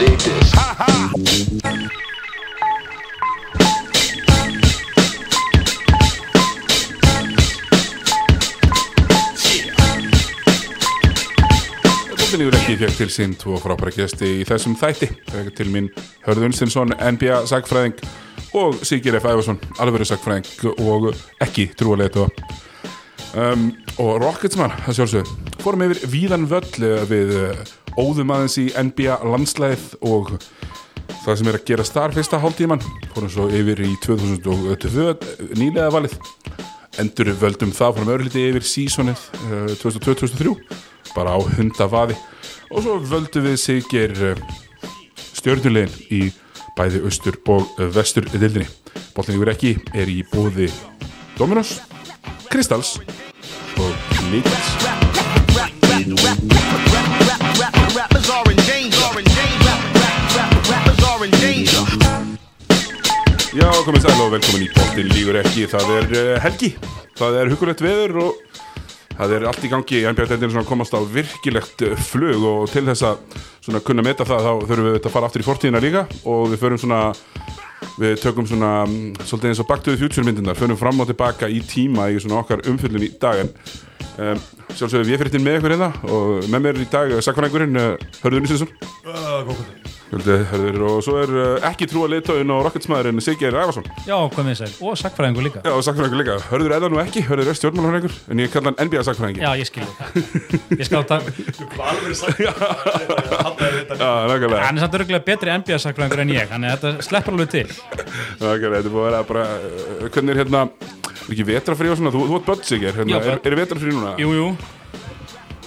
Dig this. Bóttinlífur ekki fekk til sín tvo frábæra gesti í þessum þætti fekk til minn Hörður Unstinsson, NBA sagfræðing og Sigir F. Ævarsson alvöru sagfræðing og ekki trúaleitu um, og Rocketsman, það sjálfsög fórum yfir víðan völl eh, við eh, óðum aðeins í NBA landslæð og það sem er að gera starf fyrsta hálftíman fórum svo yfir í 2022 nýlega valið endur völdum það fórum öðru liti yfir sísonið uh, 2022-2023 bara á hundavaði og svo völdum við sigir uh, stjörnulegin í bæði austur og vestur dildinni. Bóltin yfir ekki er í bóði Dominos, Kristals og Líkans. Já, komið sæl og velkomin í Bóltin lígur ekki. Það er uh, helgi, það er hugulegt veður og það er allt í gangi. Í NBA-deildinu að komast á virkilegt uh, flug og til þess að svona, kunna meta það þá þurfum við að fara aftur í fortíðina líka og við förum svona við tökum svona mm, svolítið eins og Future myndirnar, förum fram og tilbaka í tíma í svona okkar umfyllun í dag. En um, sjálfsögum ég fyrir til með ykkur hérna og með mér í dag sakfræðingurinn uh, Hörður Nýsinsson Hörður og svo er uh, ekki trúa leitóin og rocketsmaðurinn Siggeir Ævarsson Já, komið sæl, og sagfræðingur líka. Já, og sakfræðingur líka, Hörður er það nú ekki, Hörður er stjórnmálafræðingur en ég kalla hann NBA sakfræðingi Já, ég skil það. Ég skal nákvæmlega, Hann er samt örgulega betri NBA sagfræðingur en ég Þannig að þetta sleppur alveg til. Nákvæmlega, þetta er búið að vera bara uh, hvernig er hérna, er ekki vetrafrí og svona, þú, þú ert börn Siggeir, hérna, Já, er, er vetrafrí núna? Jú, jú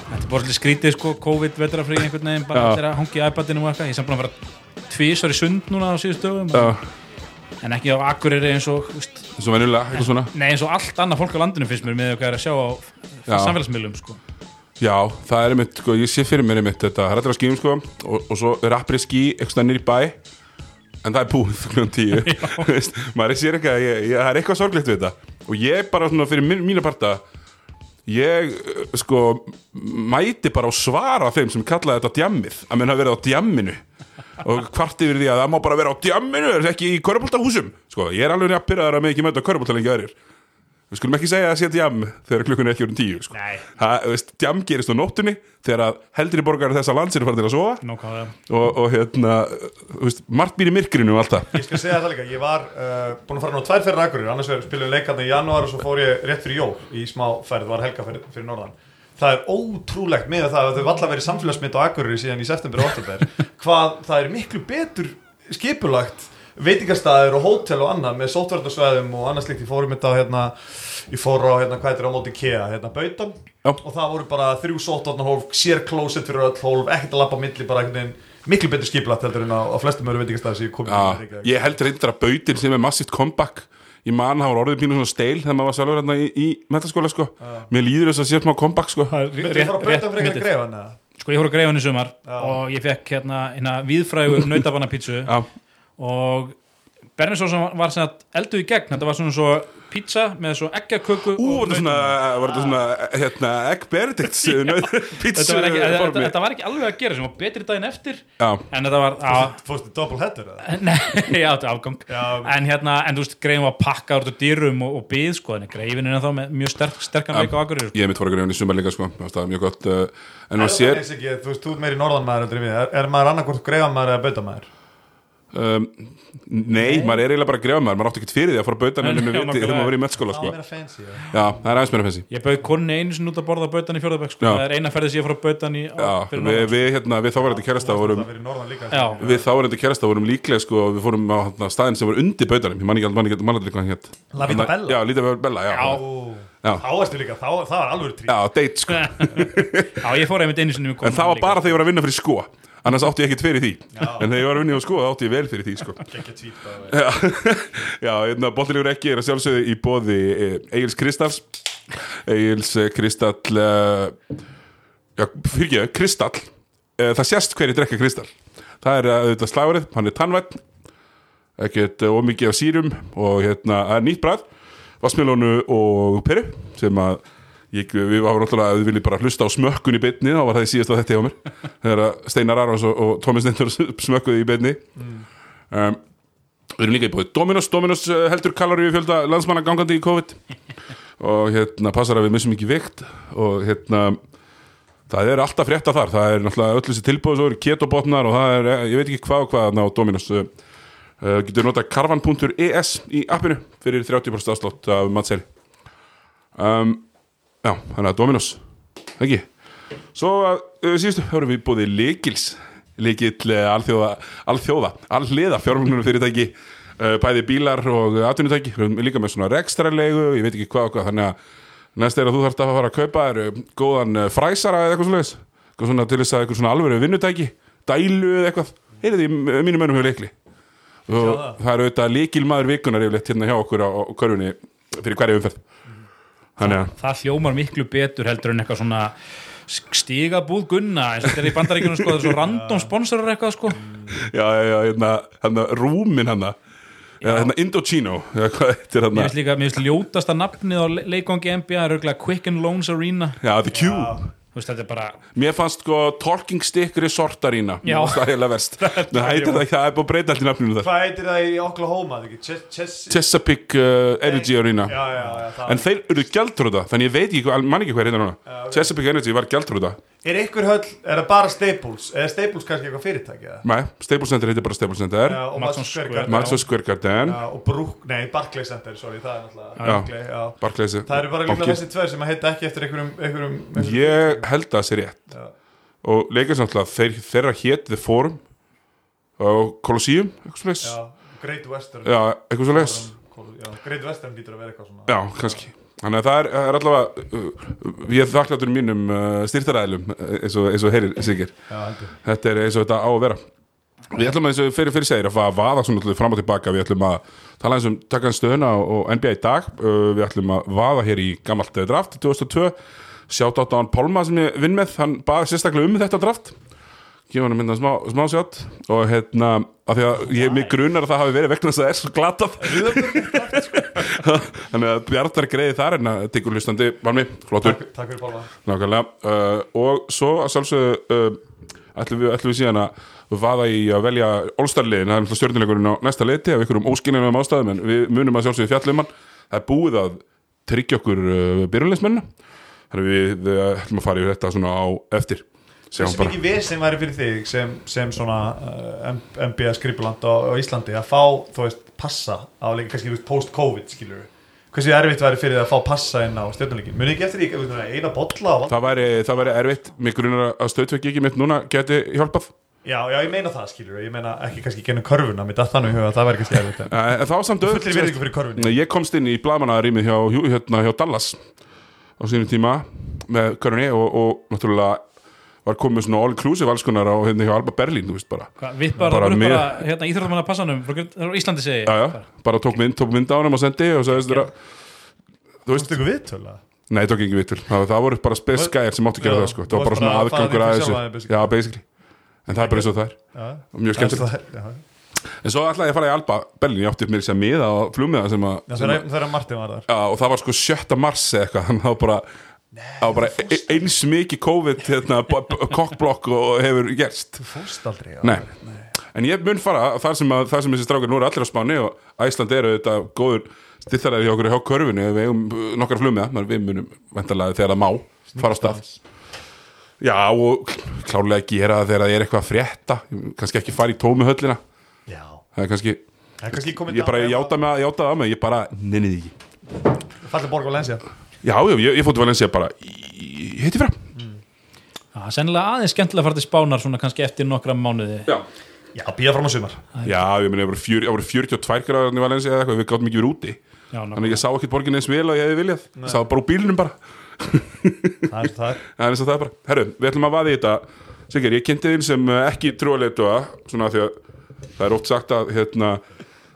Þetta er bara svolítið skrítið sko, COVID, vetrafrí einhvern veginn bara Já. allir að hangi í iPadinu og eitthvað Ég er samt búin að vera tvísar í sund núna á síðust dögum Já, En ekki á Akureyri eins og veist, eins og venjulega, eitthvað svona Nei, eins og allt annað fólk á landinu finnst mér með er að sjá á Já. samfélagsmiðlum sko. Já, það er einmitt, sko, ég sé fyrir mér einmitt þetta, það er allir á skíum, sko og, og svo er rappri skí eitthvað í bæ en það er búið klukkan tíu. Maður sér ekki að ég, ég, það er eitthvað sorglegt við þetta. Og ég bara svona fyrir mín, mína parta ég, uh, sko mæti bara á svara þeim sem kallaði þetta djammið, að menn hafa verið á djamminu. Og hvart yfir því að það má bara vera á djamminu, það ekki í körpultahúsum sko, ég er alveg nýja pyrraðar að mig ekki mæta körpulta lengi aðrir við skulum ekki segja að sé djam þegar klukkan er ekki orðin tíu sko. Nei. það, veist, djam gerist á nóttunni þegar að heldri borgar þessa lands eru farin til að sofa Nókáða og, og hérna, veist, margt býr í myrkrinu og allt það Ég skal segja það líka, ég var uh, búin að fara nú tvær ferðar akkurir, annars spilum leikarni í janúar og svo fór ég rétt fyrir jól í smá ferð, var helgaferð fyrir norðan. Það er ótrúlegt með það að þau valla verið samfélagsmynd á akkurir síðan í september og oktober, hvað það er miklu betur skipulagt veitingastæður og hótel og annað með sótvarnarsvæðum og annað slikt, ég fór um þetta á hérna, ég fór á hérna, hvað er á móti KEA, hérna Bautan Já. og það voru bara þrjú sótvarnarhólf, sér klósett fyrir öll hólf, ekkert að lappa milli, bara einhvern veginn miklu betur skipulagt heldur en á, á flestum öðru veitingastæður sem ég kom Já, ég held reyndar að bautin sem er massíft comeback ég man það var orðið pínu svona steil þegar maður var sjálfur hérna í, í metaskóla sko. mér líður þess að sé smá comeback sko. Þið fara að breyta fyrir eitthvað greifan eða? Sko ég fór að greifa hann í sumar Já. og ég fekk hérna, hérna viðfrægu nautabanna pítsu Já, og Bernisósan var sem að eldu í gegn. Þetta var svona svo pizza með svo eggjaköku Ú, var og þetta svona, var þetta svona hérna, egg benedict pizza þetta var, ekki, þetta, var ekki alveg að gera sem var betri daginn eftir. Já, en þetta var Fórstu double header eða? nei, já, þetta er afgang. En hérna, en þú veist, greifin var pakka úr dýrum og, og byð, sko, en greifin er þá með mjög sterk, sterkan leik á akkurir sko. ég mitt að grefa í sumar líka sko. það var mjög gott uh, en Er þú veist, þú ert meiri norðanmaður heldur en við, er, er maður annarkvort greifamaður eða bautamæður? Um, Nei, maður er eiginlega bara að grefa maður maður átti ekkert fyrir því að fara að bauta henni með viti þegar maður var í metskóla sko. já. Já, það er aðeins meira fensi ég bauð konni einu sinni út að borða bautan í fjórðabæk sko. Það er eina ferði sem ég fór að bautan í á, Já, fyrir við, við, hérna, við þáverandi kærasta vorum verið við þáverandi kærasta vorum líklega sko, við fórum á hérna, staðin sem var undir bautanum. Ég man ekki man ekki man ekki hvað hann hétt La Vita Bella? Já, Lita Bella, já. Já. Þá erstu líka, þá, það var alveg trí. Já, date sko. Já, ég fór einmitt einu sinni með En það var bara þegar ég var að vinna fyrir sko Annars átti ég ekkert fyrir því. Já. En þegar ég var að vinna á sko, átti ég vel fyrir því sko. Já, hérna, boltilegur ekki er að sjálfsögðu í bóði Egil's Kristals Egil's eh, Kristall Já, fyrir ekki, Kristall Það sést hverju drekka Kristall. Það er auðvitað slagurinn, hann er tannvætt ekkert ómikið af sírum og hérna, er nýtt bræð vassmjölónu og peru sem að ég, við varum náttúrulega að við viljum bara hlusta á smökkun í beinni þá var það í síðast á þetta hjá mér. Þegar Steinar Arons og, og Tómi Steinar smökkuði í beinni. Um, við erum líka í búið. Dominos, Dominos uh, heldur kaloríu fjölda landsmanna gangandi í COVID. Og hérna passar að við missum ekki vikt og hérna það er alltaf frétta þar, það er náttúrulega öll þessi tilbúið svo eru ketobotnar og það er, eh, ég veit ekki hvað og hvað ná Dominos uh, getur notað karvan.es í appinu fyrir 30% afslátt af matseli. Um, já, þannig að Dominos ekki? Svo uh, síðustu höfum við búið líkils líkill uh, alþjóða alþjóða, allhliða fjármögnunum fyrirtæki uh, bæði bílar og atvinnutæki. Við erum líka með svona rekstrarlegu ég veit ekki hvað og hvað, þannig að næst er að þú þarft að fara að kaupa þér uh, góðan fræsara eða eitthvað eitthvað svona til þess að eitthvað svona alvöru vinnutæki dælu eða eitthvað. Heyrið í mínum mönnum hefur leikli og það. er auðvitað líkil maður vikunar yfirleitt hérna hjá okkur á, á körfunni fyrir hverja umferð þannig að það hljómar miklu betur heldur en eitthvað svona stigabúð gunna eins og þetta er í bandaríkjunum sko, það er svo random sponsorar eitthvað sko. Já, já, já, hérna, hérna rúmin hérna. Já, hérna Indochino eða hvað þetta er Mér hérna finnst líka, mér finnst ljótasta nafnið á le- leikvangi NBA er auðvitað Quick and Loans Arena. Já, The Q. Þú veist, þetta er bara, Mér fannst sko Talking Stick Resort Arena Já. Mér fannst það heila verst Það heitir það ekki, það er búið að breyta allir nafninu þar. Hvað heitir það í Oklahoma? Chesapeake uh, Energy Arena. Já, já, já En þeir eru gjaldrúða, þannig ég veit ekki, hvað- man ekki hvað hérna núna. Chesapeake Energy var gjaldrúða Er ykkur höll, er það bara Staples? Er Staples kannski eitthvað fyrirtæki? Nei, Staples Center heitir bara Staples Center. Já, og Madison Square Square Garden. Já, og Brook, nei, Barclays Center, sorry, það er náttúrulega. Barclay, Það eru bara líka þessi tveir sem að heita ekki eftir einhverjum, einhverjum, einhverjum Ég held að það sé rétt. Já. Og leikast náttúrulega, þeir, þeirra hétt The Forum og Colosseum, eitthvað Já, Great Western. Great Western lítur að vera eitthvað svona. Já, kannski Þannig að það er, er allavega uh, Ég er þakkláttur mínum uh, styrtaræðlum eins og, og heyrir heldur. Þetta er eins og þetta á að vera. Við ætlum að eins og fyrir, fyrir segir að va- vaða fram og tilbaka. Við ætlum að tala eins um taka eins stöðuna og, NBA í dag. Uh, Við ætlum að vaða hér í gamalt eh, draft 2002 Sjátt átt á hann Pálma sem ég vinn með. Hann baði sérstaklega um þetta draft gefa hann að mynda smá, smá sjátt og hérna, af því að ég mig grunar að það hafi verið vegna þess að það er svo glatað. Þannig að Bjartar greiði þar en að tekur hlustandi valmi, flottur. Takk, takk uh, og svo að sjálfsögðu uh, ætlum, ætlum við síðan að vaða í að velja All-Star-liðin, það er náttúrulega stjórnilegurinn á næsta leiti af ykkur um óskinningum ástæðum en við munum að sjálfsögðu fjallum hann. Það er búið að tryggja okkur uh, byrjulegsmennina þannig við, við ætlum að fara yfir þetta svona á eftir Bara. mikið vesen væri fyrir þig sem, sem svona uh, NBA skripuland á, á Íslandi að fá, þú veist, passa á leik, kannski post-COVID, skilur hversu erfitt væri fyrir þig að fá passa inn á stjórnuleikin muni ekki eftir því, eina bolla og... það væri, það væri erfitt, grunar að stöðtvekki ekki mitt núna geti hjálpað. Já, já, ég meina það, skilur ég meina ekki kannski genið körfuna, mér datt þannig að það væri kannski erfitt en það var samt öll fullir virðingu fyrir körfunni. Ég komst inn í blaðmannaðarýmið hjá, hérna, hjá Dallas á sínum tíma með körunni og, og náttúrulega var komið svona all-inclusive alls konar á hérna hjá Alba Berlín, þú veist bara. Hvað, Við bara, Bara með- bara hérna, íþróttamanna passanum frá Grund- frá Íslandi segi já, já, bara tók mynd, tók mynd á hann og sendi og sagðist þér að þú veist, veist ykkur viðtöla nei, tók ekki vitur það, það voru bara spes gæjar sem áttu að gera það sko. það var bara svona að aðgangur að þessu. já, basically. En það er bara eins og það er. Og mjög skemmtilegt. En svo ætlaði ég að fara í Alba Berlín, ég átti mér sér miða á flugmiða sem að Já, sem að- þegar þegar Martin var þar. Já, og það var sko 7. mars eða eitthvað. Þannig að það var bara, það var bara e- eins mikið COVID hérna, kokkblokk og hefur gerst. Þú fórst aldrei já. Nei. en ég mun fara þar sem, að, þar sem þessi strákar nú eru allir á Spáni og Æsland eru þetta góður stillaræði hjá okkur hjá körfunni við eigum uh, nokkar menn við munum vendalega þegar það má fara á stað. Já, og klárlega gera það þegar það er eitthvað að frétta kannski ekki fara í tómu höllina. Já, það er kannski, það er kannski ég bara játa að það á mig, ég bara nennið því ekki. Fallir borg og lensja Já, já, ég, ég fótti Valencia bara í- í- fram Já, sennilega aðeins skemmtilega að fara til spánar svona kannski eftir nokkra mánuði. Já, Já, býða fram á sumar. Já ég meni, það voru fjör- það voru 42 gráður í Valencia eða eitthvað, við gáttum ekki verið úti. Já, Þannig að ég sá ekkert borgin eins vel og ég hefði viljað. Ég sá bara úr bílunum bara. Það er það er. Það er eins og það er bara. Herru, við ætlum að vaða í þetta. Sigur, ég kynnti þín sem ekki trúaleitua Svona því að það er oft sagt að hérna,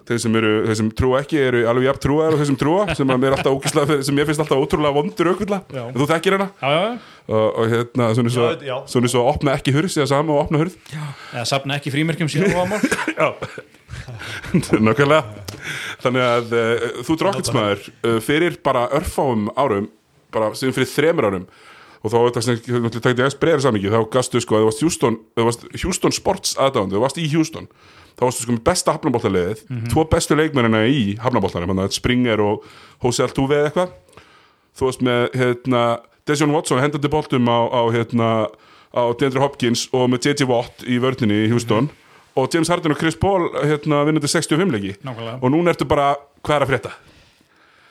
þeir sem, eru, þeir sem trúa ekki eru alveg jafn trúaðar og þeir sem trúa sem, er sem ég finnst alltaf ótrúlega vondur aukvilla Já. Þú þekkir hana? Já, já, já. og, og hérna, svona svo, svona svo opna ekki hurð eða sama og opna hurð. Eða safna ekki frímerkjum síðan á mál Já. Nákvæmlega. Þannig að uh, þú drokkitsmaður uh, fyrir bara örfáum árum bara sem fyrir þremur árum og þá þetta sem þetta tekti aðeins breyður samingi þá gastu sko að þú varst Houston, Houston Sports aðdáðan, þú varst í Houston þá varstu sko með besta hafnabóltaliðið tvo bestu leikmennina í hafnabóltanum Springer og Jose Altuve eða eitthvað þú varst með hérna, Deshaun Watson hendandi boltum á, á, hérna, á DeAndre Hopkins og með J.J. Watt í vörninni í Houston og James Harden og Chris Paul hérna, vinnandi 65 leiki Nákvæmlega. og núna ertu bara, hvað er að frétta?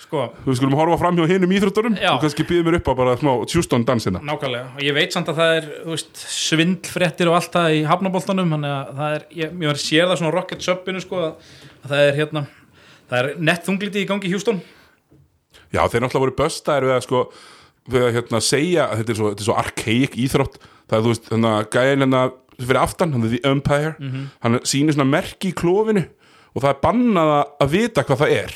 Sko, Þú skulum horfa fram hjá hinum íþróttunum. Og kannski býðum mér upp á bara smá Houston dansina. Nákvæmlega. Og ég veit samt að það er veist, svindlfréttir og allt það í hafnaboltanum þannig að það er, ég, ég var að sér það svona rocket subinu sko að, að það er hérna það er nett þungliti í gangi í Houston. Já, þeir náttúrulega voru böstaðir við að sko við að hérna segja að þetta er svo, þetta er svo archaic íþrótt. Það er þú veist, þannig að gæðin hérna fyrir aftan, hann er the umpire hann sýnir svona merki í klófinu og það er bannað að- að vita hvað það er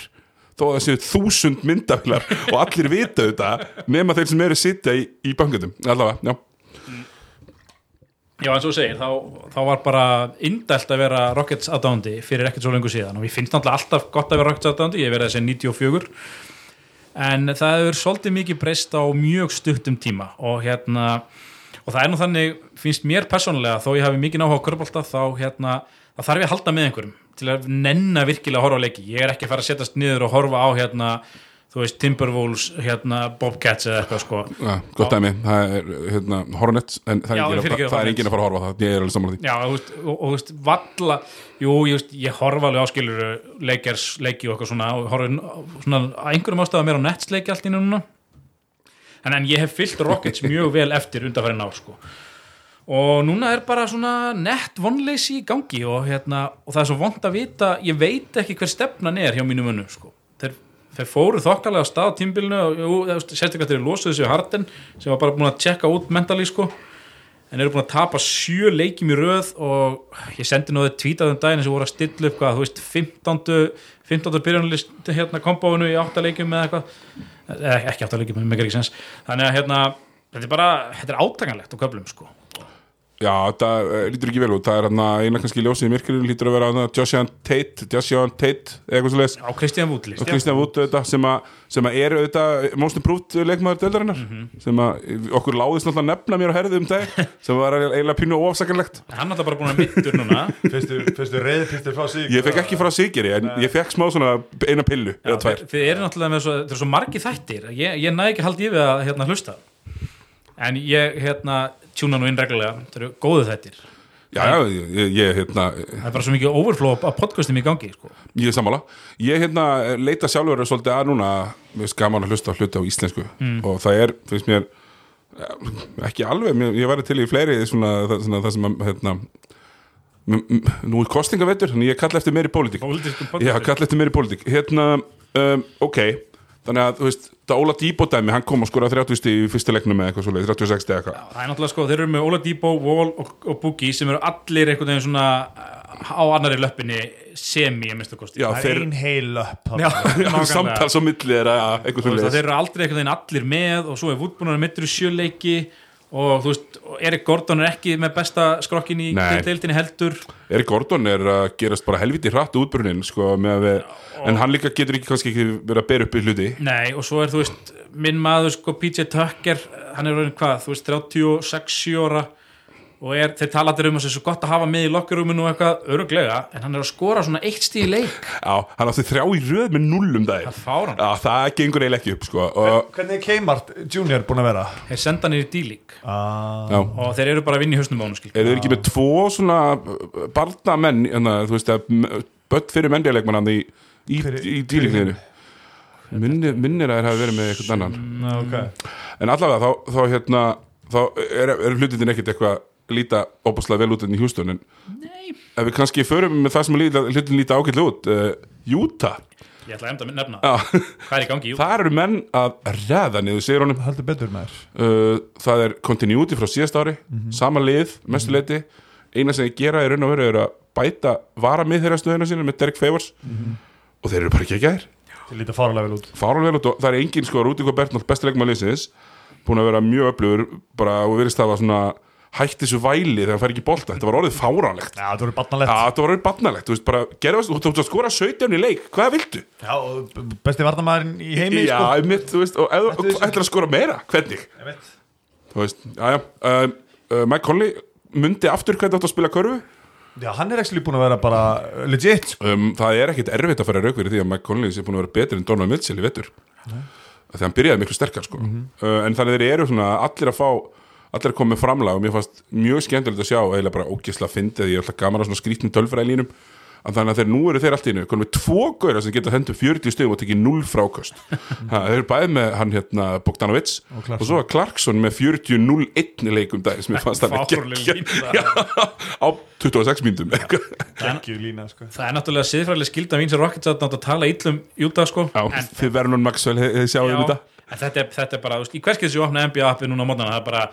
þó að það séu þúsund myndaflar og allir vita þetta nema þeir sem eru að sitja í, í bankutum allavega, já, Já, eins og segir, þá, þá var bara indælt að vera Rockets aðdándi fyrir ekkert svo lengur síðan. Og ég finnst náttúrulega alltaf gott að vera Rockets aðdándi, ég hef verið þessi 94 en það hefur svolítið mikið breyst á mjög stuttum tíma. Og hérna og það er nú þannig, finnst mér persónulega þó ég hafi mikið náhuga á körbólta þá hérna, þá þarf ég að halda með einhverjum til að virkilega að horfa á leiki. Ég er ekki að fara að setjast niður og horfa á hérna, þú veist, Timberwolves hérna, Bobcats eða eitthvað sko. Já gott dæmi. Það er hérna Hornets en það er, engin, að, fara að horfa það. Ég er alveg saman því. Já, og, þú veist, valla jú, ég, veist, ég horfa alveg áskilur leikers, leiki og eitthvað svona og horfa svona einhverjum ástæða mér á Nets leiki allt í núna. En, en ég hef fyllt Rockets mjög vel eftir undanfærin ár sko og núna er bara svona nett vonleysi í gangi og, hérna, og það er svo vond að vita ég veit ekki hver stefnan er hjá mínu munnu sko. þeir, þeir fóru þokkalega á stað á tímbilinu sérstaklega þeir losuðu sig við Harden sem var bara búin að tjekka út mentali sko en eru búin að tapa sjö leikjum í röð og ég sendi þau tvítað um daginn sem voru að stilla upp hvað, þú veist, 15. 15. byrjunlist hérna kompáinu í 8 leikjum eða eitthvað eða ekki 8 leikjum, með ekki sens þannig að hérna, þetta er bara þetta er átakanlegt á köflum sko Já, það uh, lítur ekki vel út. Það er hann að eina kannski ljósið í myrkurinn lítur að vera hann að Joshua Tate, Joshua Tate eitthvað svo leiðis á Kristján Woodley. Og Kristján Wood auðvitað sem að, sem að er auðvitað most improved leikmaður deildarinnar. Sem að okkur láðist náttúrulega að nefna mér á herðu um dag sem var eiginlega pínu ofsakanlegt hann er alltaf bara búin að mittur núna. Fyrstu, fyrstu reyðpistir frá sig. Ég fekk ekki frá Sigeri en ég fekk smá svona eina pillu eða tvær. þið eru náttúrulega með svo, ég, ég að en ég hérna tjúna nú inn reglulega, þetta eru góðu þættir. Já, já, ég, ég, hérna, það er bara svo mikið overflow af podcastum í gangi sko. ég er sammála. Ég hérna leita sjálfur svolítið að núna. Mér gaman að hlusta hluti á íslensku. Og það er, finnst mér eh, ekki alveg, mér, ég væri til í fleiri svona, það, svona, það sem að hérna, nú er kostningavettur þannig ég kalla eftir meiri pólitík. Podcastum. kalla eftir meiri pólitík. Hérna, um, ok Þannig að, þú veist, það Óla Díbo dæmi hann kom og skora 30 stig í fyrsta leiknum eða eitthvað svo 36 stig eða eitthvað. Það er náttúrulega sko, þeir eru með Ola Depot, Wall og, og Boogie sem eru allir einhvern veginn svona uh, á annari löppinni semi að minnstu kosti. Já, Það er ein heil upp Já, samtals á milli er að eitthvað Þú svo veist, að þeir eru aldrei einhvern veginn allir með og svo er Woodbúnar mittur í sjöleiki og þú veist, og Erik Gordon er ekki með besta skrokkin í deildinni heldur. Erik Gordon er að gerast bara helviti hratt útbrunin sko, með við, en hann líka getur ekki kannski ekki verið að bera upp í hluti. Nei, og svo er þú veist, minn maður sko PJ Tucker, hann er hvað þú veist, 36 ára og er, þeir tala allir um að það er svo gott að hafa með í lokkerúminu og eitthvað öruglega en hann er að skora svona eitt stíð í leik. Já, hann átti þrjá í röð með nullum dag það fár hann, Já, það gengur eiginlega ekki upp sko. og, Hvernig er Keimart Junior búin að vera? þeir senda hann í D-League. Ah, og þeir eru bara að vinna í hausnum á hann skil eru þeir ekki með tvo svona barnamenn, hérna, þú veist að bött fyrir menndialeikmann hann í, í, í dýlíkniðinu minnir, minnir að þeir hafa verið með hérna líta óbúslega vel út enn í Hjústun en Nei. ef við kannski förum með það sem líta, hlutin líta ágætlega út uh, Júta, ég ætla að enda að nefna, Já. hvað er í gangi? Jú, þar eru menn að ræða niður segir honum Haldur betur með þér uh, það er continuity frá síðast ári sama lið, mestu leiti eina sem ég gera í raun og veru er að bæta vara mið þeirra stöðuna sína með Derek Favors. Og þeir eru bara ekki að Þið lítið fáralega vel út. Fáralvel út og það er engin sko Rúti Bertnold besti leikmann liðsins búin að vera mjög öflugur bara og verist það var svona hætti þessu væli þegar hann fær ekki bolta. Þetta var orðið fáránlegt. Já, það voru barnalegt. Þetta var orðið barnalegt, þú veist, bara gerðast, þú ert að skora 17 í leik, hvað viltu? Já, og besti varnamæðurinn í heimi Já, sko. einmitt, þú veist, og ef þessu- ætlar að skora meira, hvernig? Ég veit. Þú veist, já, já, uh, uh, Mike Conley myndi aftur hvernig átt að spila körfu. Já, hann er ekki búin að vera bara legit sko. um, Það er ekkit erfitt að fara raukveri því að Mike Conley sé búin að vera betri en Donald Mitchell í vettur Þegar hann byrjaði miklu sterkar, sko. Uh, En þannig þeir eru svona allir að fá allir með framlag og mér fannst mjög skemmtilegt að sjá eiginlega bara ógisla fyndið, ég er alltaf gaman að svona skrítnum tölfræðilínum að þannig að þeir nú eru þeir allt í einu konum við tvo gauðra sem geta hendur 40 stöðum og tekið 0 fráköst. Ha, þeir eru bæði með hann hérna Bogdanovic og, Clarkson. svo var Clarkson með 40-0-1 leikum dag sem ég fannst hann ekki á 26 mínútum. Ekki lína sko. það er náttúrulega siðfræðileg skilda mín sem Rockets að nátt að tala illum Júta sko. Já, en, þið Vernon Maxwell þið sjáum já, þetta. en þetta, er, þetta er bara, í hverskið sem ég opna NBA appið núna á mótana, það er bara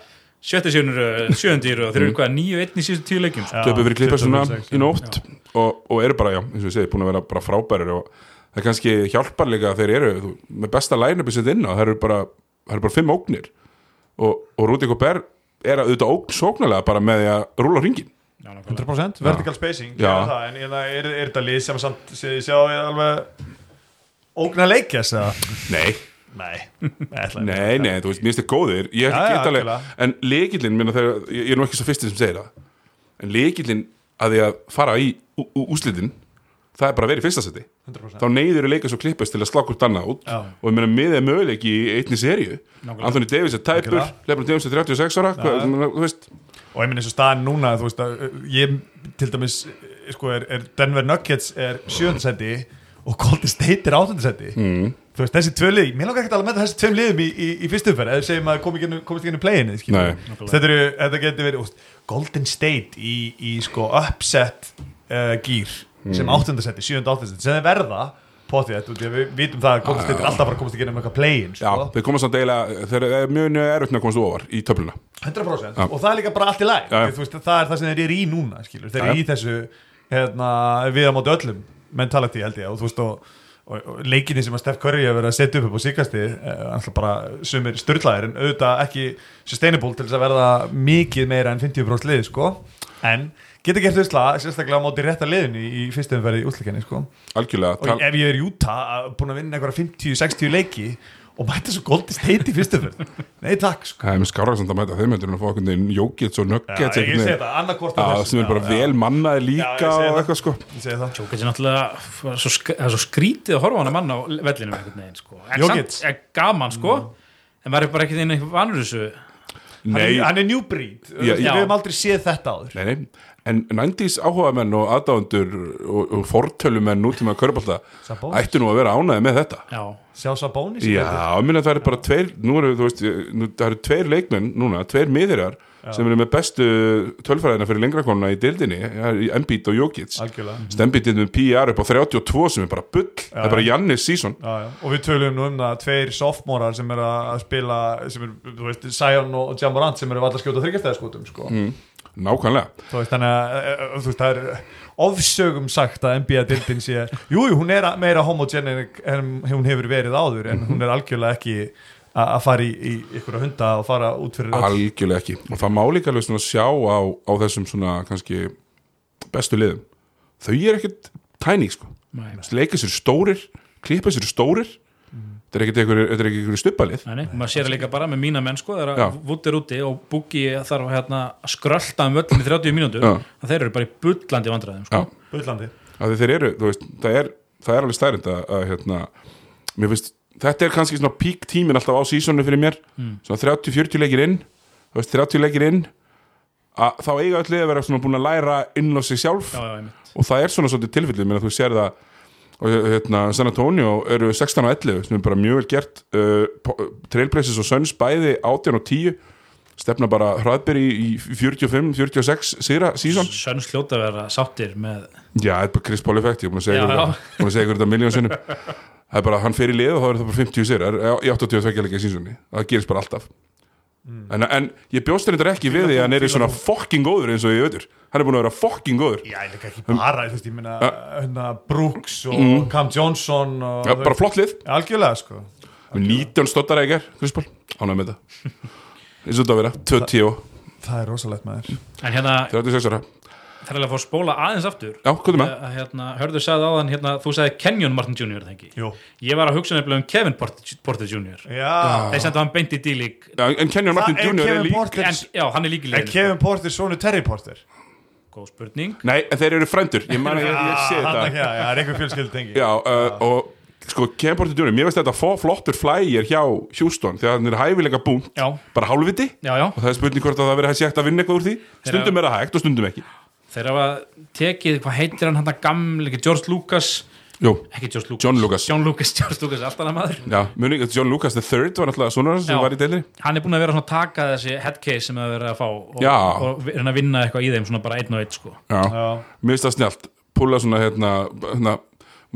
sjötti sjöunur, sjöundir og þeir eru hvað nýju einn í síðustu tíu leikjum? Sko. Töpu fyrir klippa svona 26, í nótt og, og eru bara, já, eins og ég segi, búin að vera bara frábærir og það er kannski hjálpar líka að þeir eru þú, með besta line-upi sitt inn á það eru bara, það eru bara fimm ógnir. Og, og Rúdi Gobert er að auðvitað ógn sóknarlega bara með því að rúla ringin Já, nákvæmlega. 100% vertical spacing. Það, en er, er, er þetta lið sem samt sé- sjá alveg ógna leikjas eða? Nei, Nei, Nei, nei, þú veist, mér finnst þið góðir. Ég er Já, ekki já, alveg, en leikillin minna þegar, ég er nú ekki svo fyrsti sem segir það. En leikillin að því að fara í ú- ú- úrslitin það er bara að vera í fyrsta seti. 100%. þá neyður að leika svo klippast til að slá hvort annað út. Já. og ég meina miðið möguleik í einni seríu. Anthony Davis er tæpur. Lebron James er 36 ára hvað, þú veist, og ég minn eins og staðan núna þú veist að uh, ég til dæmis uh, sko er, er Denver Nuggets er sjöndasæti og Golden State er áttundasetti mm. Þú veist þessi tvö lið, mér langar ekki að með þessi tveim liðum í, í, í fyrstu umferð eða segjum að komist ekki inn í playinu Nei. þetta, þetta getur verið úst, Golden State í, í sko upset uh, gýr sem áttundasetti, sjönda áttundasetti sem þeir verða potið, við vitum það að Golden State er alltaf bara að komast ekki inn um eitthvað playin já, sko. þeir koma samt eiginlega þeir eru mjög erfitt með að komast ofar í töfluna 100% Já. og það er líka bara allt í læg Já, já. það er það sem þeir eru í núna skilur. þeir Já, eru já. í þessu hérna, við á móti öllum mentality held ég og, þú veist, og, og, leikinni sem að Steph Curry hefur verið að setja upp upp á síkasti eh, bara sumir styrlaðir en auðvitað ekki sustainable til þess að verða mikið meira en 50% lið sko. en geta gert usla sérstaklega á móti rétta liðinu í, fyrstum verið í útlækjenni sko. algjörlega, og ef ég er í Utah búin að vinna einhverja 50-60 leiki og mæta svo Golden State í verið nei takk sko. Það er með skára samt að mæta þeim heldur en að fá einhvern veginn Jókits og Já, Nuggets ég einhvern segi veginn. það, annarkvort Já, sem er bara vel mannaði líka og það. eitthvað sko. Ég segi það. Jókits er náttúrulega svo, er skrítið að horfa á hana mann á einhvern veginn sko. samt er gaman sko. En er bara ekki þinn vanur þessu. Hann Nei, er, hann er new breed. Já, Við hefum aldrei séð þetta áður. Nei, nei En 90s áhugamenn og aðdáðundur og, og fortölumenn nútíma körbólta Sabonis. ættu nú að vera ánæði með þetta já, Sjá Sabonis Já, minna það eru bara tveir nú eru, þú veist, nú, það eru tveir leikmenn núna, tveir miðurjar sem eru með bestu tölfræðina fyrir lengrakonna í dildinni, í Embiid og Jokic Algjörlega Stembit með PR upp á 32 sem er bara bull, það er bara Jannis season Já, já. Og við tölum nú um það tveir sophomórar sem er að spila sem er, veist, Sion og Jamorant sem eru að skjóta þryggjastæðaskotum sko. Mm. Nákvæmlega. Þú veist, þannig að e, e, þú veist, það er ofsögum sagt að NBA-dildin sé jú, jú, hún er meira homogenik en hún hefur verið áður en hún er algjörlega ekki að fara í, í ykkur hunda og fara út fyrir öll. algjörlega ekki. Og það má líka alveg svona sjá á, á þessum svona kannski bestu liðum. Þau er ekkert tæní sko. Leika sér stórir, klippa sér stórir þetta er ekkert einhverju- er Nei, nei, maður sér það líka bara með mína menn sko, þegar Já. að Wood er úti og Boogie þarf hérna, að skrölda um völlin í 30 mínútur þeir eru bara í bullandi vandræðum sko. Bullandi. Eru, þú veist, það er það er alveg stærnd að, að hérna, mér finnst, þetta er kannski svona pík tímin alltaf á sísonu fyrir mér. Svona 30-40 leikir inn þú veist, 30 leikir inn að þá eiga öll að vera svona búin að læra inn á sig sjálf. Já, já, og það er svona svolítið tilfellið, menn að þú sér það og hérna, San Antonio eru 16 og 11 sem er bara mjög vel gert. Uh, Trailblazers og Suns bæði 18 og 10 stefna bara hraðberi í 45-46 sigra sísón Sönns hljóta að vera sáttir með Já, þetta er bara Chris Paul effekt, ég er búin að segja já. þetta- miljón sinnum. Það er bara, hann fer í lið og þá er það bara 50 sér í 82 leikja sísoni, það gerist bara alltaf en, en ég bjóst þetta ekki við því að hann er svona fucking góður eins og ég veitur, hann er búin að vera fucking góður. Já, ég líka ekki bara, þú veist, ég minna hérna, Brooks og Cam Johnson og, Já, bara flott lið, Algjörlega, sko. 19 stóttar eiger Chris Paul, ánægð með þetta. Eins og þetta að vera, 20 Það er rosalegt maður. En hérna, 36 ára það er alveg að fá að spóla aðeins aftur Já, hvað er með? Að, hérna, Hörður sagði áðan, hérna, þú sagði Kenyon Martin Jr. það ekki? Jú Ég var að hugsa nefnilega um Kevin Porter, Jr. Já Þeir sendu hann beint í dílík Já, en Kenyon Martin Það er Jr. er Kevin lík Porter En já, hann er Er liðinu Kevin Porter svona Terry Porter? Góð spurning Nei, en þeir eru frændur Ég man að ég, ég sé þetta já, það er einhver fjölskyld tengi Já, uh, og sko, Kenyon Porter Jr. Mér veist þetta fó flottur flyer hjá Houston Þegar hann er hæfilega búnt Já, Bara hálfviti já, já Og það er spurning hvort að það verið hægt að vinna eitthvað úr því Stundum er það hægt og stundum ekki Þeir hafa tekið, hvað heitir hann hann gamli, ekki George Lucas? Jú, Ekki George Lucas. John Lucas. John Lucas, George Lucas, alltaf hann maður. Já, muni, John Lucas the third var náttúrulega svona sem Já. var í deilri Hann er búin að vera svona að taka þessi headcase sem það verið að fá og, Já. og reyna að vinna eitthvað í þeim svona bara einn og einn sko. Já, Já. Mér finnst það snjált Púla svona hérna, hérna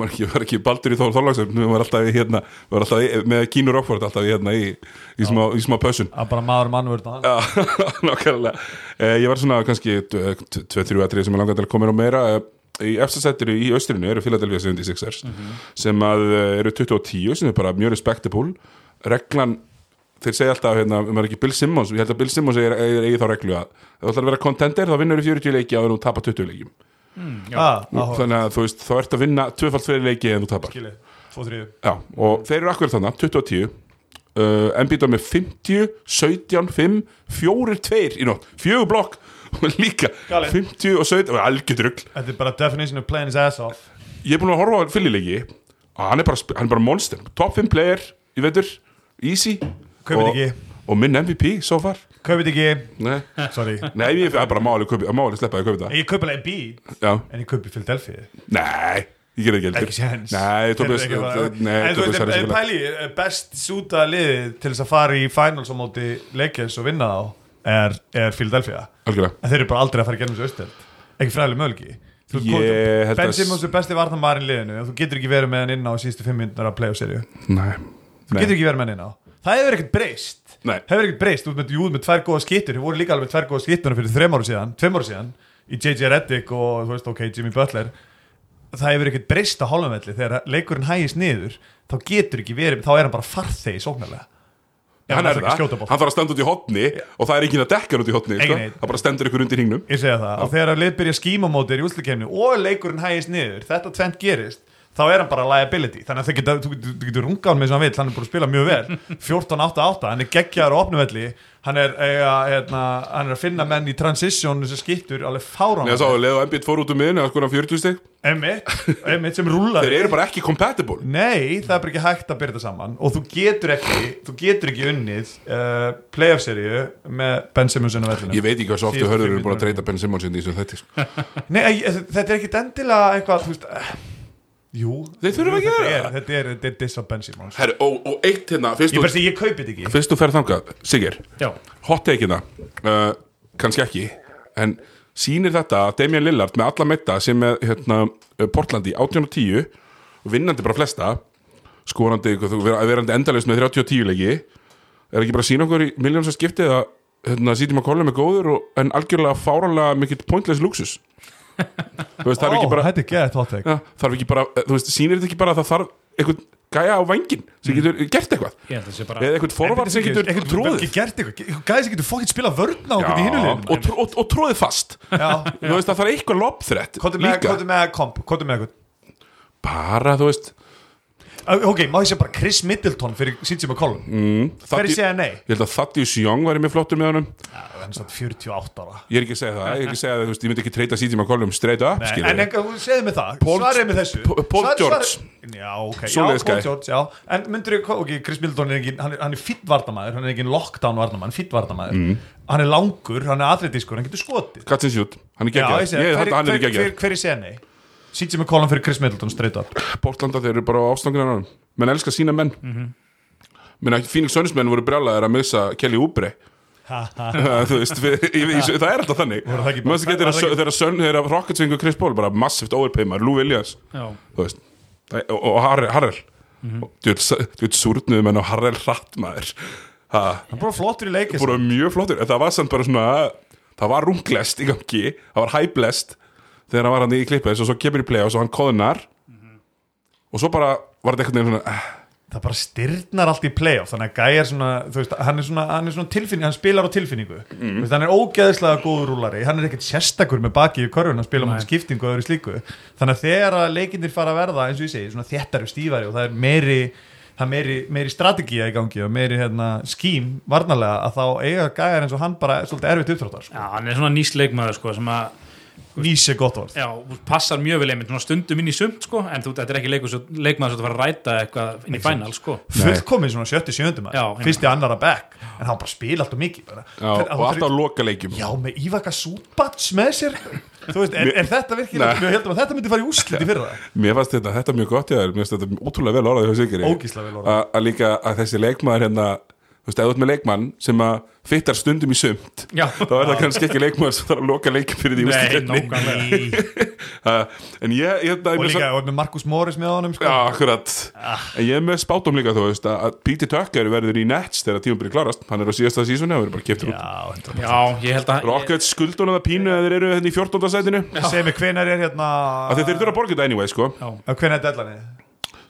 ekki, var ekki baldur í Þór Þorlagsson við var alltaf hérna, við var alltaf í, með Kínu Rockford alltaf hérna í, í, smá, í smá pössun. Það bara maður mannvörð nákvæmlega. Eh, Ég var svona kannski 2-3 atrið sem ég langaði til að koma mér á meira. Eh, Í efstasættiru í austrinu eru Philadelphia 76ers sem að eh, eru 20 og 10 sem er bara mjög respectable. Reglan þeir segja alltaf, hérna, um er ekki Bill Simmons ég held að Bill Simmons er, er, eigi þá reglu að þú ætlar að vera contender þá vinnur í 40 leiki og þú tapar 20 leikjum Ah, áhuga. þannig að þú veist, þá ert að vinna tvöfald fyrir leiki en þú tapar. Skilji, Já, og þeir eru akkurat þannig 20 og 10 uh, Embiid var með 50, 17, 5 4, 2 í nótt, fjögur blokk og líka Galið. 50 og 17 og algjör rugl Þetta er bara definition of playing his ass off. Ég er búin að horfa á fyrirleiki og hann er bara, hann er bara monster. Top 5 player í vetur, easy. Kaupið og, ekki. Og minn MVP so far. Kaupið ekki. Nei, Sorry. Nei ég er bara máli, kaupi, máli sleppa að kaupa þetta. Ég kaupi alveg beat Já, En ég kaupi Philadelphia. Nei, ég gerði ekki heldur. Ekki séns. Nei, er ekki bara- Nei, En þú Tobias veist, Harris en er pæli eh, Best súta liðið til þess að fara í finals á móti Lakers og vinna þá er, er Philadelphia. Algjörlega. En þeir eru bara aldrei að fara í gennum þessu austöld Ekki fræðileg möguleiki. Þú Ég held Ben að- Simmons er besti varnamærin liðinu. Og þú getur ekki verið með hann inn á síðustu fimm minnur að play á serju Nei, Þú getur ekki verið með hann inn á. Það hefur ekkert breyst. Nei. Hefur ekkert breyst, ert með, með tvær góða skittur. Þú voru líka alveg tvær góða skittur fyrir þreim ára síðan Tveim ára síðan Í JJ Reddick og veist, ok, Jimmy Butler. Það hefur ekkert breyst á hálfumvelli. Þegar leikurinn hægist niður Þá getur ekki verið, þá er hann bara farþegi sóknarlega. Ef hann er bolta. hann þarf að standa út í hotni og það er ekki að dekka hann út í hotni sko. Það bara stendur ykkur undir hingnum þegar að lið byrja skímamótir í úslikefni og leikurinn hægist niður, þetta tvent gerist þá er hann bara liability, þannig að það geta, þú, þú, þú getur runga hann með sem hann vil, hann er búin að spila mjög vel. 14-8-8, hann er geggjaður á opnuvelli, hann er, eiga, hérna, hann er að finna menn í transition sem skiptur alveg fárán Ég sá að leðu Embiid fór út úr miðinu að skora 40 stig. Emmitt, Emmitt sem rúlar Þeir eru bara ekki compatible. Nei, það er bara ekki hægt að byrja þetta saman. Og þú getur ekki, þú getur ekki unnið uh, playoff-seríu með Ben Simmons inn á vellinu Ég veit ekki hvað svo ofta hörður eru búin að treyta Ben Simmons inn í þessu þetta sko. Nei, ég- þetta er ekkit Jú. Þeir þurfa að gera þetta er, það. Þetta er, er Simmons Herri, og, og eitt hérna Fyrst Ég þú, bara segi, ég kaupi þetta ekki. Fyrst þú ferð þangað, Sigir Já, Hot take-ina uh, Kannski ekki En sýnir þetta að Damian Lillard með alla metta sem er hérna, uh, Portlandi 18 og 10 vinnandi bara flesta skorandi, verandi endalaust með 30 og 10 leiki er ekki bara að sína okkur í miljónsa skipti að hérna, Sítið McCollum er góður og, en algjörlega fáranlega mikill pointless luxus veist, þarf Ó, ekki bara Þetta er gett hot take. Ja, þarf ekki bara, þú veist, sýnir þetta ekki bara að það þarf einhvern gæja á vangin sem getur gert eitthvað? Ég held að það sé bara eða einhvern forvart sem getur Eitthvað tróðið ekki gert eitthvað. Gæði sem getur fokkinn spila vörna á okkur í Já, hinulegin og, tró- og, og tróðið fast. Já, þú veist að það er eitthvað lobþrett Kóttu með, eitthvað bara, þú veist Ok, má ég segja bara Chris Middleton fyrir CJ McCollum? Mm, Hver Thaddeus- segja nei? ég held að Thaddeus Young var í mjög flottur með honum. Já, hann er samt 48 ára. Ég er ekki að segja það, ég er ekki að segja það, ég myndi ekki treyta Sítið McCollum straight up, Nei, skilur en segðu mig það, Paul- svarið með þessu. Paul- Svar- George. svar- Já, ok, já, Paul. George, já. En myndur ég, ok, Chris Middleton er ekki Hann er, hann er fýtt vardamaður, hann er ekki lockdown vardamaður Fýtt vardamaður, Mm. hann er langur Hann er atletískur, hann getur skotið. Katzin Sjút, hann er geggjað hver, er hver, geggjað hver, hver er McCollum fyrir Chris Middleton straight up. Portlanda þeir eru bara á ástanginu hann menn elskar sína menn. Mm -hmm. Phoenix Suns menn voru brjálaðir að missa Kelly Oubre. Þú veist, við, ég, ég, það er alltaf þannig. Það það ekki- þegar Sun, þegar Rockets fengur Chris Paul bara massivt overpaymar, Lou Williams. Veist og, og Harrell. Mhm. og þú veit, menn á Harrell hratt maður. Það bara flottur í leikis voru mjög flottur. En það var samt bara svona það var runglest í gangi. Það var hæblest þegar hann var hann í klippis og svo kemur í play og svo hann kóðunar og svo bara var þetta veginn svona eh, það bara styrnar allt í playoff þannig að Gæjar svona, þú veist, hann er svona, hann er svona tilfinning, hann spilar á tilfinningu mm. veist, hann er ógeðslega góður rúlari, hann er ekkert sérstakur með baki í körfun, hann spila með skiptingu og öðru slíku, þannig að þegar leikindir fara að verða, eins og ég segi, svona þéttari og stífari og það er meiri það er meiri, meiri strategía í gangi og meiri hérna, skím varnarlega að þá eiga Gæjar eins og hann bara svolítið erfitt uppþróttar sko. Já, hann er svona nýsleikmaður sko, sem að nýs er gott orð já, passar mjög vel einmitt stundum inn í sumt sko, en þú, þetta er ekki leikur, svo- leikmaður sem þú fara að ræta eitthvað inn í final sko. fullkomið svona sjötti sjöndum Já, hérna. fyrsti annar að back en hann bara spila alltaf mikið bara. Já, Þeir- og alltaf að loka leikjum Já, með Ívaka Sútbats með sér Þú veist, er, er þetta virkilega. Við heldum að þetta myndi fara í úrslit í fyrra Mér fannst þetta, þetta mjög gott finnst þetta ótrúlega vel orðað hjá Sigri Ógeðslega vel orðað. Að að líka að þessi leikmaður hérna Þú veist, ef þú ert með leikmann sem að fittar stundum í sumt Já. þá er það kannski ekki leikmaður sem þarf að loka leikum fyrir því Nei, En ég, ég, Og líka, og með Markus Morris með honum sko. Já, akkurat. En ég er með spátum líka, þú veist að að Píti Tucker verður í Nets þegar tíum byrja klarast Hann er á síðasta sísoni, hann verður bara kiptur út. Já, Já, ég held að Rockets skuldunum það pínu að þeir eru hérna í 14. sætinu. Segð mér hvenar er hérna Af því þeir þurfa að borga þetta anyway, sko. Hvenar er dellanið?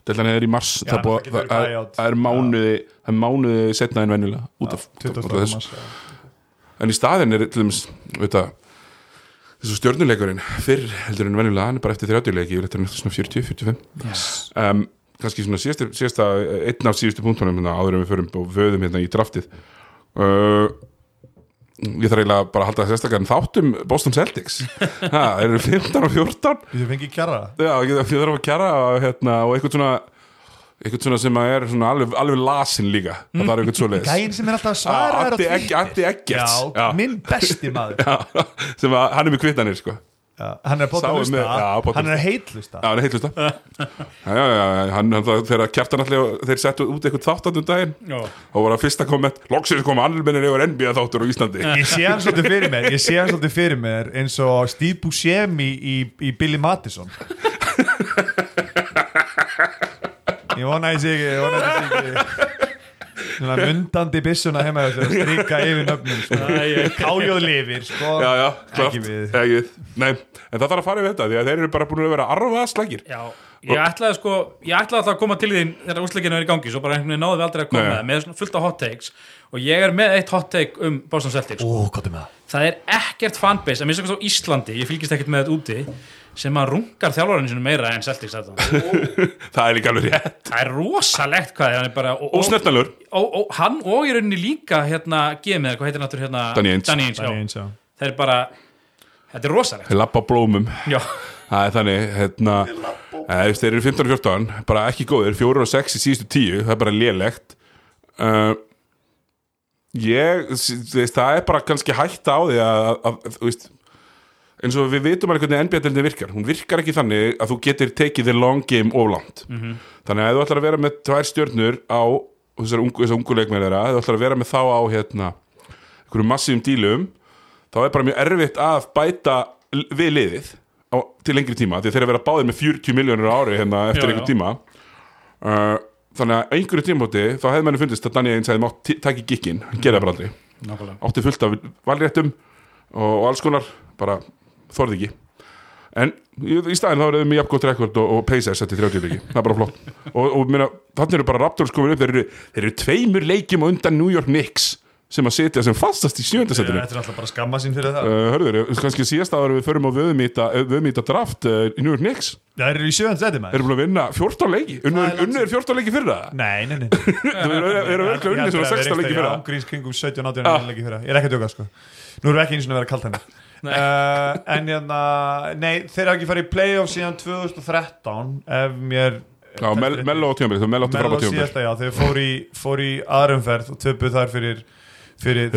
Dellan er í mars Já, það, er búið, það það, er, það er mánuði það er mánuði setna en venjulega út af, út 20. af þessu. mars en í staðin er til dæmis þessu stjörnuleikurinn fyrr heldur en venjulega hann er bara eftir 30 leiki yfir þetta er svona 40-45 yes. um, kannski svona síðasta, síðasta einn af síðustu punktunum hérna, áður en við förum og vöðum hérna í draftið uh, ég þarf eiginlega bara að halda það sérstaklega en þáttum Boston Celtics. Þeir eru 15 og 14 Við fengið kjara Já, ég ég þarf að kjara og, hérna, og eitthvað svona eitthvað svona sem er svona alveg, alveg lasin líka. Það þarf eitthvað svoleiðis. Gæin sem er alltaf svara Atti Eggerts. Minn besti maður. Sem að hann er með kvittanir sko Hann er að er podda Hann er að heitlusta Já, hann er heitlusta Já, já, já, já, hann, hann, það- þegar kjartan allir þeir settu út eitthvað þáttatun daginn Já. og var að fyrsta komment loksins koma annarmennir yfir NBA þáttur á Íslandi Ég sé hann svolítið fyrir mér Ég sé hann svolítið fyrir mér eins og Steve Buscemi í, í Billy Madison Ég vona sé ekki Ég vona sé ekki Svona mundandi byssuna heima sér að strika yfir nöfnum sko. Kájóð lifir sko. Já, já, klart Ekki við. Nei, en það þarf að fara yfir þetta því að þeir eru bara búin að vera arfa slagir Já, ég ætlaði sko ég ætlaði alltaf að koma til þín þegar úrsleikinu er í gangi svo bara einhvern veginn náðu við aldrei að koma Nei. með það, með svona fullt af hot takes og ég er með eitt hot take um Boston Celtics Ó, hvað er með það? það er ekkert fanbase, að minnst á Íslandi ég fylgist ekkert með þetta úti sem að rungar þjálfarinn sinu meira en Celtics þetta. Það er líka alveg rétt það er rosalegt hvað hann er bara og, og, Ósnertnalur hann og í rauninni líka hérna GM hvað heitir hann hérna Danny Ainge. Danny Ainge, já. Er bara þetta er rosalegt. Þeir lappa blómum. Já, Það er þannig, hérna eh, Þeir eru 15 og 14, bara ekki góðir 4 og 6 í síðustu 10, það er bara lélegt. Uh, Ég þú veist, Það er bara kannski hætta á því að, að, að þú veist eins og við vitum alveg hvernig NBA-deldin virkar. Hún virkar ekki þannig að þú getur tekið the long game of land þannig að ef þú ætlar að vera með tvær stjörnur á þessar ungu, þessar ungu ef þú ætlar að vera með þá á hérna einhverjum massífum dílum þá er bara mjög erfitt að bæta við liðið á, til lengri tíma því þeir eru að vera báðir með 40 miljónur ári hérna eftir einhver tíma. Uh, þannig að einhverju tímóti þá hefði manni fundist að Ainge hefði mátt taka í gikkin, hann gera það bara aldrei. Nákvæmlega. Átti fullt af valréttum og, og alls konar, bara þorði ekki. En í, í staðin þá er þau með jafngótt rekord og, og Pacers eftir 30 leiki, það er bara flott. Og, og þannig eru bara Raptors komin upp þeir eru, þeir eru tveimur leikjum á undan New York Knicks sem að setja sem fastast í sjöndasettinu Þetta er alltaf bara að skamma sín fyrir það. Uh, hörður, kannski síðast áður við förum á vöðumýta, vöðumýta draft uh, í New York Knicks, Það eru í þeir maður. Eru búin að vinna 14 leiki, unnur, unnur 14 leiki fyrir það? Nei, nei, nei. Þeir eru örgulega unnið svona 16 leiki fyrir það. Ángríns kringum 17-18 leiki fyrir það. Ég er ekki að djóka sko. Nú erum við ekki eins og að vera kalt henni uh, En hérna Nei, þeir hafa ekki farið í playoff síðan 2013 Ef mér Já, Mel, Mello á tímabili, þú Mello síðasta, já, þeir fór í, fór í aðrumferð og töpuð þar fyrir fyrir,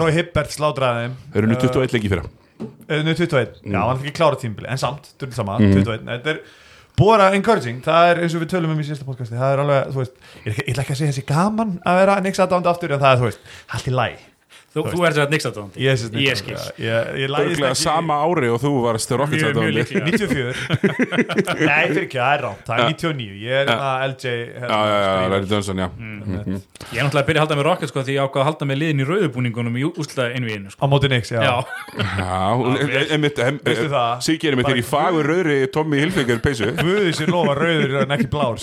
Roy Hibbert slátraði þeim Þeir eru nú 21 leiki fyrir uh, Nú 21, já, hann er ekki klára tímbili en samt, drull sama, Mhm. 21 Þetta er búra encouraging, það er eins og við tölum um í síðasta podcasti, það er alveg, þú veist ég, ætla ekki að segja þessi gaman að vera Nix aðdánd aftur, en það er, þú veist, allt í læg Þú, þú ert þetta nix aðdóðandi Ég, ég, Ég skil. ég, ég læðist ekki sama ári og þú varst líklega. 94 Nei, fyrir ekki, það er rátt, það er 99 Ég er hérna LJ hérna, Já, já, já. Larry Johnson, já. Mm. Ég er náttúrulega að byrja að halda með Rockets sko, því ég ákvað að halda með liðin í rauðubúningunum í úsla einvíðinu sko. Á móti Nix, já, Já, Já, e- einmitt? Siggeir með þér í fagur rauðri Tommy Hilfiger peysu. Guði sér lofa rauður en ekki blár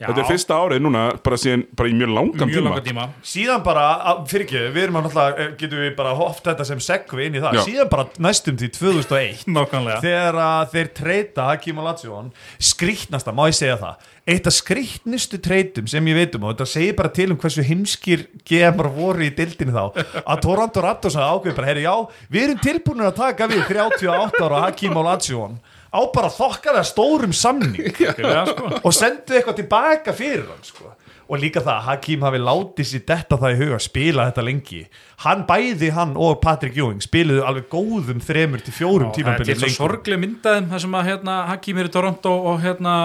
hafa og er alltaf, alltaf. Þetta er fyrsta árið núna bara, síðan, bara í mjög langan mjög tíma. tíma. Síðan bara, fyrir ekki, við erum að náttúrulega eh, getum við bara hoft þetta sem segvi inn í það. Já. Síðan bara næstum því 2001 Nákvæmlega. þegar þeir treyta Hakim Olajuwon skrýtnasta, má ég segja það. Eitt af skrýtnustu treytum sem ég veit um og þetta segir bara til um hversu heimskir gemar voru í dildinu þá að Toronto Raptors hafði ákveð bara, herri já við erum tilbúinir að taka við 38 ára Hakim Olajuwon á bara þokkalega stórum samning sko. og sendu eitthvað tilbaka fyrir hann sko. og líka það að Hakim hafi látið sér detta það í huga að spila þetta lengi hann bæði hann og Patrick Ewing spiluðu alveg góðum þremur til fjórum Það er til svo sorgleg myndaðum þar sem að hérna, Hakim er í Toronto og hérna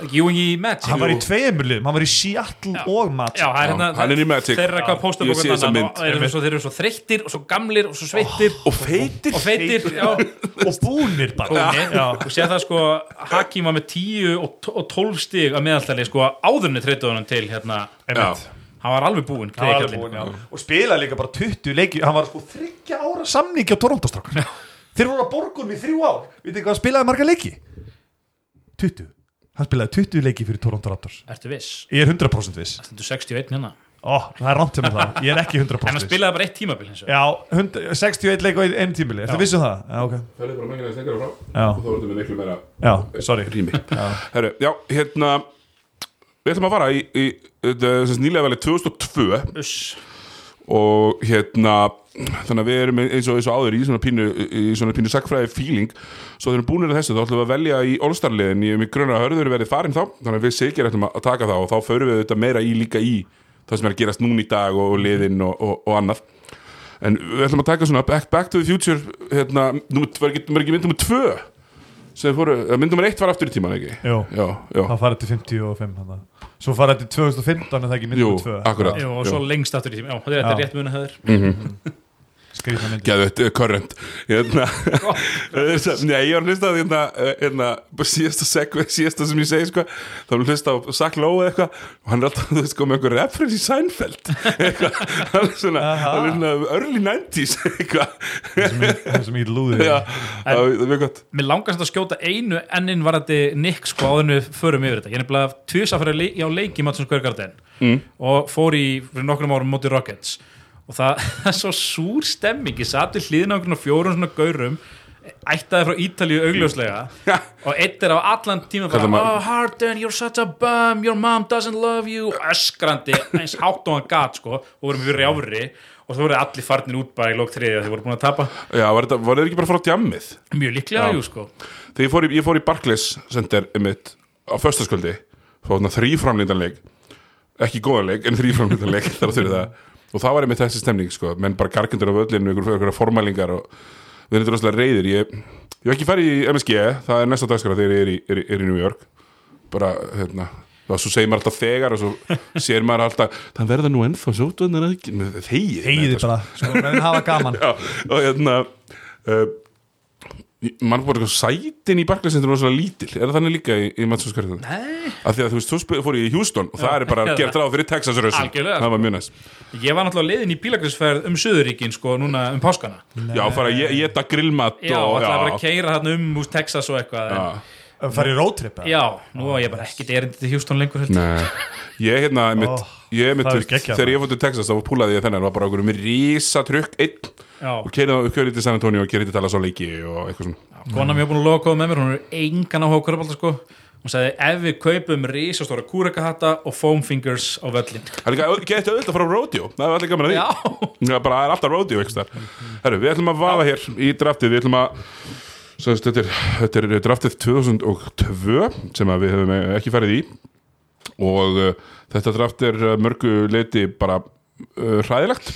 Ewing í Magic hann var í tveimur liðum, hann var í Seattle og Magic. Já, það er hérna hann er í Magic. Þeir eru eitthvað að posta mynd. og þeir eru svo, þeir eru svo þreyttir og svo gamlir og svo sveittir. Og feitir. Og feitir já, og búnir bara. Og sé það sko Hakim var með 10 og t- og 12 stig að meðaltali sko áðurni treytuðunum til hérna, hann var alveg búinn Hann var alveg kveikjallinn. búinn, já. og spilaði líka bara 20 leiki. Hann var sko þryggja ára samningi á Toronto-strákar þeir voru að borgunum í þrjú ár. Veitir hvað hann spilaði marga leiki? 20 hann spilaði 20 leiki fyrir Toronto Raptors. Ertu viss? ég er 100% viss. Stendur 61 hérna? Ó, það er rámt sem er það, ég er ekki 100% En hann viss. spilaði bara eitt tímabil eins og Já, 100, 61 leik á einu tímili, ertu vissum það? Já, ok. Það er bara mengilega stengur frá. Já. og þá erum við miklu meira Já, sorry. rými. Herru, já, hérna við ætlum að fara í, í, í, í nýlega velið 2002 Uss og hérna þannig að við erum eins og, eins og áður í svona pínu, í svona pínu sagfræði feeling. Svo þegar við erum búinir að þessu þá ætlum við að velja í All-Star-liðin. Ég er mig grunnar að hörður verið farin þá. Þannig að við segir ætlum að taka það og þá förum við þetta meira í líka í það sem er að gerast núna í dag og, og liðin og, og, annað. En við ætlum að taka svona Back, back to the Future hérna, var ekki, var ekki mynd nummer tvö sem fóru, eh, mynd nummer eitt var aftur í tíman ekki? Jú. já, já, Það farið til 55 hana. Svo farið til 2015 en það ekki jú, myndum 2 akkurat. Jú, og svo lengst aftur í tíma. Já, þetta er rétt muni höður Skrýtna myndi Geðvett, uh, current hérna, Nei, ég var að hlusta á því, hérna, síðasta segve, síðasta sem ég segi sko, þá var að hlusta á Zach Lowe eitthvað og hann er alltaf, þú veist, sko, með einhver reference í Seinfeld. Eitthvað, hann er svona hann er early 90s eitthvað, Það sem ég lúði já, það er mjög gott. Mér langar samt að skjóta einu ennin varandi Nick sko en við förum yfir þetta. Ég er nefnilega leik, á leiki Madison Square Garden mm. og fór í fyrir nokkrum árum móti Rockets og það er svo súr stemming. Ég satt við hliðina á einhvern og fjórum svona gaurum ættaði frá Ítalíu augljóslega. Og eitt er á allan tíma bara, oh Harden, you're such a bum your mom doesn't love you. Öskrandi, eins hátt og hann gat sko, og vorum við rjáfri og svo voru allir farnir út bara í lók þriðja þeir voru búin að tapa, Já, var þetta, var þetta ekki bara frá djammið? Mjög líklega jú sko. Þegar ég fór í, fór í Barclays Center einmitt, á föstaskvöldi fór þarna þrý framlíndanleik ekki góðanleik, en þrý framlíndanleik þar fyrir það og það var einmitt þessi stemning sko. menn bara gargendur á völlinu, ykkur, ykkur formælingar og við erum þetta rosalega reyðir ég, ég hef ekki farið í MSG það er næsta dagskara þegar ég er í, er, er í New York. Bara, hérna og svo segir maður alltaf þegar og svo sér maður alltaf, það verða nú ennþá sótvarnar þegið Heiði bara, sko, menn hafa gaman. Já, og hérna uh, mann búið eitthvað sætin í Barclays-centrum var svona lítil, er það þannig líka í, í Matsóskarðan? Nei. Af því að þú veist, þú fór ég í Houston og það er bara Já. gert ráð fyrir Texas-rössin Algjörlega, það var mjög næst Ég var náttúrulega leiðin í bílagrisferð um Suðuríkin sko núna um páskana Já, fara að geta grillmat Já, og, ætlaði bara að keira þarna um úr Texas og eitthvað en, já, Farið roadtrip eða? Já, nú var ég bara ekkit erindi til Houston lengur. Nei, ég hérna mitt, ég mitt, það þegar ég fór til Texas þá púlaði ég þennan, var bara okkur með rísa trukk einn. Já, og keirið á til San Antonio og keirið til Dallas á leiki og eitthvað svona. Kona mér búin að loka með mér hún er engan áhuga körpálta sko. Hún sagði ef við kaupum risastóra kúrekahatta og foam fingers á völlin Það er getið auðvitað frá rodeo. Það er allir gaman að því. Það er alltaf rodeo Herru, við ætlum að vaða hér í draftið. Við ætlum að svo, þetta, er, þetta er draftið 2002 sem við hefum ekki farið í og uh, þetta draft er uh, mörgu leiti bara uh, hræðilegt.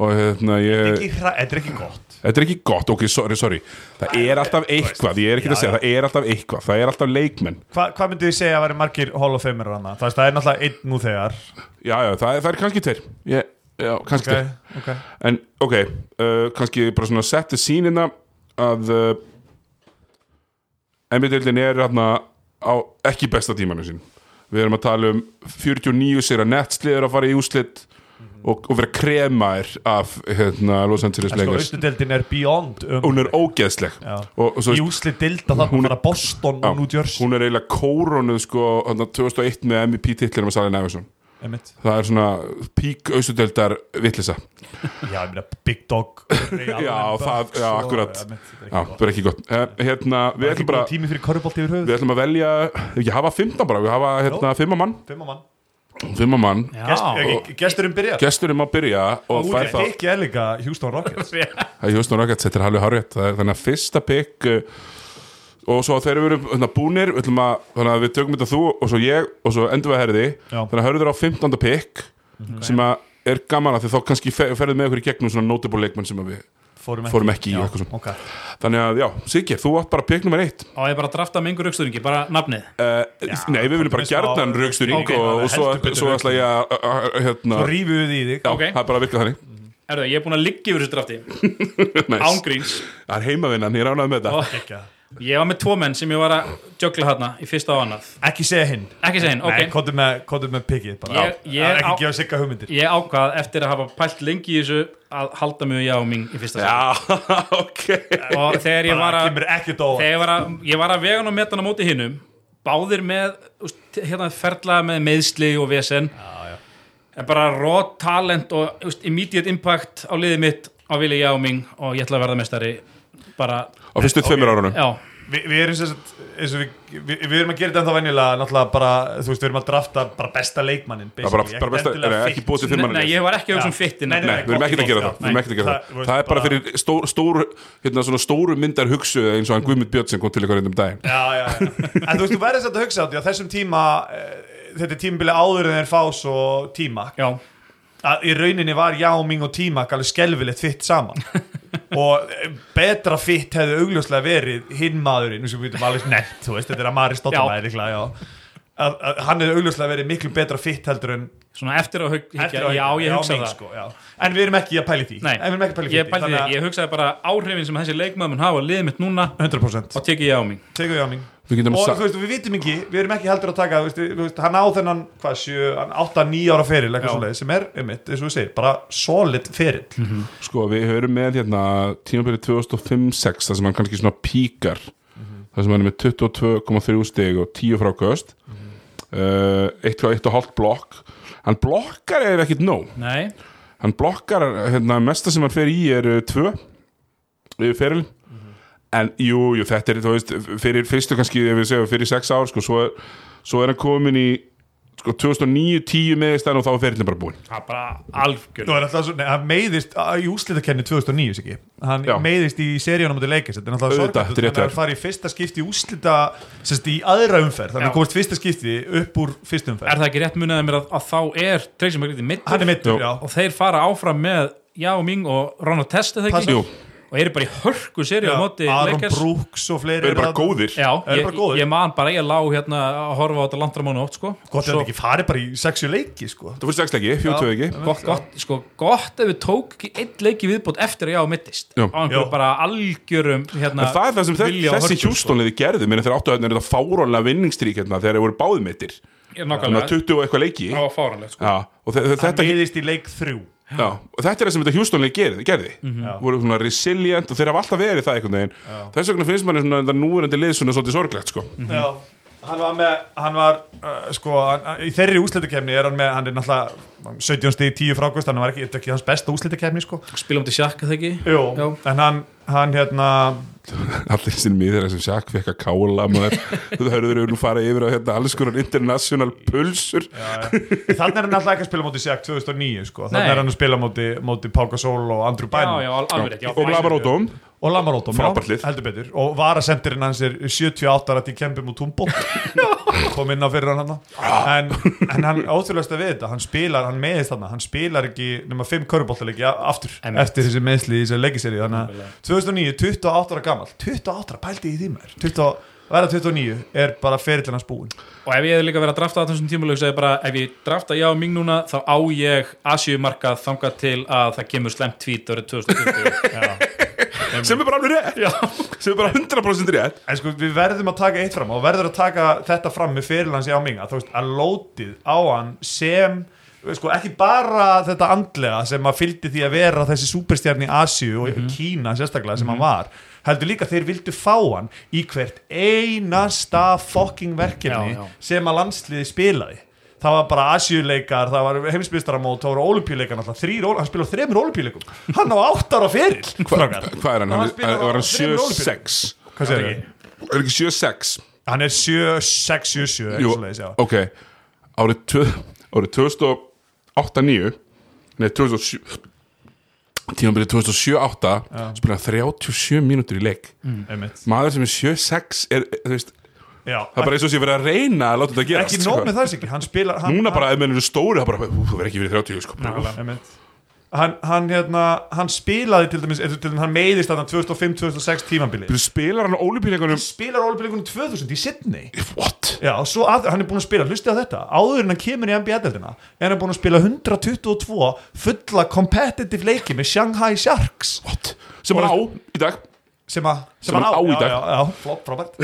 Og hérna ég Þetta er ekki gott. Þetta er ekki gott, ok, sorry, sorry. Það er alltaf eitthvað, ég er ekki að segja Það er alltaf eitthvað, það er alltaf leikmenn. Hva, Hvað myndið þið segja að vera margir Hall of Famer hana? Það, það er náttúrulega einn nú þegar. Já, já, það, er- það er kannski tveir. Já, kannski okay, tveir. okay. En ok, uh, kannski bara svona setja sínina að uh, NBA-deildin er hérna á ekki besta tímanu sín Við erum að tala um 49 sér að netsliður að fara í úslit og, og vera kremaðir af hérna, Los Angeles sko, Lakers. austudeldin er beyond um, Hún er ógeðsleg. Og, og svo Í úsli dilda það Hún hún er- er Boston og New Jersey. Hún er eiginlega kórónuð sko, þarna 2001 með MVP-titlunum að Salin Everson Einmitt. það er svona pík austudeldar vitlisa Já, ég meina Big Dog Já, það- já, akkurat. já, það er ekki gott. Eh, hérna, við Við ætlum bara tími fyrir korfubolt yfir höfuð. við ætlum að velja, ekki hafa 15 bara við hafa hérna, 5 mann, Fimm á mann. 5 mann. Gest, ekki- Gesturinn byrjar. gesturinn má byrja og það. Ekki er líka Houston Rockets. Það er Houston Rockets, þetta er Það er þannig að fyrsta pick uh, og svo þegar við erum hérna, búnir við, að, þannig að við tökum þetta þú og svo ég og svo endur við að herði. Þannig að hörður á 15. pick sem að er gaman að því þá kannski fe- ferðið með okkur í gegnum svona notable leikmenn sem við Fórum ekki, Fórum ekki í Já, eitthvað svona. ok. þannig að já, Siggi, þú átt bara pick nummer eitt. Og ég bara drafta með einhver raukstöringi, bara nafnið. Uh, Nei, við viljum bara gjarnan rauksturing Ok, og, og svo, svo ætla ég að hérna, Svo rífum við í þig. Já, það er bara að virka þannig Erðu, ég er búin að liggja yfir þessu drafti. Ángríns Það er heimavinnan, ég ránaði með þetta ég var með tvo menn sem ég var að jögla hérna í fyrsta og annað. Ekki segja hinn. Ekki segja hinn, Nei, ok kóttu með, kóttu með pikkið bara. Ég- Já. ég Það er ekki á- gefa sigga hugmyndir. Ég ákvað eftir að hafa pælt lengi í þessu að halda mig já ming í fyrsta Já, ok. Og þegar ég var Bara að kemur ekki dóa þegar ég var að, ég var að vegan og metan á móti hinnum báðir með úst, hérna ferla með meðsli og vesen. En bara raw talent og úst, immediate impact á liðið mitt á Vili Jáming og ég ætla að verða mestari bara, Á fyrstu tveimur árunum. Já, Vi, Við erum sem sagt eins og við, við, við erum að gera þetta ennþá venjulega náttúrulega bara, þú veist, við erum að drafta bara besta leikmannin Það er bara, bara besta, er, ekki búið til fimm nei, ég var ekki að hugsa um fittin Nei, Nei, við erum ekki að gera það, við erum ekki að gera það- er bara fyrir hérna svona stóru myndar hugsu eins og hann Guðmund Björn sem kom til ykkur reyndum daginn. Já, já, já. En þú veist, þú verður satt að hugsa á því á þessum tíma eh, þetta er tímabili áður en þeir fá svo tíma. Já, að í rauninni var já, ming og tíma alveg skelfilegt fitt saman og eh, betra fitt hefði augljóslega verið hinn maðurinn, sem við veitum alveg nefnt, þú veist, þetta er að Mari Stottamæði líklega, já að, að hann hefði augljóslega verið miklu betra fitt heldur en svona eftir að að- já, ég hugsa það. sko, en við erum ekki að pæli því. Nei, en við erum ekki að pæli ég, því pældi því, ég hugsaði bara áhrifin sem þessi leikmaður mun hafa á liðið mitt núna 100% og tekið ég á mig Ming Við getum og þú veist, við vitum ekki, við erum ekki heldur að taka þú veist, þú veist, hann á þennan, hvað, 8-9 ára feril, sem er, einmitt, eins og við segir, bara solid feril Sko, við höfum með hérna tímabilið 2005-06 þar sem hann kannski svona píkar þar sem hann er með 22,3 stig og 10 fráköst uh, 1,5 blokk. Hann blokkar eða ekkit nóg. Nei, hann blokkar, hérna, mesta sem hann fer í er 2 yfir feril. En jú, jú, þetta er, þú veist, fyrir fyrstu kannski, ef við segjum, fyrir 6 ár, sko, svo er, svo er hann komin í sko, 2009-10 meðist og þá er ferilin bara búinn það er bara algjör Nú er alltaf svo, nei, hann meiðist í úslitakenni 2009, ekki? Hann Já. meiðist í seríunum á til leikis, þetta er náttúrulega sorglægt, þetta er rétt þannig að hjá hann fari í fyrsta skipti í úslita, sérst í aðra umferð, þannig Já. að komast fyrsta skipti upp úr fyrsta umferð. er það ekki rétt munið að mér að, að þá er Tracy McGrady mittur Hann er já. og þeir fara áfram með Yao Ming og Ronald Test eða ekki Jú, og eru bara í hörku seri á móti Aron Lakers Brooks og fleiri. erum bara góðir Já, Eru ég, bara góðir. ég man bara, ég lá hérna að horfa á þetta landramónu oft sko Gott að Svo- þetta ekki fari bara í sexu leiki, sko. Það fyrir sexleiki, fjóttöðu ekki gott, gott, sko, gott ef við tók ekki einn leiki viðbútt eftir að ég á mittist Já. á einhverju Já. bara algjörum hérna, En það er það sem þess, vilja og þessi hörku, sko. hjústónliði gerði Mér þeir áttu að þetta fárónlega vinningstrík hérna, þegar þeir voru báðmittir Ég er Þannig að nákvæmlega, 20 og eitthvað leiki það var fáranlegt sko. Já, og þe- þe- Hann þetta, meiðist í leik þrjú. Já, og þetta er það sem þetta hjústónlið gerði, gerði. Já. voru svona resilient og þeir hafa alltaf verið það einhvern veginn þess vegna finnst manni svona þetta núverandi lið svona svolítið sorglegt sko. Já. Hann var með, hann var, uh, sko, hann, í þeirri úslitakefni er hann með, hann er náttúrulega 17 stig 10 frákvist, hann var ekki, þetta er ekki hans besta úslitakefni, sko. spilum til sjakka það ekki? Jú, Já. en hann, hann hérna, allir sinni miður þessum sjakk fekk að kála maður. Þú hörður nú fara yfir á hérna, alls konar international pulsur. Þannig er hann alltaf ekki að spila móti Sjak 2009 sko. Þannig er hann að spila móti, móti Pál Gasol og Andrew Bynum. já, al- alveg rétt. Já, og Lavarótum og lið. heldur betur. Og varasendirinn hans er 78 ára til kempum og túmbó kom inn á fyrir hann hann en, en hann ótrúlega við þetta hann spilar, hann meðist hann hann spilar ekki nema 5 köruboltaleiki aftur Einmitt. eftir þessi meðsli í þessi leikiseri þannig að 2009, 28 ára gammal 28 ára, pældi í því maður. 20, verða 29 er bara ferillin hans búin og ef ég hefði líka verið að drafta á þessum tímuleg segði bara, ef ég drafta já mig núna þá á ég Asíumarkað þangað til að það kemur slemt tvít árið 2020 sem er bara alveg rétt. Sem er bara 100% rétt. En sko við verðum að taka eitt fram og verður að taka þetta fram með fyrirlans í áminga þú veist að lótið á hann sem sko ekki bara þetta andlega sem að fylgdi því að vera þessi superstjarni í Asíu og Kína sérstaklega sem hann var heldur líka þeir vildu fá hann í hvert einasta fucking verkefni Já, já. sem að landsliði spilaði það var bara Asíuleikar, það var heimsbyrstaramót það voru olimpíuleikar náttúrulega, þrýr, ól- hann spilaði þremur olimpíuleikum, hann á áttar á feril strákar. hvað er hann? Hann var hann þremur 7-6 hvað segir þau? er ekki 7-6 Hann er 7, 6, 7, 7 Jú, eitthvað svoleiðis, já. ok árið, tvö- árið 2008-9 nei 2007 tímabilið 2007-8 spilaði 37 mínútur í leik Einmitt. maður sem er 7-6 er, þú veist, Já, það er bara eins og sé verið að reyna að láta þetta gerast ekki nóg með það ekki hann spilar hann, núna bara ef menn eru stóri það bara, ú, það verður ekki verið 30 sko. hann, einmitt. hann, hann, hérna, hann spilaði til dæmis til dæmis hann meiðist þarna 2005-2006 tímabili Byrju, spilar hann á ólipíleikunum spilar olimpíuleikunum 2000 í Sydney. What? Já, að, hann er búin að spila, hlustið á þetta. Áður en hann kemur í NBA-deldina er hann búin að spila 122 fulla competitive leiki með Shanghai Sharks. What? sem hann á í dag sem, a, sem, Sem hann á í dag. já, já, já, flott, frábært.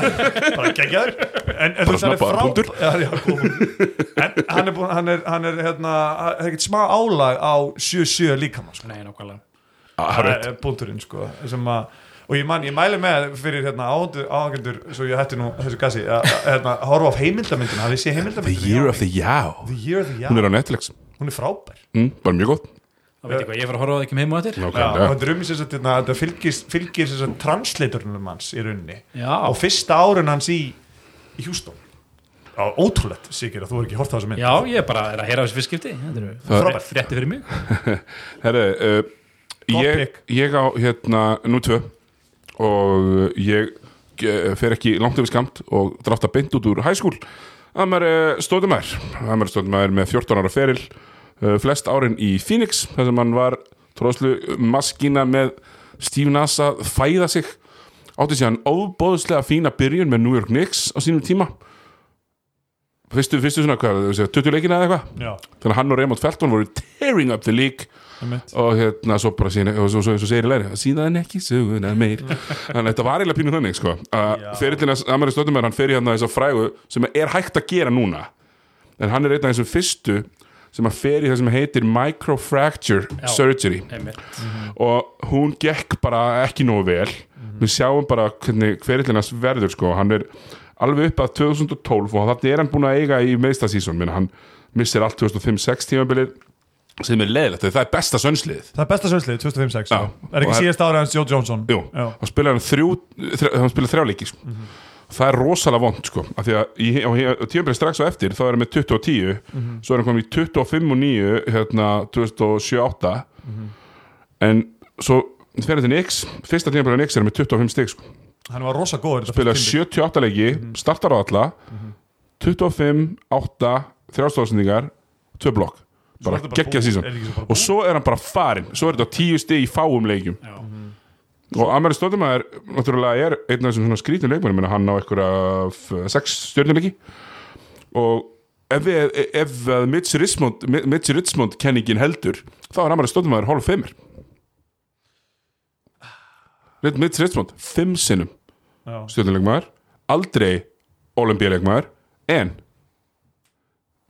Bara geggjaður en, en þú veist, hann er frá punktur. já, já, góð punktur. en hann er, búin, hann er, hann er hérna, er ekkert smá álag á 7-7 líkamann sko. Nei, nákvæmlega. Ah, er punkturinn sko, sem að og ég, man, ég mæli með fyrir hérna, áhengendur svo ég hætti nú þessu gassi að hérna, horfa á heimildamindina The Year of the Yow The Year of the Young hún er á Netflix. Hún er frábær. Mm, bara mjög gott þá veit ég hvað, ég fyrir að horfa á það ekki með heim og eftir? Já, og þetta er um hérna, þetta fylgir, fylgir translatornum hans í rauninni. Já. á fyrsta árun hans í, í Houston. Já, ótrúlegt, Sigir, að þú er ekki hort á þessu mynd. Já, ég bara er að heyra á þessu fyrstskipti Það- frábært frétti fyrir mig. Herri, uh, ég, ég á hérna nú tvö. Og ég fer ekki langt yfir skamt og drafta beint út úr high school. Amar Stóðumær Amar Stóðumær með 14 ára feril flest árin í Phoenix þar sem hann var tróðslu maskína með Steve Nasa fæða sig. Átti síðan óbóðslega fína byrjun með New York Knicks á sínum tíma. Fyrstu, fyrstu svona hvað, 20 leikina eða eitthvað? Þannig að hann og Raymond Felton voru tearing up the league. Og hérna svo bara síðan og svo, svo, svo segir í læri síðan ekki söguna meir. Þannig að þetta var eiginlega pínu þannig sko. Að ferillin að Amari Stöndumær hann fer í hérna þess að frægu sem er hægt að gera núna. En hann er einn af þessum fyrstu sem að fer í það sem heitir microfracture Já. surgery. Einmitt. og hún gekk bara ekki nógu vel. Við sjáum bara hvernig ferillinast verður sko, hann er alveg upp að 2012 og þetta er hann búin að eiga í meðstasíson, minna hann missir allt 2005-6 tímabilið sem er leðilegt, það er besta sönslið. Það er besta sönslið, 2005-6 Já. Er ekki síðast ára hans Joe Johnson? Jú, Já. hann spilaði þrjá, leiki sko. Það er rosalega vond sko, af því að í, á, á tímabilið strax á eftir þá er hann með 20 og 10 svo er hann komið í 25 og 9 hérna 2007-8 en svo hann til Nix fyrsta tímabilið Nix er með 25 stig sko. Hann var rosa góður þetta spilaði fyrsta tímabil. 78 leiki, startar á alla 25, 8 þrjástóðsendingar, 2 blokk. Bara geggja sísón og svo er hann bara farin svo er þetta 10 stig í fáum leikjum. Já. Og Amari Stóttumæður náttúrulega er einn af þessum svona skrítnum leikmennum menn hann á einhverja 6 stjórnuleiki og ef, ef að Mitch Richmond, Mitch Richmond kenningin heldur þá er Amari Stóttumæður hálf feimur Mitch Richmond, 5 sinnum Já. stjórnuleikmaður aldrei olimpíuleikmaður en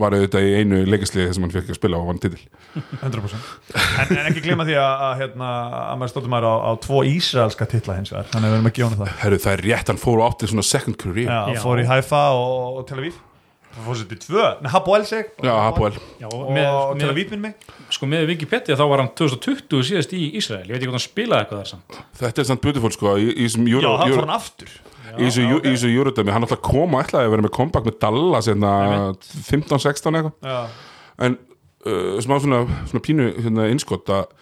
var auðvitað í einu leikasliði sem hann fekk að spila og vann titil. 100% en, en ekki glema því að, að, hérna, að maður stóttum maður á, á tvo ísraelska titla hins vegar Þannig að við erum að gefa hann það Herru, það er rétt, hann fór á áttið svona second career. Já, Já. fór í Haifa og, og Tel Aviv. Það fór sér til tvö, Nei, Hapoel seg Já, Hapoel. Og með, Tel Aviv minn mig. Sko með Wikipedia þá var hann 2020 síðast í Ísrael. Ég veit ekki hvort hann spilaði eitthvað þar samt. Þetta er samt beautiful sko í, í þessum Já, Euro, fór hann aftur í þessu Eurodæmi hann alltaf kom og ætlaði að vera með comeback með Dallas hérna 15-16 eitthvað. Já, en uh, smá svona, svona pínu hérna, innskott að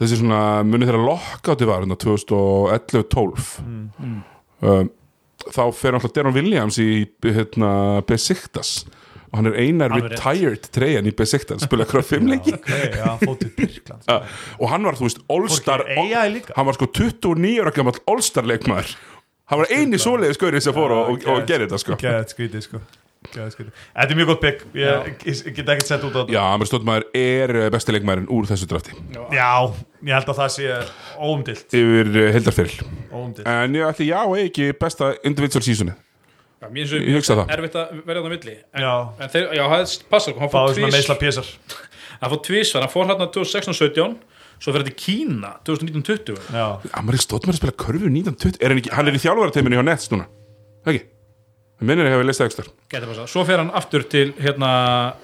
þessi svona muni þeirra lokkátið var hérna 2011-12 Mm. um, þá fer alltaf Deron Williams í hérna, Besiktas. Og hann er einar rétt. retired treyjan í Besiktas spila hverja fimm leiki. ok, já, fótið Birkland Ja, og hann var, þú veist, All-Star líka? hann var sko 29 ára gammal All-Star leikmaður hann var eini svoleiði skaurið sem fór og, og, og gerði þetta sko. Gæðið skrítið sko. Þetta er mjög gott bygg Ég get ekkert sett út á þetta. Já, hann er stóttmaður er eh, besti leikmaðurinn úr þessu drafti. Já, ég held að það sé óumdilt yfir heldarferil Óumdilt en ég ætli já, ekki besta individual seasoni Já, mér finnst Ég hugsa það. erfitt að verða það milli. En, Já. en þeir, já, það passar hann fór Báðu svona tvís meisla pésar. Hann fór tvísvar, hann fór hérna 2016-17 svo fyrir þetta Kína 2019-20 Já. Amaril Stóttmaður að spila körfu 1920 er hann, ekki, hann er í þjálfarateiminu hjá Nets núna? Ekki, það minnir ég hefði leist ekstra Gæti passað. Svo fer hann aftur til hérna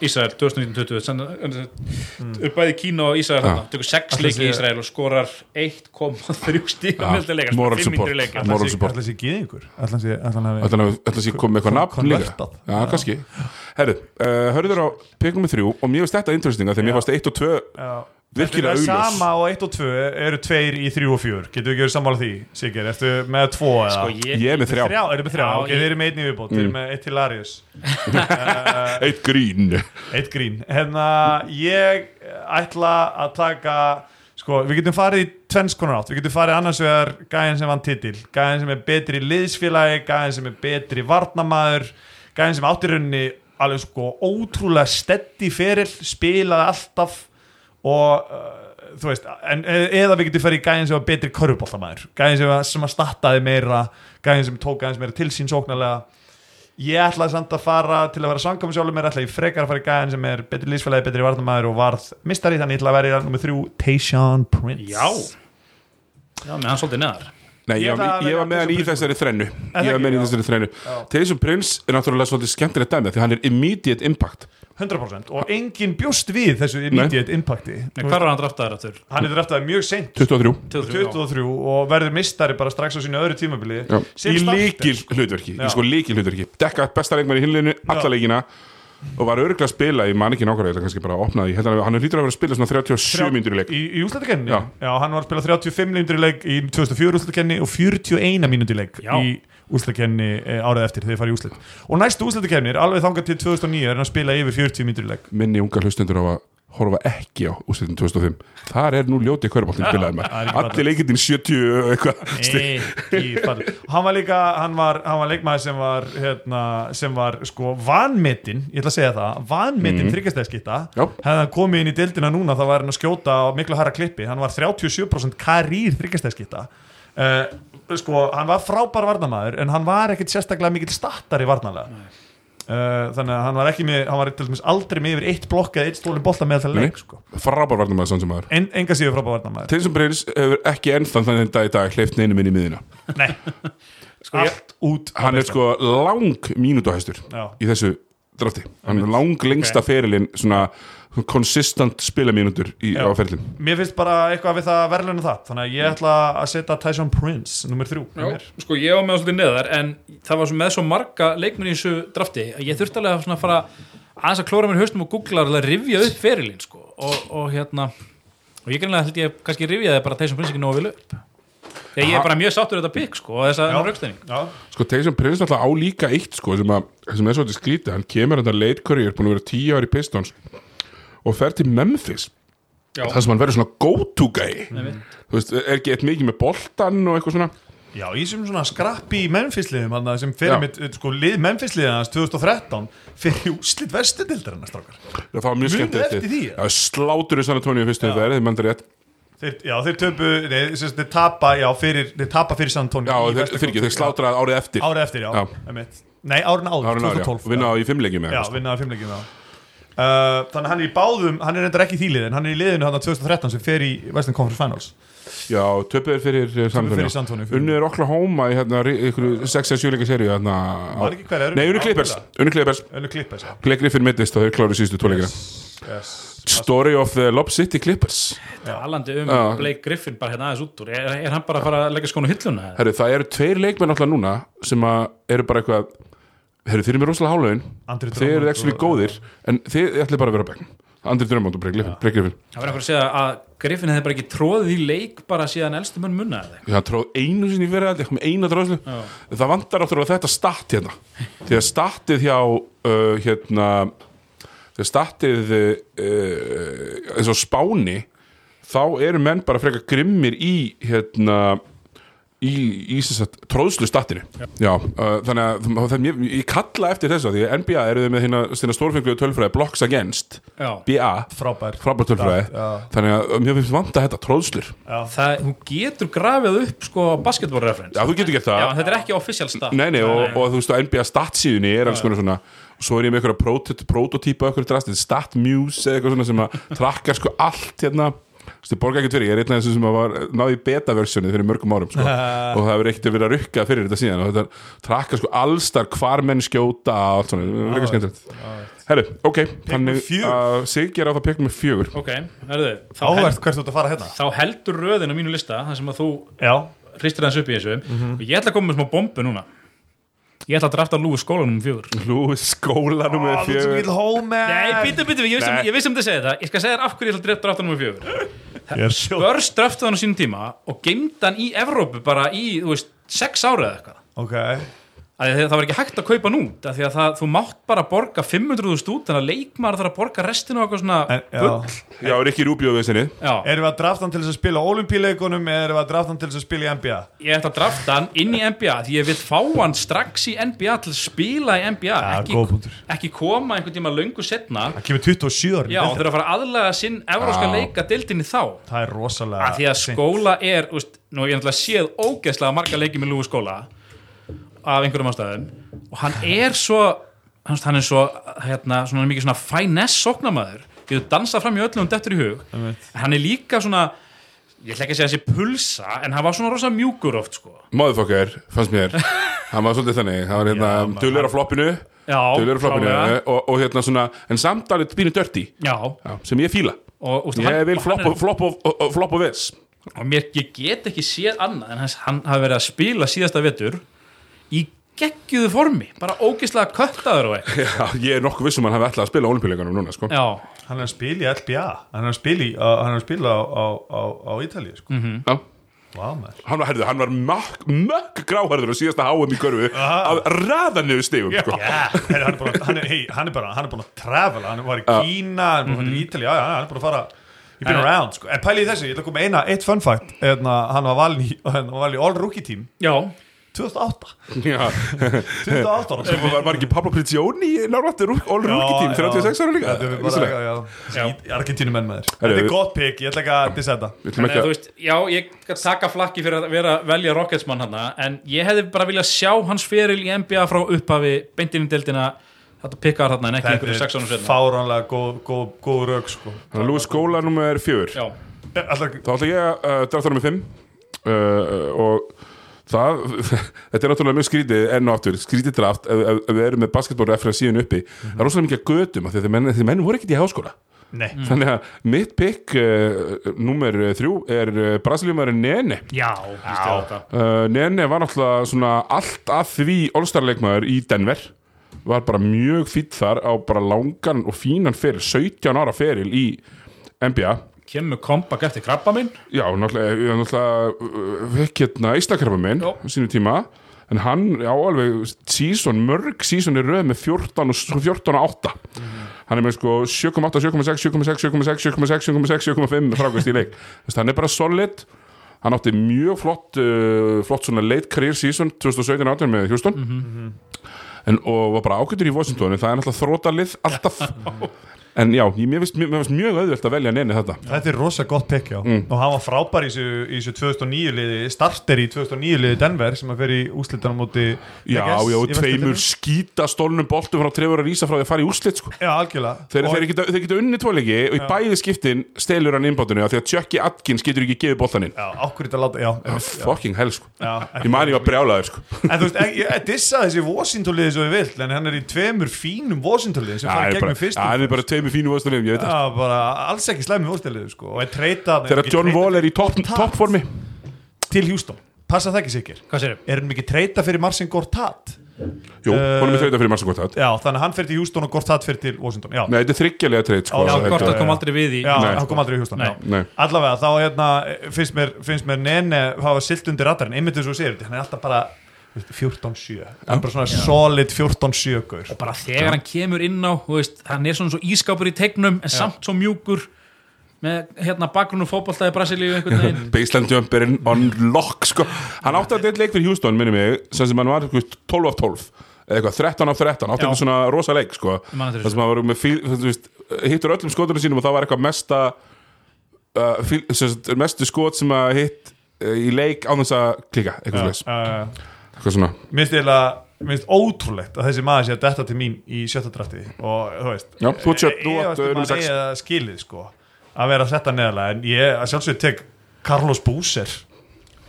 Ísrael 2019-20 sem mm. bæði Kína og Ísrael tekur sex Ætli leiki í Ísrael og skorar 1,3 stíma Já, með leikar, moral support. Ætla sé hann Ætla hann að sé komið eitthvað nafn líka. Já, kannski. Herru, uh, hörður á pikum með þrjú og mér finnst þetta interestinga þegar mér fannst 1 og 2 Virkilega Þetta er augljós sama og 1 og 2 eru tveir í 3 og 4 Getur við ekki verið sammála því, Sigger? Ertu með 2 eða? Sko, ég, Ég er með þrjá, Þrjá, eru með 3? Já, Ok, þeir eru með einn í viðbót. Þeir eru með eitt Hilarious eitt grín. Eitt grín. Hérna, ég ætla að taka Sko, við getum farið í tvenns konar átt. Við getum farið annars vegar gæðin sem vann titil Gæðin sem er betri liðsfélagi Gæðin sem er betri varnamaður Gæðin sem áttir rauninni alveg sko ótrúlega steddi feril Spilaði alltaf Og uh, þú veist en, Eða við getum farið í gæðin sem var betri körfuboltamæður Gæðin sem, var- sem að startaði meira Gæðin sem tók gæðin sem meira til sín sóknarlega. Ég ætlaði samt að fara til að vera sangum sjálfur mér ætla ég frekar að fara í gæðin sem er betri lífsfélagi, betri varnamæður og varð mistari þannig ég ætla að vera í nummer þrjú Tayshaun Prince. Já. Já, með hann svolítið neðar. Nei, Ég ég, ég var með hann í þessari þrennu. Ég var með hann í þessari þrennu. Taysom Prince er náttúrulega svolítið skemmtilegt dæmi því hann er immediate impact 100% og enginn bjóst við þessu immediate impacti. En hvað er hann draftaður aftur? Hann er draftaði mjög seint. 23 23 og verður mistari bara strax á sínu öðru tímabili. Í líkil hlutverki. Í sko líkil hlutverki Dekka besta leikmann í hinleinu alla leikina. Og var örgulega að spila, ég man ekki nákvæmlega þetta kannski bara opnaði, ég held að hann hlýtur að vera að spila svona 37 myndir í leik. í, í úslutakenni Já. Já. hann var að spila 35 mínútur í leik í 2004 úslutakenni og 41 mínútur í leik Já. í úslutakenni árið eftir þegar þið farið í úslut og næstu úslutakenni er alveg þangað til 2009 er hann að spila yfir 40 mínútur í leik minni ungar hlustundur á að horfa ekki á úrslitin 2005 þar er nú ljóti körbóltin spilaði ekki allir leikindin 70 og eitthvað. Hann var líka hann var, hann var leikmaður sem var hérna, sem var sko vanmetin ég ætla að segja það, vanmetin mm. þryggjastæðskitta Já. hefði hann komið inn í dildina núna þá var hann að skjóta á miklu harra klippi. Hann var 37% karýr þryggjastæðskitta uh, sko, hann var frábær varnamaður en hann var ekkit sérstaklega mikill startari varnalega Uh, þannig að hann var ekki með hann var til dæmis aldrei með yfir eitt blokk eða eitt stólin bolta með það leik sko. frábær varnum að sann sem maður en, enga síður frábær varnamaður Taysom Prince hefur ekki ennþann þannig dag í dag hleyft neinu minn í miðina Nei, Sko, allt út hann er sko lang mínútuhæstur Já. í þessu drafti. Hann er lang lengsta Ok. ferilinn svona konsistant spilamínútur í Já. á ferilinn Mér finnst bara eitthvað við það verðlunum það. Þannig að ég ætla að setja Tyson Prince Númer þrjú Já, mér. sko ég var með svolítið neðar en það var svo með svo marga leikmenn í þessu drafti að ég þurfti alveg að fara aðeins að klóra mér haustum og googla og rifja upp ferilinn sko. Og, og hérna og ég greinlega held ég kannski rifjaði bara Tyson Prince ekki nógu vel upp. Þegar ég er bara mjög sáttur við þetta pikk sko og þessa raukstæning Já, sko Taysom Prince alltaf á líka eitt sko sem, að, sem er svolítið skrítið. Hann kemur þetta late career búin að vera 10 ári Pistons og fer til Memphis Já. það sem hann verður svona go to guy Einmitt. þú veist, er ekki eitt mikið með boltan og eitthvað svona Já í sem svona skrappi í Memphis-liðum sem Já. fyrir mitt, sko, lið Memphis-liðið hans 2013 fyrir úslit vestudildar hennar strákar það var mjög skemmt eftir því, ja? slátur í San Antonio fyrstu umferð, þið mandur rétt þeir, Já þeir töpu, sagt, þeir tapa já, fyrir, þeir tapa fyrir San Antonio já, í þeir, fyrir ekki, þeir Conference. slátraði árið eftir Já, Árið eftir, já, Já. Nei, árin áður, árið náður, já, 2012 og vinna í fimmleikjum Já, vinnaði fimmleikjum já. Uh, þannig að hann er í báðum hann er reyndar ekki í því liðin, hann er í liðinu hann 2013 sem fer í Western Conference Finals. Já, töpuður fyrir eh, San fyrir Antonio. San Antonio, fyrir- unnið er Oklahoma í hérna, ykkur 6-7 leika serju hérna, nei, ekki unnu Clippers. ábyrgða? unnu Clippers, Önnu Clippers, já. Blake Griffin mittist og þeir kláru síðustu tvoleikina yes. Story of the Lob City Clippers. Talandi um Já. Blake Griffin bara hérna aðeins út úr. Er, er hann bara að fara að leggja skónu hilluna eða? Herru, það eru tveir leikmenn alltaf núna sem að eru bara eitthvað Herru, þeir eru með rosalega Andri Þeir eru actually og- góðir En þeir ætli bara að vera bekknum. Andri Drummond og Brek Griffin. Það var einhver að segja að Griffin hefði bara ekki tróðið í leik bara síðan elstu munn munna eða eitthvað. Já, hann tróð einu sinni fyrir þetta, með eina dróðslu það vantar áttur á þetta statt hérna. Því að stattið hjá uh, hérna því að stattið uh, eins og Spáni þá eru menn bara frekar grimmir í hérna í, í tróðslu stattinu já, uh, þannig að ég, ég kalla eftir þessu því að NBA eru þið með hérna stórfengluðu tölfræði Blocks Against Já. BA, Frábær. frábær tölfræði. Já. þannig að mér finnst vanta þetta tróðslur. Það, þú getur grafið upp sko basketball reference. Já, þú getur gert það. Já, en þetta er ekki official stat. Nei, nei, og, og þú veist, á NBA statsíðunni er alls konar svona svo er ég með eitthvað prot prototýpa eitthvað drast, StatMuse eitthvað svona sem að trakkar sko allt hérna Þú veist, ég borga ekkert fyrir, ég er einn af þessum sem að var náði í beta-versjónið fyrir mörgum árum sko. og það hefur ekkert verið að rukka fyrir þetta síðan. Og þetta trakkar sko allstar hvar menn skjóta og allt svona, það er ekki skemmtilegt. Herru, ok, þannig að Siggi er á það peknum með fjögur. Ok, herðu, þá, held, Áhvert hvert þú ert að fara hérna. þá heldur röðin á mínu lista þar sem að þú Já, hristir hans upp í þessu. Og ég ætla að koma með smá bombu núna Ég ætla að drafta Lúi skólanum um fjögur. Lúi skólanum svo fjögur. Nei, býtu, býtu, ég vissum um þetta að segja þetta. Ég skal segja þér af hverju ég ætla að drafta um fjögur. Er Börs draftaði hann á sínum tíma og geimd hann í Evrópu bara í, þú veist, sex ára eða eitthvað. Ok, að það var ekki hægt að kaupa nút að að það, þú mátt bara borga 500.000 út þannig að leikmaður þarf að borga restinu og eitthvað svona en, bull. Já Já, Rikki Rúbjó við sinni. Já, Erum við að drafta hann til þess að spila á olimpíuleikunum eða erum við að drafta hann til þess að spila í NBA? ég ætla að drafta hann inn í NBA því ég vil fá hann strax í NBA til að spila í NBA Já, ekki, ekki koma einhvern tíma löngu setna Það kemur 27 ári Já, og þurfa að fara að aðlaga sinn evróska Já. leika dildinni þá. Það er rosalega að af einhverjum ástæðum og hann er svo hann hann er svo hérna, svona mikið svona finesse sóknamaður getur dansað fram í öllum dettur í hug. En hann er líka svona ég ætla ekki að segja þessi pulsa en hann var svona rosa mjúkur oft sko. Motherfucker, fannst mér. Hann var svolítið þannig, hann var hérna maður- Dulur á floppinu. Já, Dulur á floppinu og, og hérna svona En samt alveg býnir dörti Já, já, Sem ég fíla. Og, úst, Ég vil og, flopp og flopp og, og, og flopp og viss og mér, ég get ekki séð annað en hans, hann hafi verið að spila síðasta vetur í geggjuðu formi bara ógeðslega köttaður og eitthvað. Já, ég er nokkuð vissum að hann hafi ætlað að spila olimpíuleikunum núna, sko. Já, Hann er að spila í LBA Hann er að spila, í, uh, hann er að spila á, á, á, á Ítalíu sko. Mhm. Já. Vá, maður. Hann var, herðu, hann var mökk, mökk gráhærður og síðasta háum í görfu að raða niður stigum, sko. Já, heyrðu, hann, er hann, er, hey, hann er bara hann er búin að travela, hann var í Kína hann er búin fara í já, já, hann er búin að fara You've been En- around, sko. En pæli í þessu, ég ætla að koma eina, eitt fun fact Eðna, Hann var valin í, hann var valin í All Rookie Team. Já 2008 Já, 2008 ára sem var, var ekki Pablo Prigioni náttúrulega all-rookie team, 36 ára líka. Argentínu menn með þér. Herru, Þetta er gott pick, ég ætla ekki að að veist, já, ég taka flakki fyrir að vera velja Rocketsmann hann en ég hefði bara viljað sjá hans feril í NBA frá upphafi beintinni deildina þetta pikkar þarna en ekki einhverju sex ánum Þetta er setna fáránlega góð, góð, góð rauk sko. Lúi skóla nummer fjögur. Já, Ætla, Þá ætla ég að drafta nummer fimm uh, og það þetta er náttúrulega mjög skrítið enn og aftur skrítið draft ef, ef, ef við erum með basketball reference síðan uppi það er rosalega mikið að götum af því menn, þið menn voru ekkert í háskóla. Nei, þannig að mitt pick uh, nummer þrjú er uh, Brasiliumæri Nene. Já, uh, Nene var náttúrulega svona allt að því allstarleikmaður í Denver. Var bara mjög fýtt þar á bara langan og fínan feril 17 ára feril í NBA Kemur kompakt eftir krabba minn. Já, náttúrulega, ég náttúrulega uh, fekk hérna Íslakarfa minn Já. á sínu tíma. En hann á alveg sísón, mörg sísón er röð með 14 og, 14 og 8 hann er með sko 7,8, 7,6, 7,6, 7,6, 7,6, 7,6, 7,5 frákvæmst í leik. Þess, að hann er bara solid. Hann átti mjög flott uh, flott svona late career season 2017-18 með Houston. En, og var bara ákvæmdur í Washington en það er náttúrulega þrótalið alltaf en já, ég, mér finnst mjög auðvelt að velja neini þetta þetta er rosa gott pick já. Mm. og hann var frábær í þessu, í þessu 2009 liði, starter í 2009 liði Denver sem að fer í úslitanum móti Já, já, tveimur skítastólnum boltum frá trefur að rísa frá því að fara í úrslit sko. Já, algjörlega þeir, Og- þeir, geta, þeir geta unni tvoleiki og í bæði skiptin stelur hann innbáttunni af því að Chucky Atkins getur ekki gefið boltan inn Já, ákveður þetta láta, já, einmitt, já. fucking hell sko. Ég man ég var brjálaður sko. En þú veist, ég, ég dissa þessi Washington liði svo ég vill en hann er í tveimur fínum Washington liði sem fara hann hann tveimur fínu vöstunum ég veit það. Já, bara alls ekki slæmi liði sko. og er treyta þegar John Wall er í topp top til Houston, passa það ekki sikir Hvað sérum? er hann mikið treyta fyrir Marcin Gortat Jú, honum er þreyta fyrir massa gott hatt Já, þannig að hann fyrir til Houston og Gortat fyrir til Washington Já, Nei, þetta er þryggjalega treyt sko, Já, já, kom aldrei við í já Nei, hann kom aldrei í Houston já. Allavega, þá hérna, finnst mér, finnst mér Nene hafa silt undir radarinn, einmitt eins og þú segir hann er alltaf bara þú veist, 14-7 hann er bara svona solid 14-7 gaur. Bara þegar hann kemur inn á þú veist, hann er svona svo ískápur í tegnum en samt svo mjúkur með hérna bakgrunum fótboltaði Brasilíu einhvern veginn. Baseline jumperinn on lock sko. hann átti að þetta leik fyrir Houston minni mig, sem sem hann var þú veist, 12 af 12 eða eitthvað 13 af 13 átti Já. þetta svona rosa leik sko. Þar sem hann var með hittur öllum skotunum sínum og það var eitthvað mesta uh, fíl, sem sagt, mestu skot sem að hitt uh, í leik á þess að klika eitthvað, Já, uh, eitthvað svona. Mér finnst eiginlega ótrúlegt að þessi maður sé að detta til mín í sjötta drafti og þú veist Já, þú ert sjött- þú ég átt, númer maður sex. eigi að skilið sko að vera setja neðalega en ég að sjálfsög tek Carlos Búser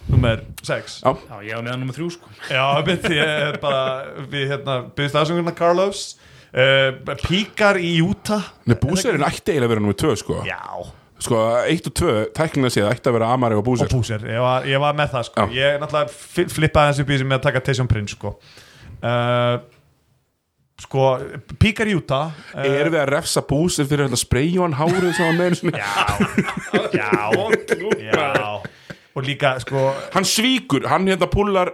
nummer 6 Já. já, ég á neðan nummer þrjú sko. Já, mitt, ég er bara við hérna, byggðist aðsöngurna Carlos. Uh, Píkar í Utah. Nei, búserinn ætti eiginlega að vera nummer 2 sko. Já, sko, 1 og 2, tæknilega séð ætti að vera Amari og og búser Búser, ég var, ég var með það sko. Já. Ég náttúrulega fli- flippaði þessu þessu með að taka Taysom Prince sko. Uh, Sko, Píkar Utah uh, Erum við að refsa búser fyrir að spreyja hann hárið sem hann meður svona Já, já, já. Og líka, sko Hann svíkur, hann hérna púlar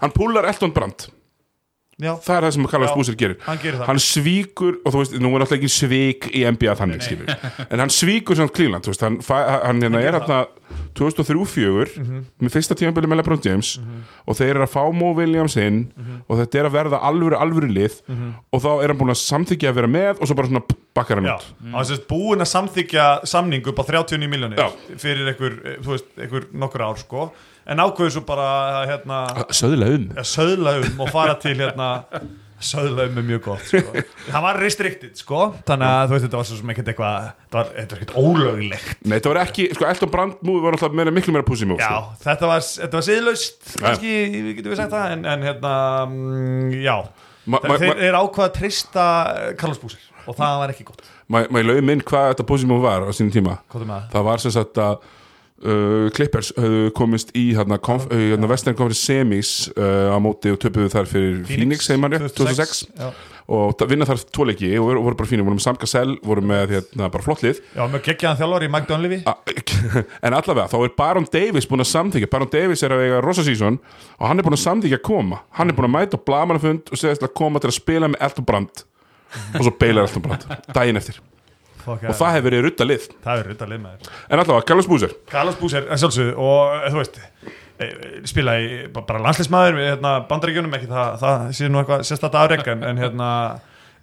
Hann púlar Elton Brand Já, Það er það sem Carlos Já, Búser gerir. Hann gerir. Hann svíkur, og þú veist, nú er alltaf ekki svik í NBA þannig, skilur En hann svíkur samt Cleveland, þú veist Hann, fæ- hann hérna er hérna 2003-04 Mhm. Með fyrsta tímabili með LeBron James Og þeir eru að fá Mo Williams inn Mhm. Og þetta er að verða alvöru, alvöru lið Og þá er hann búin að samþykja að vera með Og svo bara svona bakkar hann út. Hann var sérst búin að samþykja samning upp á 39 miljónir. Fyrir einhver, eh, þú veist, einhver nokkur ár sko En ákveður svo bara að hérna Söðla um að söðla um og fara til hérna söðla um er mjög gott sko. það var restricted sko þannig að þú veist þetta var svo sem ekkert eitthvað þetta var, þetta var ekkert ólöglegt Nei, þetta var ekki, sko, Elton Brand múið var alltaf meira, miklu meira pussy move já, sko. þetta var, þetta var siðlaust kannski, getum við sagt það en, en hérna, mm, já Ma- ma- þeir eru ákvað að trista Carlos Búsir og það var ekki gott Maður lögum inn hvað þetta pussy move var á sínum tíma hvað það? það var sem sagt að uh, Clippers höfðu komist í hérna, konf, uh, hérna Western Conference semis uh, á móti og töpuðu þar fyrir Phoenix, segir maður rétt, 2006 já, og ta- vinna þar tvo leiki og voru, voru bara fínir, voru með Sam Cassell voru með hérna, bara flott lið. Já með geggjaðan þjálfari Mike Dunleavy. A- en allavega, þá er Baron Davis búin að samþykja Baron Davis er að vega rosa sísón og hann er búin að samþykja að koma. Hann er búin að mæta á blamanafund og segist að koma til að spila með Elton Brand. Og svo beilar Elton Brand daginn eftir og það hefur verið rutta lið. Það er rutt að lið með þér en allavega, Carlos Boozer. Carlos Búser, en sjálfsögðu og eh, þú veist eh, spila í ba- bara landslismæður við hérna, bandaríkjunum, ekki það, það sé nú eitthvað sérstætt afreg en, en hérna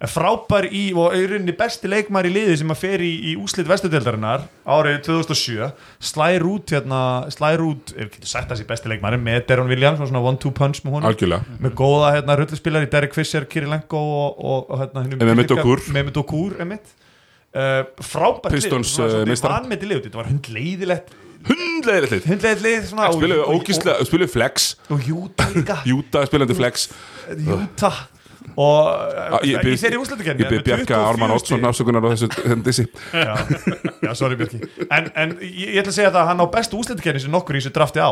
frábær í og rauninni besti leikmæður í liði sem að fer í, í úslit vestudeldarinnar árið 2007 slær út hérna, slær út ef við getum sagt sé besti leikmæður með Deron Williams og svona one-two punch með honum. Algjörlega. Með góða hérna, rullispilari Derek Fisher, Kirilenko og, og, og hérna, Mehmet tyrkneska- Okur. Mehmet Okur einmitt. Uh, frábært Pistons, lið, uh, uh, meistara. vanmeti lið þetta var hundleiðilegt. Hundleiðilegt lið. Spiluðu flex. Og, Júta líka. Júta spilandi flex. Júta og Ah, ég þeirri úrslutakenni Ég byrð Bjarka Ármann Ótsson afsökunar á þessu hendisi já, já, sorry Björki en, en ég, ætla að segja það að hann á bestu úrslutakenni sem nokkur í þessu drafti á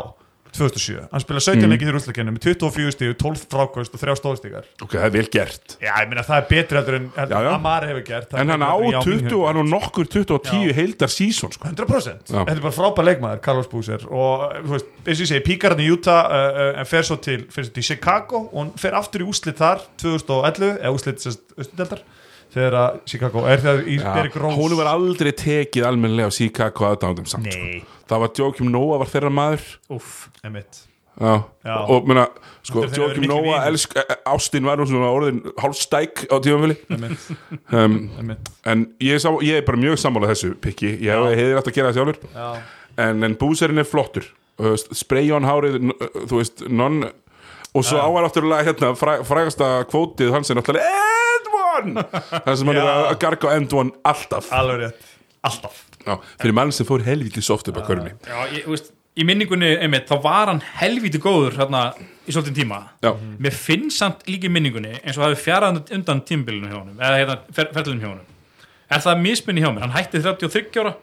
2007, hann spila 17 mm. leikið í úrslutakenni með 24 stíu, 12 frákvæmst og 3 stóðstíkar Ok, það er vel gert. Já, ég meina það er betur heldur en Já, já. Amar hefur gert. Er En hann á heldur en Yao Ming 20 hefur og hann á nokkur 20 og 10 heildar sísón sko. 100% Já. þetta er bara frábær leikmaður, Carlos Búser og þú veist, eins og ég segi, píkar hann í Utah uh, uh, en fer svo til, fer svo til Chicago og hann fer aftur í úslit þar 2011, eða úslit sérst austudeldar þegar að Chicago er það í ja, Bergróns hún var aldrei tekið almenlega á Chicago aðdándum samt sko. það var Jókim Nóa var þeirra maður. Uff, emitt Já. Já. og mérna, sko, Jókim Nóa Ástin var svona orðin hálfstæk á tímanfjöli um, en ég, sá, ég er bara mjög sammálað þessu pikki, ég hefði hægt að gera það sjálfur. En, en búserinn er flottur. Spray on hárið þú veist, non og svo áhægðar áttur að hérna, fræ, frægasta kvótið hans er náttúrulega eeeeh N1 það sem hann er að garga á N1 alltaf. Alveg rétt, alltaf. Já, fyrir mann sem fór helvítið soft upp að körni Já, ég, þú veist, í minningunni einmitt, þá var hann helvítið góður hérna, í svolítinn tíma. Já. mér finnst samt líka í minningunni eins og hafi fjarað undan tímbilinu hjá honum eða hérna, fer, ferlunum hjá honum. Er það misminni hjá mér, hann hætti 33 ára.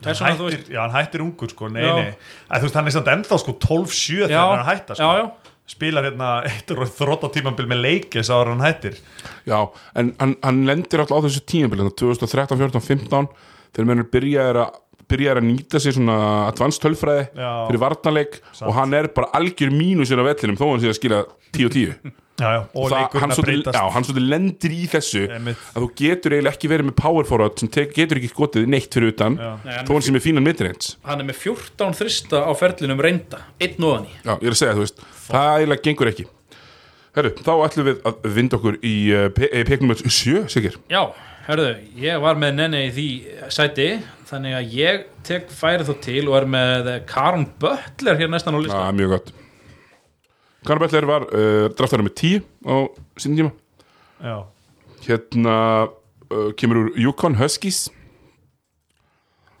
Það er svona, Hann þú veist. hættir, já, hann hættir ungur sko, nei, Já. nei. Að, þú veist, hann er samt ennþá sko 12-7 þegar hann hættar sko. já, já, spilar hérna eitt þrótta tímambil með leikis ára hann hættir. Já, en hann, hann lendir alltaf á þessu tímabili 2013, 14, 15 þegar mennur byrjaði að byrjaði að nýta sér svona advanced tölfræði Já. fyrir varnarleik og hann er bara algjör mínusir á vellinum þó hann sé að skila 10 og 10 já, já. og Það- leikurinn hann svolítið, lendir í þessu Einmitt. að þú getur eiginlega ekki verið með power forward sem tek, getur ekki skotið neitt fyrir utan Já. Þó hann sem er fínan midrange hann er með 14 þrista á ferlinum reynda einn ofan í Já, ég er að segja, þú veist, það eiginlega gengur ekki Herru, þá ætlum við að vinda okkur í uh, pe eh, peknum 7, Sigir Já, hörðu, ég var með nenni í því sæti þannig að ég tek færið þó til og er með Karin Butler hér næstan á Já, lista mjög gott. Karnabellir var uh, draftar með 10 á sínum tíma. Já, Hérna uh, kemur úr Yukon Huskies.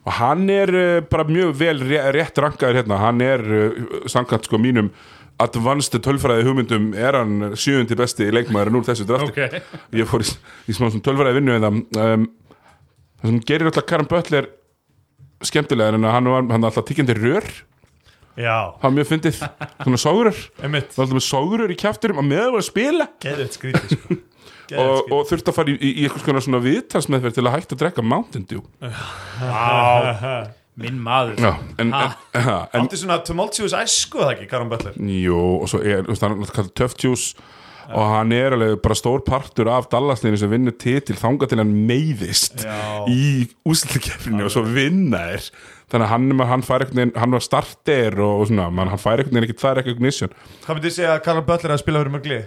Og hann er uh, bara mjög vel ré rétt rankaður hérna. Hann er uh, samkvæmt sko mínum advanced tölfræði hugmyndum er hann sjöundi besti leikmaður úr þessu drafti. Ok, ég fór í, í smá tölfræði vinnu en það um, það sem gerir alltaf Karan Butler skemmtilega en hann var hann alltaf tíkjandi rör. Já, það var mjög fyndið, svona einmitt. Það var alltaf með sogrur í kjafturum að meðan var að spila. Geðið skrítið sko. Og, og þurfti að fara í, í, í eitthvað svona, svona viðtalsmeðferð til að hætta að drekka Mountain Dew. Minn maður. Já, en, en, en átti svona tumultuous æsku það ekki, Karan Butler? Jú, og svo er, þú veist, hann er alltaf Juice og hann er alveg bara stór partur af Dallasliðinu sem vinnur titil þanga til hann meiðist Já. í úslutkefninu og svo vinna er. Þannig að hann, hann fær veginn hann var starter og, og svona, man, hann fær einhvern veginn ekki það recognition hvað myndi ég segja að Karan Butler er að spila fyrir mörgli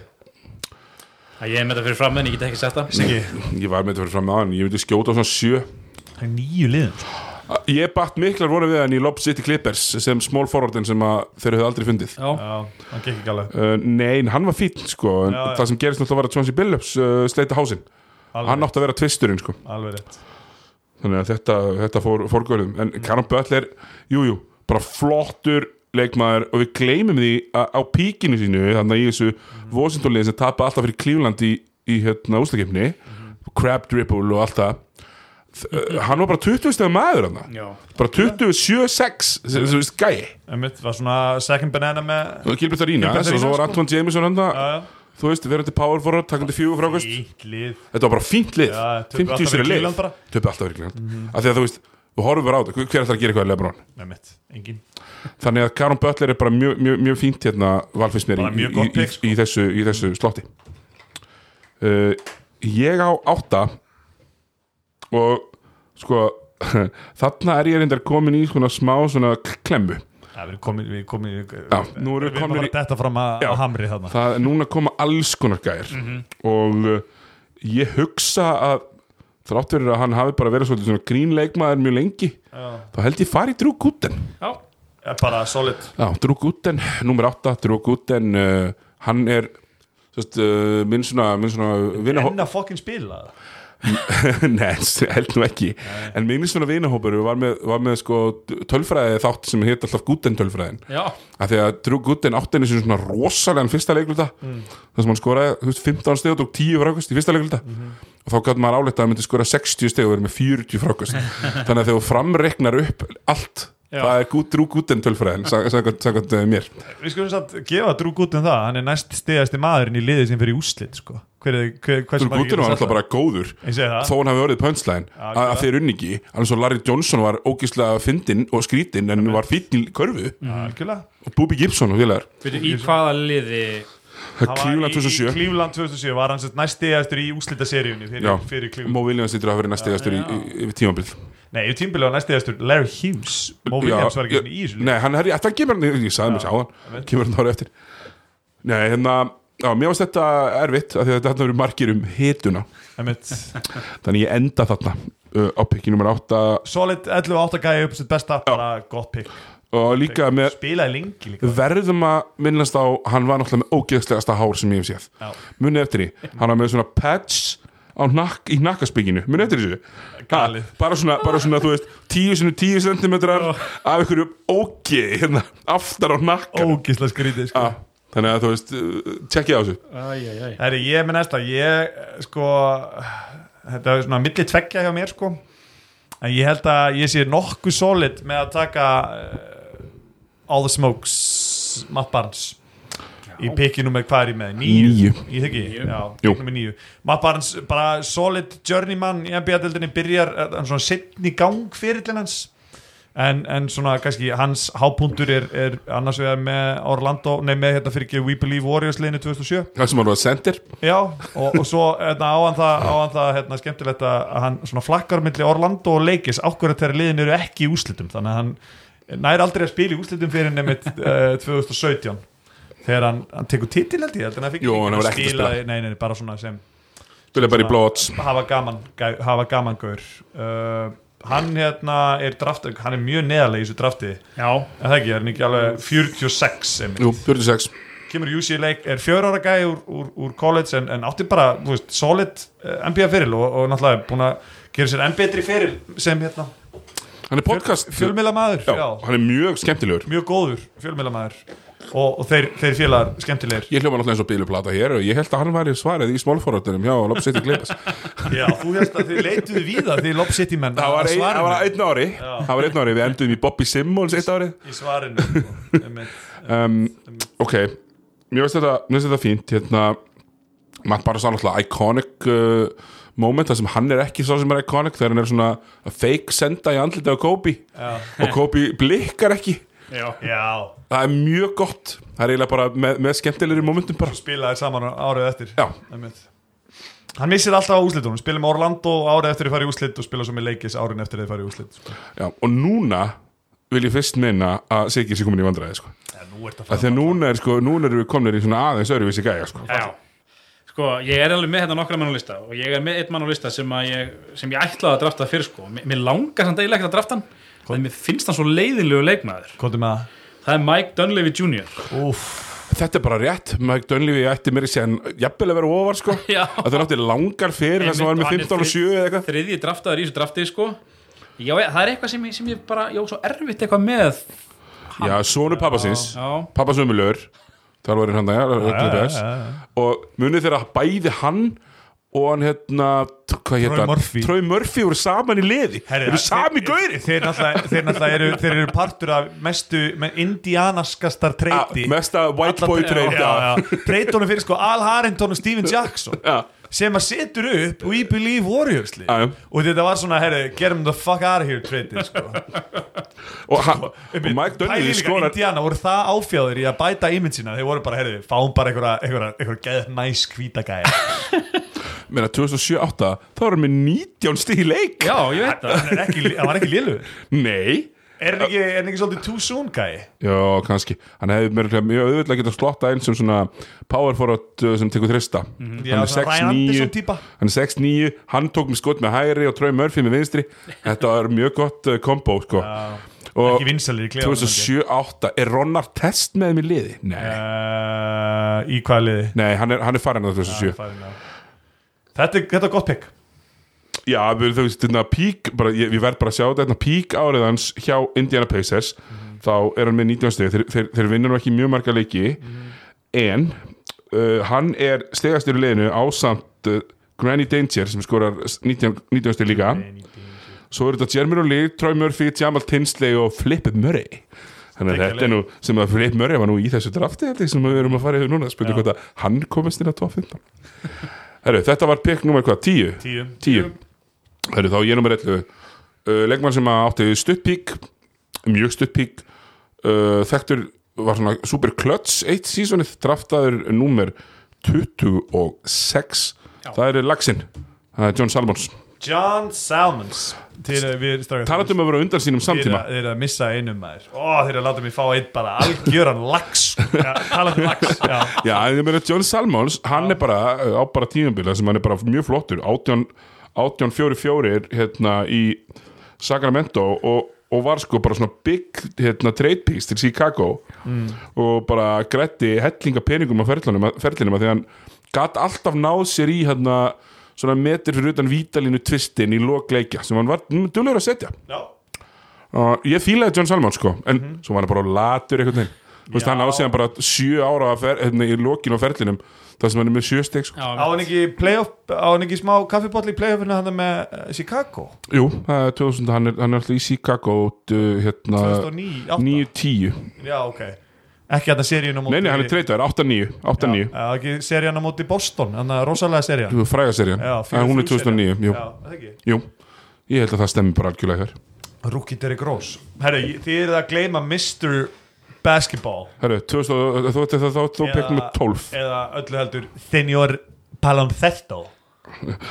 Að Ég er með þetta fyrir fram en ég get ekki sett það. Ég var með þetta fyrir fram hann, ég myndi skjóta á svona sjö. Það er nýju liðum sko. Ég batt miklar voru við hann í Lob City Clippers sem small forwardin sem að þeir höfðu aldrei fundið. Já, já, hann gekk ekki alveg. Uh, Nei, hann var fín sko. En Já, já. það sem gerist náttúrulega var að Chauncey Billups uh, sleita hásinn, alveg, hann átti að vera tvisturinn sko. Alveg rétt. Þannig að þetta, þetta fór fórgörðum en Karan Butler, jújú jú, bara flottur leikmaður og við gleymum því að á píkinu sínu þannig að í þessu Washington-liðin sem tapa alltaf fyrir Cleveland í, í hérna úslakefni crab dribble og allt það hann var bara 20 stegum maður hann bara 27-6 sem þú veist gæi. Var svona second banana með Gilbert Arína og svo var sko. Antoine Jameson hann þú veist, verandi power forward, fínt lið. Þetta var bara fínt lið. Já, töpuðu 50 alltaf sér lið. Mhm. töpu alltaf fyrir Cleveland. Af því að þú veist, þú horfum bara á þetta. Hver ætlar að gera eitthvað í engin þannig að Karon Butler er bara mjög, mjög, mjög fínt hérna valfins mér í, í, sko. í, þessu, í þessu slotti. Uh, ég á átta og sko þarna er ég reyndar komin í svona smá svona klemmu. Já, við komin, við komin Já, nú erum við við í- í Þetta fram að Já. hamri þarna. það er núna að koma alls konar gæir og uh, ég hugsa að þrátt fyrir að hann hafi bara verið svolítið svona grínleikmaður mjög lengi Já. þá held ég fari Drew Gooden. Já, Er Bara solid. Já, Drew Gooden, nummer 8 Drew Gooden, uh, hann er uh, minn svona, minn svona vinahó... Enn að fokkin spila Nei, held nú ekki. En minn svona vinahópur var með, var með sko tölfræði þátt sem heit alltaf Gooden tölfræðin að því að Drew Gooden átti henni svona rosalega fyrsta leikluta. Mm. þar sem hann skoraði veist, 15 steg og tók 10 frákast í fyrsta leikluta. Mhm. og þá gæti maður áletta að hann myndi skora 60 steg og verið með 40 frákast. Þannig að þegar þú framreiknar upp allt Já. það er Drew Gooden tölfræðin sagði uh, mér. Við skulum samt gefa Drew Gooden það. Hann er næst stegasti maðurinn í liðið sem fyrir úslit sko. Hver hver, Drew Gooden var alltaf bara góður þó hann hafi orðið punchline. Já, að, þeir unni ekki. Alveg svo Larry Johnson var ógíslega fyndinn og skrítinn en var fínn í körfu. Algjörlega. Og Booby Gibson og félagar. Fyrir í hvaða liði í- í 2007 Cleveland 2007 var hann sem næst stegastur í úslitaseríunni fyrir, Já. fyrir Cleveland. Mo Williams lítur að hafa verið næstegastur í, í, í tímabil. Nei, yfir tímbilið var næst stegastur Larry Hughes. Mo Williams var ekki í þessu. Nei, hann er, þetta kemur hann, ég sagði mér sá hann kemur hann ára eftir. Nei, hérna, já, mér varst þetta erfitt af því að þetta verið margir um hituna. Þannig ég enda þarna uh, á pikki nummer 8 Solid 11-8 gæði upp sitt besta bara gott pick og líka með lengi líka. verðum að minnast á hann var náttúrulega með ógeðslegasta hár sem ég hef séð. Já. munið eftir því, hann var með svona patch nakk, í nakkaspikinu, munið eftir Galið. Ha, bara svona, bara svona, þú veist 10 sinni 10 cm af einhverju ógeði hérna, aftar á nakka Ógislega skrítið sko. Þannig að þú veist, tjekkið á þessu. Æjæjæj. Herri, ég er með næsta. Ég, sko Þetta er svona milli tveggja hjá mér sko. En ég held að ég sé nokkuð solid með að taka uh, All the Smokes Matt Barnes. Í pikki nummer hvað er ég með? Níu. Ég þekki, já, Matt Barnes, bara solid journeyman í NBA-deldinni byrjar eh, hann svona setni gang fyrirlin hans en, en svona kannski hans hápuntur er, er annars vegar með Orlando, nei með hérna fyrir ekki We Believe Warriors liðinu 2007 það sem hann var center Já, og, og svo hérna, á hann það, á hann það hérna, skemmtilegt að hann svona flakkar milli Orlando og Leikis ákveður þegar liðin eru ekki í úslitum þannig að hann næri aldrei að spila í úslitum fyrir nefnitt uh, 2017 þegar hann, hann tekur titil held ég heldur en hann fikk ekki hann ekkert að spila nei, nei, nei, bara svona sem spila gæ- hafa gaman gaur. Uh, hann hérna er draft, hann er mjög neðarlega í þessu drafti. Já, en það ekki, er hann ekki alveg 46 einmitt? Jú, 46 kemur UCLA, er fjör ára gæði úr, úr, úr college en, en átti bara þú veist, solid uh, NBA feril og, og náttúrulega búin að gera sér enn betri feril sem hérna, hann er podcast fjölmiðla maður já, hann er mjög skemmtilegur. Mjög góður fjölmiðla maður og, og þeir, þeir félagar skemmtilegir. Ég hljóma náttúrulega eins og bíluplata hér og ég held að hann væri svarið í smálforrættunum hjá Lopp City Clippers já, þú helst að þið leituðu víða því Lob City menn það var, ein, það var einn ári. Það var einn ári, við endum í Bobby Simmons eitt ári í svarinu einmitt. um, ok, mér finnst þetta, mér finnst þetta fínt hérna, maður bara sá náttúrulega iconic uh, moment þar sem hann er ekki svo sem er iconic þegar hann er svona fake senda í andlita á Kobe. Já. og Kobe blikkar ekki já, já, það er mjög gott. Það er eiginlega bara með, með skemmtilegri momentum bara. Spilaði saman árið eftir. Já, einmitt. hann missir alltaf á úslitunum spila með Orlando árið eftir að fara í úslit og spila svo með leikis árin eftir að fara í úslit sko. já, og núna vil ég fyrst meina að Siggi sé komin í vandræði sko. ja, nú ert að því að núna er sko, núna erum við komnir í svona aðeins öðruvísi gæja sko. já. Sko, ég er alveg með þetta nokkra mann á lista og ég er með einn mann á lista sem, að ég, sem ég ætlaði að drafta fyrir sko. Mér, mér langar samt eiginlega ekki að drafta hann Þannig mér finnst hann svo leiðinlegu leikmaður. Það. Það er Mike Dunleavy Jr. Úf, þetta er bara rétt, Mike Dunleavy ætti mér í sér jafnvel að vera ofar sko. Já. að það nátti langar fyrir þess að var með Hann er 15 og 7 eða eitthvað. Þriðji draftaður í þessu drafti sko. Já, það er eitthvað sem sem ég bara, já, svo erfitt eitthvað með já, sonur pappasins, pappasumulur þar var hann já. og munið þeirra bæði hann og hann hérna t- hvað Troy hérna, Murphy. Voru saman í liði. Herri, eru sami þeir- gauri Þeir náttúrulega, þeir eru, þeir eru partur af mestu indianaskastar treyti. mesta white boy já. Treytunum fyrir sko Al Harrington og Steven Jackson sem að setur upp We Believe Warriors og þetta var svona, get them the fuck out of here treytið sko. og, og Mike Dunleavy skorar Indiana voru það áfjáður í að bæta ímynd sína. Þeir voru bara, fáum bara einhverja einhverja, einhverja geð næs hvítagæði meina 2007-8 þá hann með 19 stíð í leik já ég veit það hann er ekki, hann var ekki lélugur nei er hann ekki, er hann ekki svolítið too soon gæði Já, kannski. Hann hefði mér mjög auðvitað getað slotta einn sem svona power forward sem tekur þrista. Já, svona Ryan Anderson típa. Hann er 6'9, hann tók með skot með hægri og Troy Murphy með vinstri. Þetta var mjög gott uh, kombo, sko. Og ekki vinsalir í klefanum 2007-8, er Ron Artest með í liði? Nei. í hvaða liði Nei, hann er, hann er farin að 2007. Færin, já. Þetta, er- þetta er gott pick. Já, þú veist, þetta pík, bara, ég, ég verð bara að sjá þetta, þetta pík árið hans hjá Indiana Pacers, þá er hann með 19 steg, þeir, þeir, þeir vinnur ekki mjög marga leiki, en uh, hann er stegastur í liðinu ásamt uh, Granny Danger sem skorar 19, 19 steg líka, svo er þetta Jeremy Lee, Troy Murphy, Jamal Tinsley og Flip Murray. Þannig að þetta er nú, sem að Flip Murray var nú í þessu drafti, sem við erum að fara yfir núna, spurning hvort að hann komast inn á 2.15. Herru, þetta var pikk nummer hvað, 10? tíu. 10 Það eru þá ég nummer 11 uh, Leikmann sem átti stuttpík mjög stuttpík uh, þekktur var svona super klöts eitt sísonið draftaður nummer 26 það er Laxinn. Það er John Salmons John Salmons talandum að vera undan sínum samtíma. þeir eru að missa einum maður. Ó þeir eru að láta mig fá einn bara algjöran lax. Já, talandi um lax já. Já, en ég meina John Salmons, hann er bara uh, á bara tímabila sem hann er bara mjög flottur. 18 1844 hérna í Sacramento og, og var sko bara svona big hérna, trade piece til Chicago. Og bara grætti hellinga peningum á ferlinum að því hann gatt alltaf náð sér í hérna svona metur fyrir utan vítalínu tvistin í lokleikja sem hann var dölur að setja. Já. og ég fílaði John Salmon sko en svo var hann bara latur þú veist hann á sig hann bara sjö ára fer, hérna, í lokinu á ferlinum það sem hann er með sjö steg sko. Á hann ekki playoff á hann ekki smá kaffibotli í playoffinu hann með uh, Chicago? Jú, það er 2000 hann er, hann er alltaf í Chicago uh, hérna 2009 8. 9-10 já ok ekki hérna seríun á móti Nei, nei, hann er treytaður, 8-9 8-9, Já, ekki seríun á móti Boston Þannig að rosalega seríun En hún er 2009, jú, það jú Ég held að það stemmi bara algjörlega hér Rookie Derrick Rose Herru, þið eruð að gleyma Mr. Basketball Herru, 2000 og- þú pekkum með 12 Eða öllu heldur Senor Paloncetto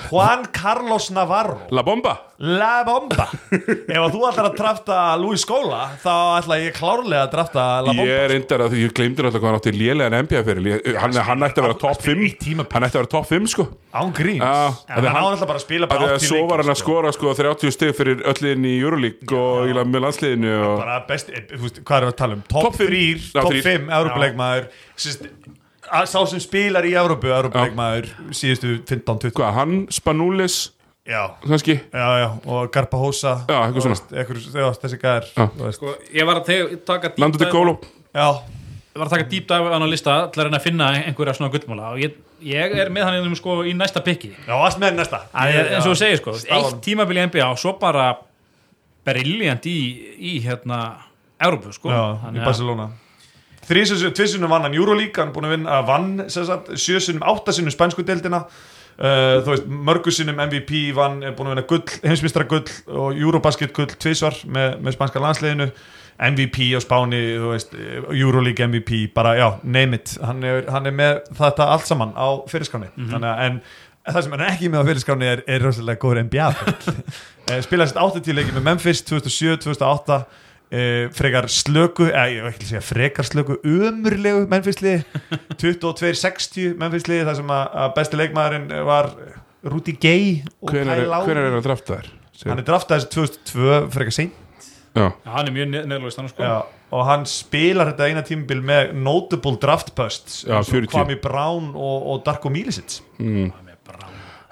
Juan Carlos Navarro. La Bomba. La Bomba. Ef þú ætlar að drafta Luis Skóla þá ætla ég klárlega að drafta La Bomba Ég er reyndar að því ég gleymdi náttúrulega hvað hann átti lélegan NBA-feril hann, hann ætti að vera top 5 Eitt tímabil. Hann ætti að vera top 5 sko. Án gríns. Já, En hann á hann- alltaf bara að spila bara því að 80 svo var hann að sko. skora sko 30 stig fyrir öllin í Euroleague og í landsliðinu og... bara best, eh, hvað er að tala um? Top Topp fimm. 3, Já, top þrír. 5 Európa-leikmaður Sýst, sá sem spilar í Európu Európa-leikmaður síðustu 15-20 Hvað, hann, Spanoulis já, kannski? Já, já, og Garbahosa Já, eitthvað svona. þessi gæðar Já. Sko, ég var að taka deep Landu til dive- Gólo já, Ég var að taka dive á hann á lista til að reyna að finna einhverja svona gullmála og ég, ég er með hann einum sko í næsta pikki. Já, allt með næsta. Er og þú segir sko, eitt tímabil í NBA og svo bara briljant í, í hérna Európu sko. Já, í Þannig að- Barcelona tvissunum vann hann Euroleague hann er búin að vinna, að vann sjösunum, áttasinnum spænsku deildina. Uh, þú veist, mörgusinnum MVP vann, er búin að vinna gull, heimsmyndstara gull og Eurobasket gull tvisvar með, með spænska landsliðinu. MVP á Spáni, þú veist Euroleague MVP, bara já, name it. Hann er, hann er með þetta allt saman á fyrirskráni, þannig að en það sem hann er ekki með á fyrirskráni er, er rosalega góður NBA uh, spilaði sér 80 leiki með Memphis 2007, 2008 Uh, frekar slöku eða ég vil ekki segja frekar slöku umurlegu mennfisli 22-60 mennfisli þar sem að, að besti leikmaðurinn var Rudy Gay og Hvenær Kyle er er hann drafta þær? hann er draftað þessi 2002 frekar seint. Já, Já, hann er mjög neðlugist hann sko. Já, og hann spilar þetta eina tímabil með notable draft busts Já, eins og 40. Kwame Brown og, og Darko Milicic.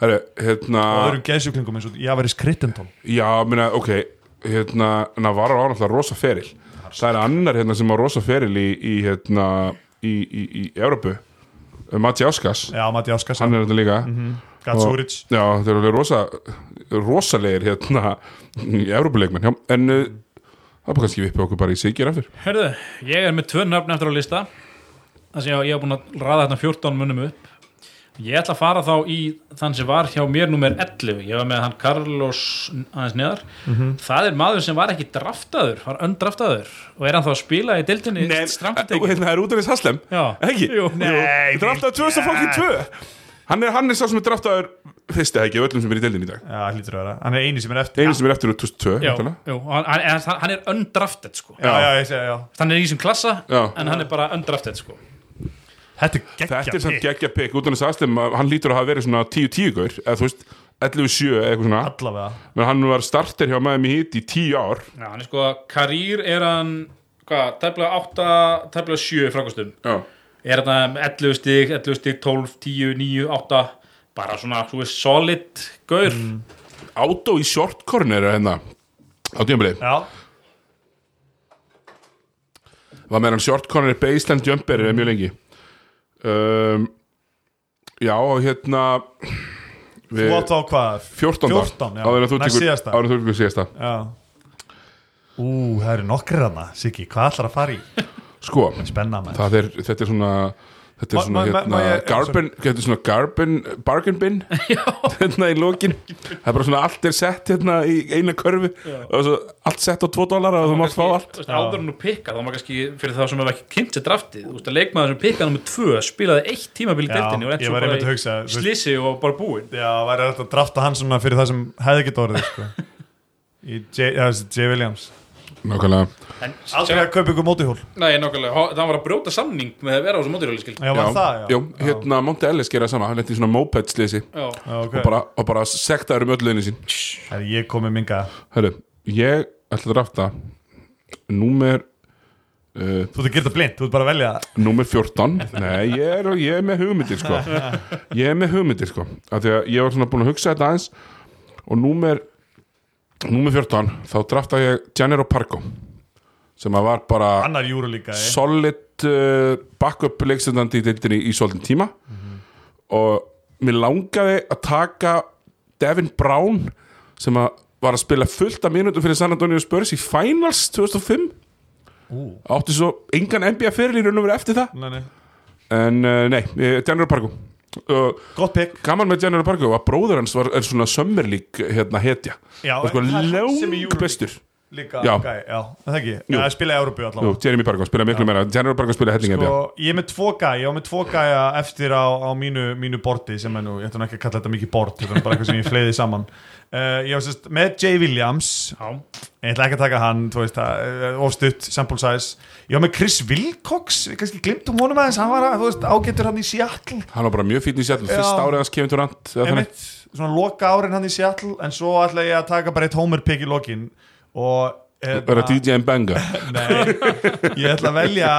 Herru, hérna og öðrum geðsjúklingum eins og Javaris Crittendon Já, minna, ok hérna, Navarro á náttúrulega rosa feril. Það er annar hérna sem á rosa feril í, í hérna, í, í, í Európu Matti Áskas Já, Matti Áskars, hann er þetta líka. Gatsuric Já, það er alveg rosa rosalegir hérna í Európuleikmenn, já, en uh, það er kannski vippi okkur bara í sigir eftir Hörðu, ég er með tvö nöfn eftir á lista. Þess að ég, ég hef búin að raða hérna 14 munum upp ég ætla að fara þá í þann sem var hjá mér nummer 11, ég var með hann Carlos aðeins neðar. Það er maður sem var ekki draftaður var öndraftaður og er hann þá að spila í dildinni strangt og tekið hérna það er út af þess Haslem ekki? Jú. Nei, draftaður 2002 hann er, hann er sá sem er draftaður fyrsti ekki, af öllum sem er í deildin í dag. Já, hlýtur að vera, hann er eini sem er eftir. Einu sem er eftir úr 2002 Já, væntanlega. jú, og hann, hann, hann er undrafted sko. Já, já, ég segja, já. Hann er í þessum klassa Já. en hann er bara undrafted sko. Þetta er geggja Þetta er samt geggja pikk út af þess Haslem hann lítur að hafa verið svona 10-10 gaur eða þú veist 11-7 eða eitthvað svona. Allavega. Menn hann var starter hjá Miami Heat í 10 ár. Já, hann er sko, karýr er hann hvað, tæplega 8 tæplega 7 frákastum Já, er þetta 11 stig, 11 stig, 12, 10, 9, 8 bara svona, þú veist, solid gaur. Átó í short corner er hérna á tímabili Já, var með hann short corner baseline jumper mm. mjög lengi um, Já, hérna þú við, átt á hvað? 14. 14, já. áður en þú tekur síðasta. þú Ú, það eru nokkrir hana, Siggi, hvað ætlar að fara í? Sko, Spenna er, þetta er svona Þetta er svona, ma- ma- hérna, garbin, þetta er svona garbin, bargain bin, hérna í lokin. Það er bara svona allt er sett hérna í eina körfu og svo allt sett á 2 dólar og þú mátt fá allt. Þú veist, áður en þú pikka, þá maður kannski fyrir þá sem hefur ekki kynnt sér draftið, þú veist að leikmaður sem pikkaði nummer 2 spilaði eitt tímabil í deltinni og að bara hugsa, í slissi og bara búinn Já, væri þetta að drafta hann svona fyrir það sem hefði ekki orðið, sko J. Williams Nákvæmlega. En, Aldrei að kaupa ykkur mótihól Nei, nokkulega, það var að brjóta samning með að vera á þessu mótirjóli skil Já, var það, já Jú, hérna Monte Ellis gera það sama, hann lendi í svona moped slisi Já, Já, ok. og bara, og bara sektaður um öll liðinu sín. Herri, Ég kom með minga Hörru, ég ætla að drafta númer, uh, Þú ert að gera það blind, þú ert bara að velja númer 14. Nei, ég er, ég er með hugmyndir, sko. Ég er með hugmyndir, sko. Af því að ég var svona búin að hugsa þetta aðeins og númer, númer 14, þá drafta ég Gennaro Pargo sem að var bara líka, eh? solid uh, backup leikstendandi í deildinni í svolítinn tíma. Og mér langaði að taka Devin Brown sem að var að spila fullt af mínútum fyrir San Antonio Spurs í Finals 2005 átti svo engan NBA fyrir í raun og veru eftir það. Nei, nei. en uh, nei, eh, General Parko uh, Gott pick. gaman með General Parko að bróður hans var er svona Summer League hérna hetja. Já, sko lang bestur Líka, Já. gæ, já, það ekki? Jú. Já, spila í Európu Jú, allavega Jeremy Parko spila miklu meira. General Parko spila helling NBA Og ég er með tvo gæja, ég var með tvo gæja eftir á, á mínu, mínu bordi sem er nú, ég ætla nú ekki að kalla þetta mikið bord þetta er bara eitthvað sem ég fleiði saman. Uh, Ég var sérst með Jay Williams. Já, Ég ætla ekki að taka hann, þú veist það, uh, ofstutt, sample size. Ég var með Chris Wilcox, við kannski glimtum honum aðeins, hann var að, þú veist, ágættur hann í Seattle. Hann var bara mjög fítn í Seattle fyrst svona loka árin hann í Seattle en svo ætla ég að taka bara eitt homer pick í lokin og hérna- vera DJ Mbenga Nei, ég ætla að velja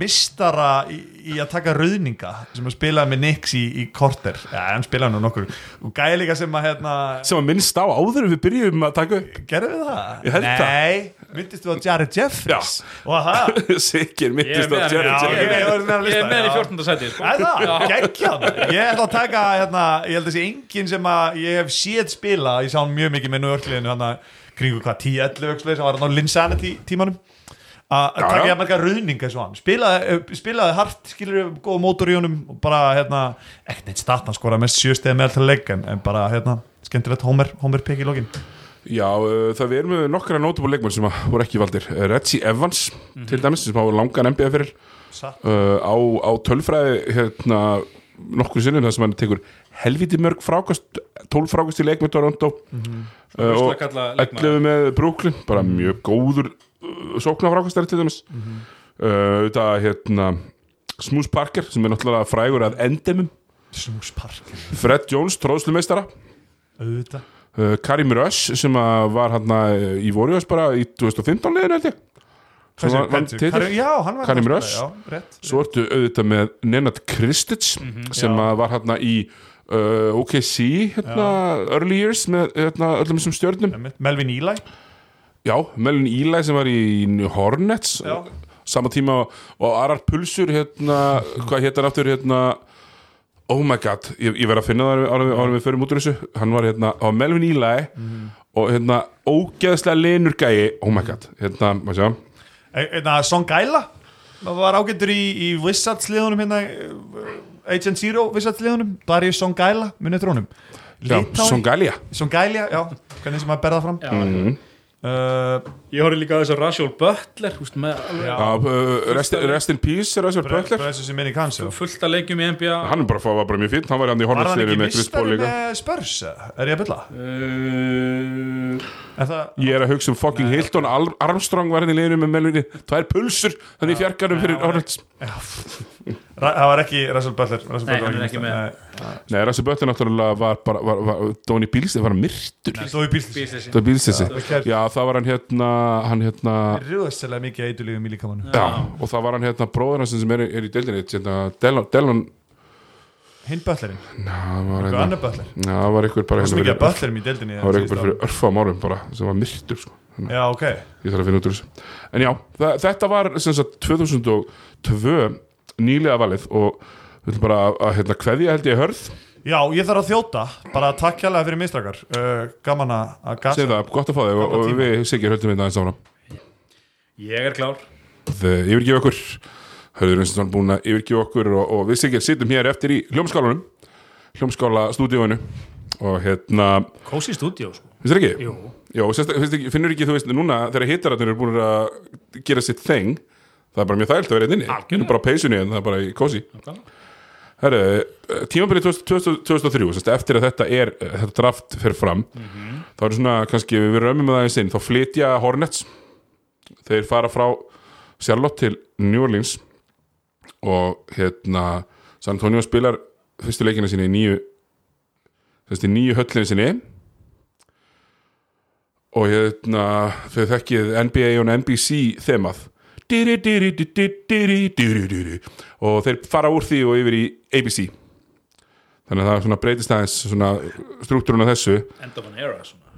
mistara í, í að taka rauðninga sem að spilaði með Nix í, í korter. Já, hann spilaði nú nokkur. Og gæði líka sem að hérna sem að minnst á áður við byrjum að taka upp. Gerðu við það? Nei, myndist þú á Jared Jeffries? Það Sikir er með á já, Jerry ok. ég er með í já. 14. sæti sko. Er Ég ætla að taka, hérna, ég held að sé enginn sem að ég hef séð spila. Ég sá mjög mikið með nöðurkliðinu hann að kringu hvað 10-11 öxlega sem var hann á Linsanity tímanum. Að taka já. ég marga hann. Spilaði, eh, spilaði hart, skilur góða mótor í honum og bara, hérna ekkert neitt start, hann skoraði mest sjöstið með alltaf leik en, en bara, hérna, skemmtilegt Homer, pick í lokin. Já, uh, það erum með nokkra notable leikmenn sem voru ekki valdir. Uh, Reggie Evans til dæmis sem hafa langan NBA fyrir uh, á, á tölfræði hérna nokkur sinnum þar sem hann tekur helviti mörg frákast 12 frákast í leik með Toronto. Uh, og Rússlakalla leikmaður. 11 með Brooklyn bara mjög góður uh, sóknarfrákastari til dæmis. Uh, þetta hérna Smooth Parker sem er náttúrulega frægur að endemum. Snúspark Fred Jones, tróðslumeistara auðvitað. Uh, Karim Rush sem var hann í Warriors bara í 2015 liðin held ég. Karim- Já, hann var Karim Rush. Svo ertu auðvitað með Nenad Kristic sem Já. var hann í uh, OKC hérna, early years með hérna, öllum þessum Einmitt. Melvin Eli. Já, Melvin Eli sem var í Hornets. Já. sama tíma og, Arar Pulsur hérna, hvað hétt hann aftur hérna oh my god, ég, ég verð að finna það árum við förum út úr þessu. Hann var hérna á Melvin Eli og hérna ógeðslega lenur gæi. Oh my god, hérna, maður sjá. Eða Son Gaila var ágættur í, í Wizards liðunum hérna Agent Zero Wizards liðunum? Darius Son Gaila, munið þrónum já, Songalia Son Gaila, já, hvernig sem að berða fram. Já, uh, Ég horfði líka á þess að Rashul Butler húst, með Já. Uh, rest, rest in peace er þessi Butler fullt af leikjum í NBA hann er bara, var bara mjög fínt, hann var hann í Var hann ekki með Chris Paul líka. með Spurs? Er ég að bylla? uh, Er það ég er að hugsa um fucking Hilton Al- Armstrong var hann í liðinu með Melvini tvær pulsur, þannig í fjarkarum fyrir Hornets. Ra- Það var ekki Russell Butler. Russell Nei, Butler hann er var ekki mistari. nei, Rassi Butler náttúrulega var bara var, var, Dóni Bílsið var hann myrtur. Nei, bílslis Bílsleysi. það var Bílsið Já. já, það var hann hérna hann hérna Rúðslega mikið eitulífum í líkamannu já, og það var hann hérna bróður hans sem er, er í deildinni hérna, Delon, Delon Hinn Butlerinn, já, það var eitthvað hérna annar Butler? Já, það var ykkur bara Það hérna er mikið fyrir- að Butlerum í deildinni það var bara fyrir örfam árum bara sem var myrtur sko. Já, ok. Ég þarf að finna út úr þessu. En já, þa- þetta var sem sagt 2002 nýlega valið og við ætlum bara að, hérna, kveðja held ég hörð. Já, ég þarf að þjóta, bara takk hérlega fyrir mistrakar uh, Gaman að gasa. Segð það, gott að fá þig og, og við Siggi höldum við aðeins áfram. Ég er klár. Þið yfirgjöf okkur. Hörður Vinsson búin að yfirgjöf okkur og, og við Siggi sittum hér eftir í hljómskálanum hljómskála stúdíóinu og hérna, Cozy Studio sko. finnst þér ekki? Jú. Jó, finnur ekki, þú veist, núna þegar hitararnir eru búin að gera sitt þeng það er bara mjög þægilt að vera einn inni. Algjörlega. bara á peysunni en það er bara í kósi Herru, tímabilið 2003 sérst, eftir að þetta er þetta draft fer fram þá er svona, kannski við römmum með það eins inn þá flytja Hornets. Þeir fara frá Charlotte til New Orleans og hérna San Antonio spilar fyrstu leikina sinni í nýju í nýju höllinu sinni. Og hérna þau þekkið NBA og NBC þemað Og þeir fara úr því og yfir í ABC þannig að það breytist aðeins struktúrun af þessu. End of an era svona,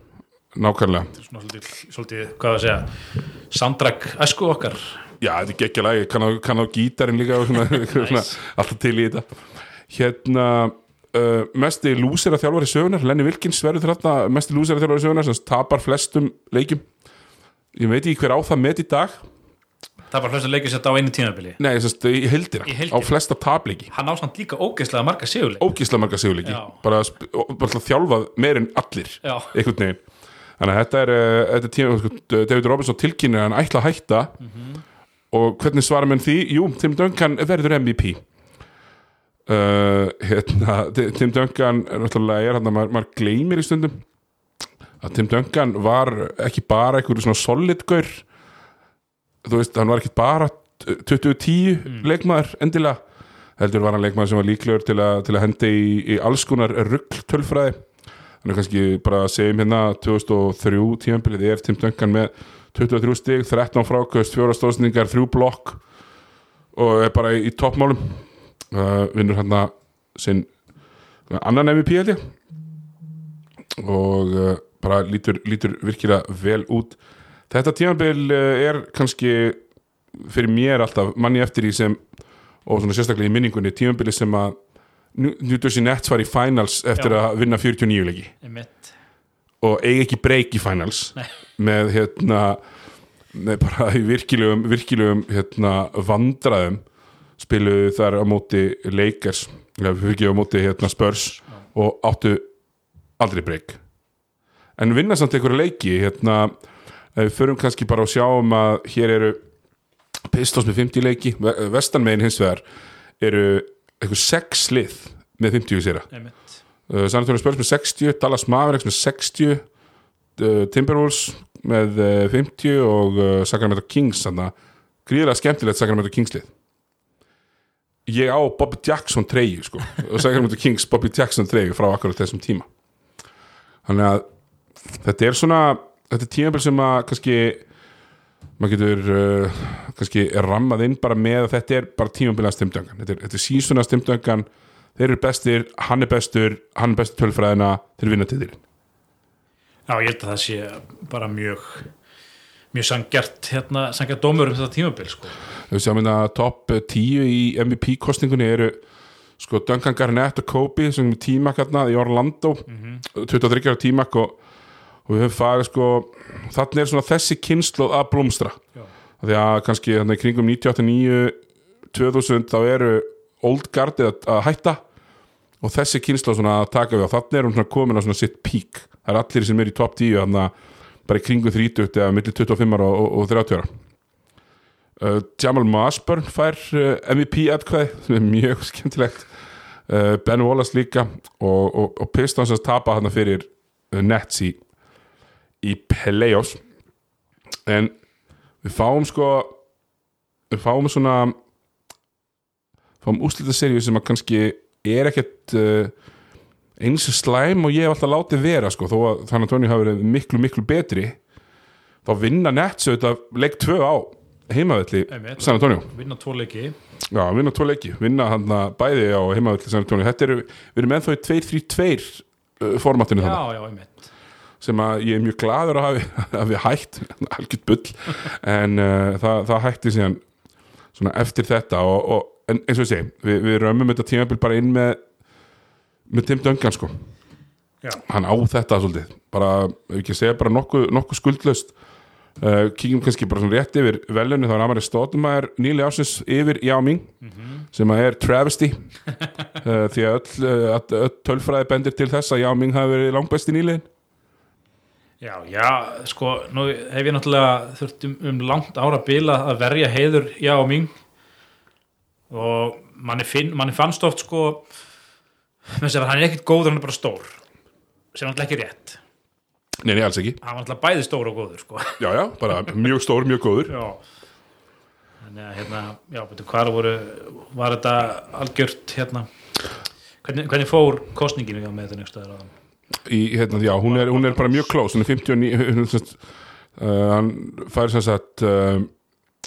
nákvæmlega. Svolítið, svolítið, hvað að segja Soundtrack æsku okkar. Já, þetta er geggjalag, ég kann kann á gítarinn líka og svona, svona alltaf til í þetta. Hérna uh, mesti lúsir að þjálfari sögunar Lenny Wilkins verður þarna mesti lúsir að þjálfari sögunar sem tapar flestum leikjum. Ég veit ekki hver á það met í dag það var hlust að leikja sér á einu tímabili. Nei, þess að í heildina, Í heildina. á flesta tapleiki. Hann ásamt líka ógeðslega marga sigurleik ógísla marga sigurleiki. Já. bara, sp- og- bara þjálfað meir en allir Já. einhvern veginn. Þannig að þetta er, uh, þetta er tíma, sko, David Robinson tilkynir að hann ætla að hætta. Og hvernig svara menn því? Jú, Tim Duncan verður MVP uh, hérna, Tim Duncan er náttúrulega er hann að maður, maður gleymir í stundum að Tim Duncan var ekki bara einhverju svona solid gaur þú veist, hann var ekki bara 2010 leikmaður endilega. Heldur var hann leikmaður sem var líklegur til, a, til að hendi í, í alls konar rugl tölfræði þannig kannski bara að segjum hérna 2003 tímabilið er Tim Duncan með 23 stig, 13 frákvöst, 4 stóðsningar, 3 blokk og er bara í, í toppmálum. Uh, vinnur hann að sinn annan MVP held ég. Og uh, bara lítur, lítur virkilega vel út þetta tímabil uh, er kannski fyrir mér alltaf manni eftir í sem og svona sérstaklega í minningunni tímabili sem að New New Jersey Nets var í finals eftir Já. að vinna 49 leiki. Og eigi ekki breyk í finals Nei. með hérna með bara í virkilegum, virkilegum hérna, vandraðum spiluðu þar á móti fyrir ekki á móti hérna, Spurs og áttu aldrei breyk en vinna samt einhverja leiki hérna, förum kannski bara að sjá um að hér eru Pistons með 50 leiki. Vestanmein hins vegar eru einhver 6 lið með 50 sér Einmitt. uh, San Antonio Spurs með 60 Dallas Mavericks með 60 uh, Timberwolves með uh, 50 og Sacramento Kings gríðilega skemmtilegt Sacramento Kings lið. Ég á Bobby Jackson treyju sko. Og Sacramento Kings Bobby Jackson treyju frá akkurat þessum tíma. Þannig að þetta er svona þetta er tímabil sem að kannski maður getur uh, kannski rammað inn bara með að þetta er bara tímabilið að stimdöngan þetta er, er sísuna stimdöngan þeir eru bestir, hann er bestur hann er bestur tölfræðina, þeir vinna til þér Já, ég held að það sé bara mjög mjög sangjart hérna, sangjart dómur um þetta tímabil sko. við sjáum hérna topp 10 í MVP kostningunni eru sko Duncan Garnett og Kobe sem er tímak hérna í Orlando. 23 ára tímak og, og við höfum farið sko þannig er svona þessi kynslu að blómstra. Því að kannski í kringum 99 2000 þá eru old guardið að, að hætta. Og þessi kynslu svona að taka við. Og þannig er hún svona komin á svona sitt pík það er allir sem er í topp 10 þannig að bara í kringum 30 eða millir 25 ára og, og, og 30 ára. Uh, Jamal Mashburn fær uh, MVP atkvæði sem er mjög skemmtilegt. Uh, Ben Wallace líka. Og, og, og Pistons að tapa hann fyrir uh, Nets í, í playoffs en við fáum sko við fáum svona fáum úslita seríu sem að kannski er ekkert uh, eins slæm og ég hef alltaf látið vera sko, þó að þannig að Tony hafi verið miklu miklu betri. Þá vinna Nets auðvitað leik 2 á heimavelli. San Antonio. Vinna tvo leiki. Já, vinna tvo leiki, vinna hann bæði á heimavelli San Antonio. Þetta eru, við erum ennþá í 2-3-2 uh, formatinu þannig Já, já, einmitt sem að ég er mjög glaður að hafi, hætt algjört bull en uh, það, það hætti síðan svona eftir þetta og, og en eins og ég segi, við, við römmum þetta tímabil bara inn með með Tim Duncan sko. Já. hann á þetta svolítið bara, ef ekki segja bara nokkuð nokku skuldlaust. Uh, kíkjum kannski bara svona rétt yfir velunni þá er Amari Stóttumæður nýli ásins yfir Yao Ming sem að er travesty. Uh, því að öll, uh, öll tölfræði bendir til þess að Yao Ming hafi verið langbesti nýliðin Já, já, sko, nú hef ég náttúrulega þurft um, langt ára bila að verja heiður já og mín. Og manni, finn, manni fannst oft sko sér að hann er ekkert góður, hann er bara stór sem er náttúrulega ekki rétt. Nei, nei, alls ekki. Hann var náttúrulega bæði stór og góður sko. Já, já, bara mjög stór, mjög góður. Já. Þannig að hérna, já, betur hvað voru var þetta algjört hérna? Hvernig, hvernig fór kostninginu með þetta nefnst aðra í, hérna, já, hún er, hún er bara mjög close hún er 59 hún, sem sagt, uh, hann fær sem sagt uh,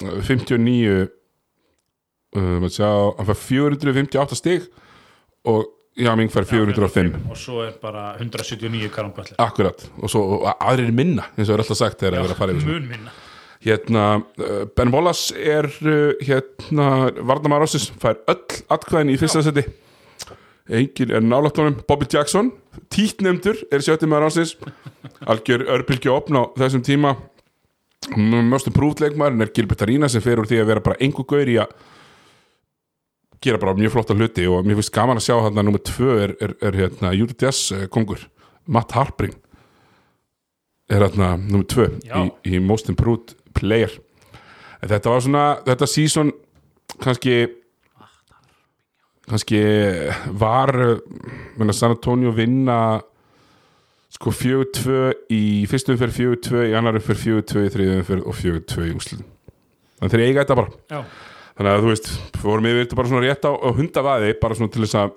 59 uh, sjá, hann fær 458 stig og Jaming fær 405 og svo er bara 179 karamböllir akkurat, og svo og aðrir minna eins og er alltaf sagt þegar það er að fara yfir svona. mun minna. Hérna, uh, Ben Wallace er uh, hérna, Vardamar Rossis fær öll atkvæðin í fyrsta seti engin er nálægt honum. Bobby Jackson, títnemdur er sjötti maður Rossis algjör örbylgju opn á þessum tíma. Mjög prúft leikmaðurinn er Gilbert Arína sem fer úr því að vera bara einhver gaur í að gera bara mjög flotta hluti og mér finnst gaman að sjá hann að nummer tvö er, er, er hérna Júri Dess kongur. Matt Harpring er hérna nummer tvö Já. í, í Most Improved Player. Þetta var svona, þetta season kannski kannski var menna San Antonio vinna sko 4-2 í fyrstu umferð 4-2 í annar umferð 4-2 í þriðu umferð og 4-2 í úslitum þannig þeir eiga þetta bara. Já, þannig að þú veist, fórum yfir þetta bara svona rétt á, á hundavaði, bara svona til þess að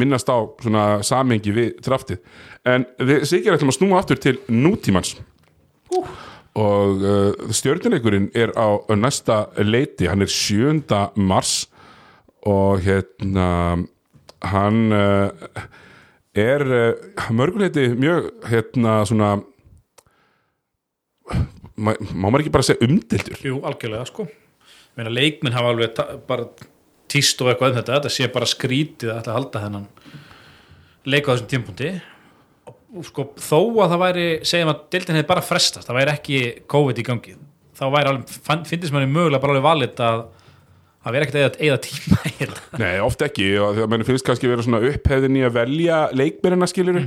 minnast á svona samengi við draftið, en við ætlum að snúa aftur til nútímans. Og uh, stjörnuleikurinn er á næsta leiti, hann er 7. mars og hérna hann uh, er uh, mörguleiti mjög hérna svona má, maður ekki bara segja umdildur jú, algjörlega sko. Meina, leikminn hafa alveg bara tíst og eitthvað um þetta, þetta sé bara skrítið að halda þennan leik á þessum tímpunkti og sko, þó að það væri segjum að deildin hefði bara frestast, það væri ekki COVID í gangi, þá væri alveg fyndist manni mögulega bara alveg valit að að vera ekkert eða, tíma í þetta. Nei, oft ekki. Að mann finnst kannski vera svona upphefðin í að velja leikmyrina skiluru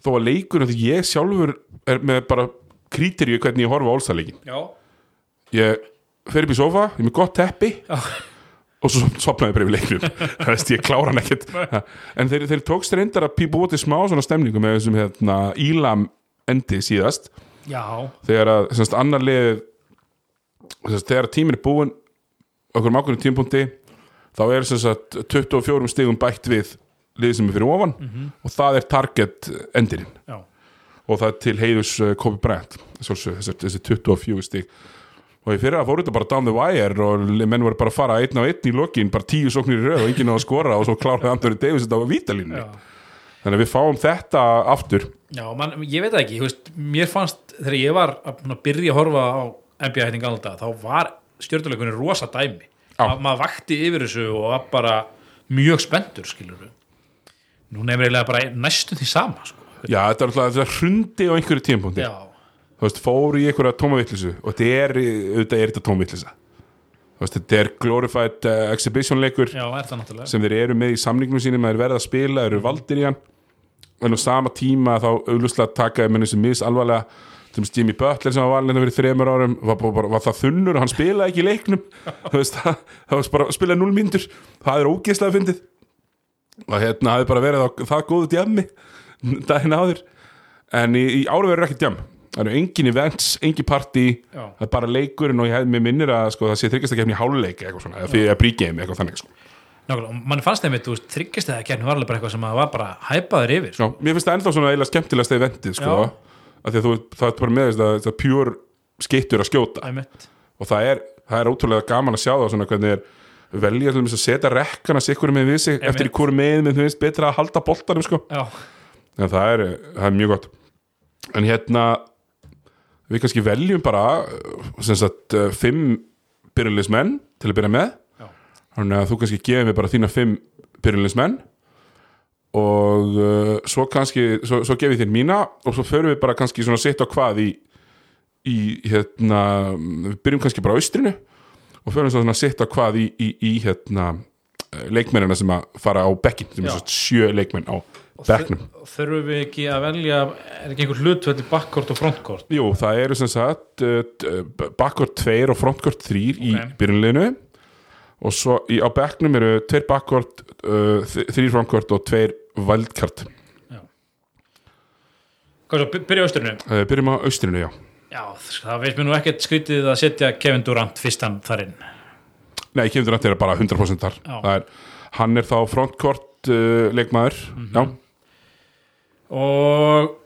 þó að leikurinn, því ég sjálfur er með bara krítirju hvernig ég horfa á álstaleikin Já, ég fer upp í sofa, ég er með gott teppi Já. og svo sopnaði bara yfir leiknum. Það veist, ég klára hann ekkert. En þeir, þeir tókst reyndar að pípa út í smá svona stemningu með þessum hérna Ílam endi síðast. Já, þegar að annar lið þegar tíminn er búinn okkur um ákveðnum tímpunkti þá er sem sagt 24 stigum bætt við lið sem er fyrir ofan og það er target endirinn já. Og það er til heiðus uh, Kobe Bryant þessi, þessi 24 stig. Og í fyrra fór þetta bara down the wire og menn voru bara að fara einn á einn í lokin bara tíu sóknir í röð og enginn á að skora og svo kláraði Andori Davis þetta á vítalínu Já. þannig að við fáum þetta aftur. Já, man, ég veit ekki, veist, mér fannst þegar ég var að að byrja að horfa á NBA hætting alltaf, þá var stjórnuleikunni rosa dæmi. Ma, maður vakti yfir þessu og var bara mjög spenntur, skilur núna er eiginlega bara næstum því sama sko. já, þetta er alltaf hrundi á einhverju tímpunkti þú veist, fór í einhverja tómavillisu og þetta er, auðvitað er þetta tómavillisa þú veist, þetta er glorified uh, exhibition leikur já, er það sem þeir eru með í samningnum sínum að þeir verða að spila, þeir eru valdir í hann. En á sama tíma þá auðvitað takaði menn sem mis alvarlega sem Jimmy Butler sem var valin hérna fyrir þremur árum var, bara, bara, var það þunnur og hann spilaði ekki í leiknum þú veist, það, það var bara spilaði 0 mínútur það er ógeðslega fyndið og hérna hafði bara verið á það góðu djammi daginn áður en í, í ára verður ekki djam það eru engin events, engin partí Já. það er bara leikurinn og ég hef mér minnir að sko, það sé þryggjast að kemni í háluleik eða fyrir að bríkjum eitthvað þannig sko. Og mann fannst þeim þú veist, þryggjast eða kemni var alveg bara eitthvað sem maður var bara hæpaður yfir sko. Já, mér finnst það ennþá svona eiginlega skemmtilegast eventið sko, Já. Af því að þú, það er bara með þess að það er pjúr skittur að skjóta. Æmitt. og það er, það er ótrúlega gaman að sjá það svona hvernig er velja að setja rekkana sikkur með við sig Einmitt. eftir hvori með með þú veist betra að halda boltanum sko. Já, en það er, það er mjög gott. En hérna við kannski veljum bara sagt fimm byrjulismenn til að byrja með. Þannig að þú kannski gefið mér bara þína fimm byrjulismenn og uh, svo kannski svo, svo gefið þér mína og svo förum við bara kannski svona sitt á hvað í, í hérna við byrjum kannski bara á austrinu og förum svona sitt á hvað í, í, í hérna eh, leikmennina sem að fara á bekkin sem Já. er svo sjö leikmenn á bekknum þurfum við ekki að velja er ekki einhver hlutvelli bakkort og frontkort Jú, það eru sem sagt uh, bakkort 2 og frontkort 3 í Ok. byrjunleginu og svo í, á bekknum eru tveir bakkort, uh, þrýr frontkort og tveir valdkart Hvað svo, by- byrja á austurinu? Uh, Byrjum á austrinu, já. Já, það veist mér nú ekkert skrítið að setja Kevin Durant fyrstan þar inn. Nei, Kevin Durant er bara 100% þar. Er, Hann er þá frontkort uh, leikmaður Já, og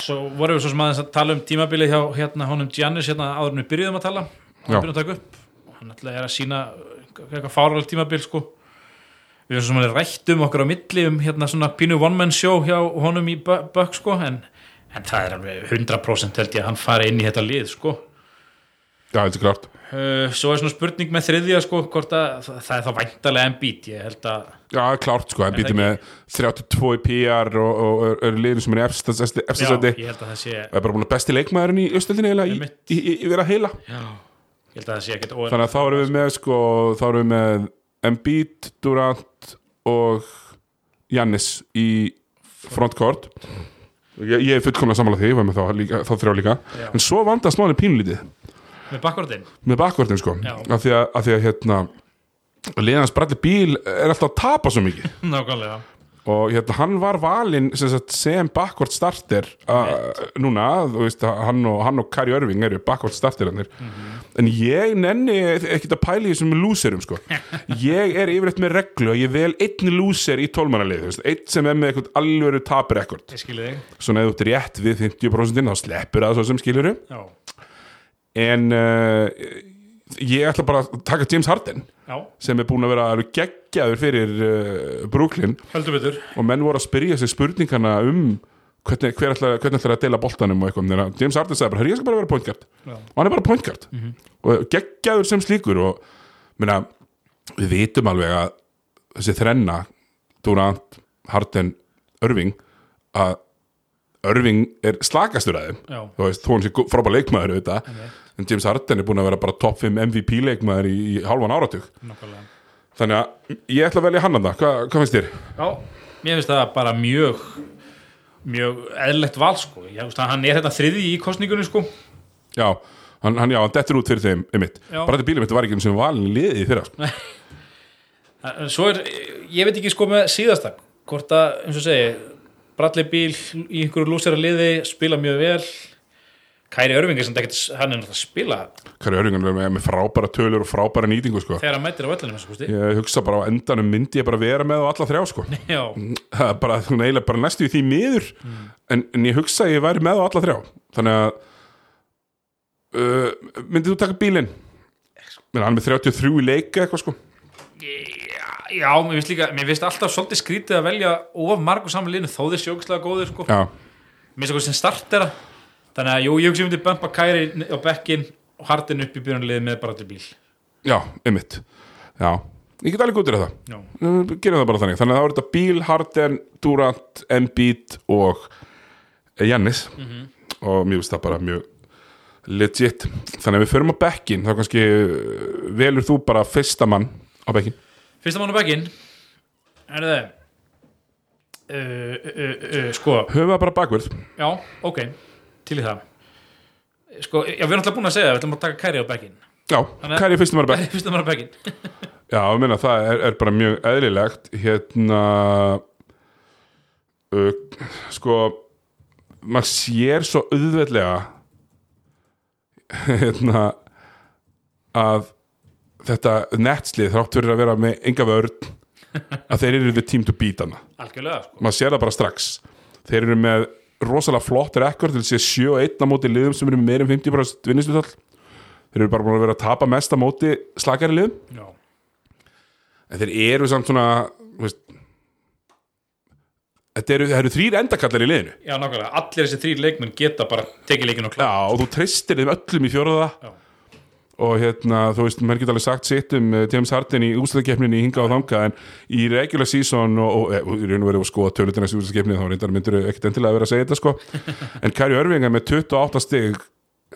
svo vorum við svo sem aðeins að tala um tímabilið hjá hérna honum Giannis hérna áður en við byrjuðum að tala. Hann byrjuðum að taka upp. Hann ætlaði að sína eitthvað fáralegt tímabil sko. Við erum svo sem hann rætt um okkur á milli um hérna svona pínu one man show hjá honum í Buck sko en, en það er alveg 100% held ég að hann fari inn í þetta lið sko. Já, þetta er klart uh, svo er svona spurning með þriðja sko, hvort að það, er þá væntalega en bít ég held að Já, klart sko, býtir með 32 í PR og, og er- eru liðin sem er í efsta já, ég held að það sé Það er bara búin að besti leikmaðurinn í östöldinni eiginlega í, í, í, í vera heila. Já, ég held að það sé ekkert óeðlilegt. Þannig að þá erum við með sko, þá erum við með Embiid, Durant og Jannis í frontcourt Ég, ég er fullkomlega sammála því, ég var með þá, líka, þá þrjá líka. Já. En svo vandast máli pínlítið með bakvartinn með bakvörðin sko. Já. af því, að, af því að hérna liðans bralli bíl er alltaf að tapa svo mikið. Nákvæmlega og hérna hann var valinn sem, sem backcourt starter uh, núna, þú veist hann og, hann og Kari Örving eru backcourt starterannir en ég nenni ekkert að pæla í þessum loserum sko. Ég er yfirleitt með reglu að ég vel einn loser í tólmannalið, einn sem er með eitthvað alvöru taprekord. Svona ef þú ert rétt við 50% þá sleppur það svo sem skiluru já, en uh, ég ætla bara að taka James Harden já, sem er búin að vera geggjaður fyrir uh, Brooklyn. Og menn voru að spyrja sig spurningana um hvernig, hver ætlar, hvernig ætlar að deila boltanum og eitthvað, þegar James Harden sagði bara, "Herra, ég skal bara vera point guard. Já. og hann er bara point guard. Og geggjaður sem slíkur og minna, við vitum alveg að þessi þrenna Durant, Harden, Irving að Irving er slakastur að þeim. Já. þú veist, hann sé frábær leikmaður auðvitað, en James Harden er búin að vera bara top 5 MVP leikmaður í, í hálfan áratug. Nákvæmlega. Þannig að ég ætla að velja hann að það, hvað, hvað finnst þér? Já, mér finnst það bara mjög mjög eðlilegt val sko. Ég veist hann er þetta þriði í kostningunni sko. Já, hann, hann, já, hann dettur út fyrir þeim einmitt. Bara þetta bílum mitt var ekki um sem valin liðið í fyrra sko. Svo er, ég veit ekki sko með síðasta hvort að, eins og segi Bradley Bíl í einhverju lúsera liði spila mjög vel Kæri Örving er samt ekkert, hann er náttúrulega að spila Kari Örvingan er með, með frábæra tölur og frábæra nýtingu sko. þegar hann mætir á vellinu sko, ég hugsa bara á endanum myndi ég bara vera með á alla þrjá sko. Það er bara, bara næstu því miður. En, en ég hugsa að ég væri með á alla þrjá. Þannig að uh, myndið þú taka bílinn? Hann er með 33 í leika eitthvað sko. Já, mér finnst líka mér finnst alltaf svolítið skrítið að velja of margur saman liðinu þó þið sjókslega góðir sko. Mér finnst eitthvað sem startera þannig að jú, ég hugsi um til bumpa Kæri á bekkin og Hardin upp í byrjunarliði með Bradley Bíl. Já, einmitt. Já, ég get alveg góður að það. Gerum það bara þannig. Þannig að það var þetta Bíl, Harden, Durant Embiid og Jannis og mér finnst það bara mjög legit. Þannig að við förum á bekkin þá kannski uh, velur þú bara fyrsta mann á bekkin Fyrsta mann á bekkin Er það uh, uh, uh, Sko, höfum það bara bakverð já, ok Til í það. Sko, já, við erum alltaf búin að segja það Við ætlum að taka Kæri á bekkin já, Kæri fyrstum var bekk Kæri fyrsta mann á bekkin já, ég meina það er, er bara mjög eðlilegt. Hérna uh, sko maður sér svo auðveldlega hérna að þetta netslið þrátt fyrir að vera með enga vörn að þeir eru team to beat hana. Algjörlega, sko. Maður sér það bara strax. Þeir eru með rosalega flott rekord til að sé 7 og 1 á móti liðum sem eru með meir en 50% vinnistutall þeir eru bara búin að vera að tapa mest á móti slakari liðum. Já, en þeir eru samt svona veist, þetta eru, eru þrýr endakallar í liðinu. Já nákvæmlega. Allir þessi þrýr leikmenn geta bara tekið leikinn og Já, klá og þú treystir þeim öllum í fjóraða Já. Og hérna, þú veist, maður geta alveg sagt sitt um uh, James Harden í úslæðikeppninni hinga og þanga en í regular season og, og í raun og verið að skoða tölutina í úslæðikeppninni þá reyndar myndur ekkert endilega að vera að segja þetta sko. En Kari Örving er með 28 stig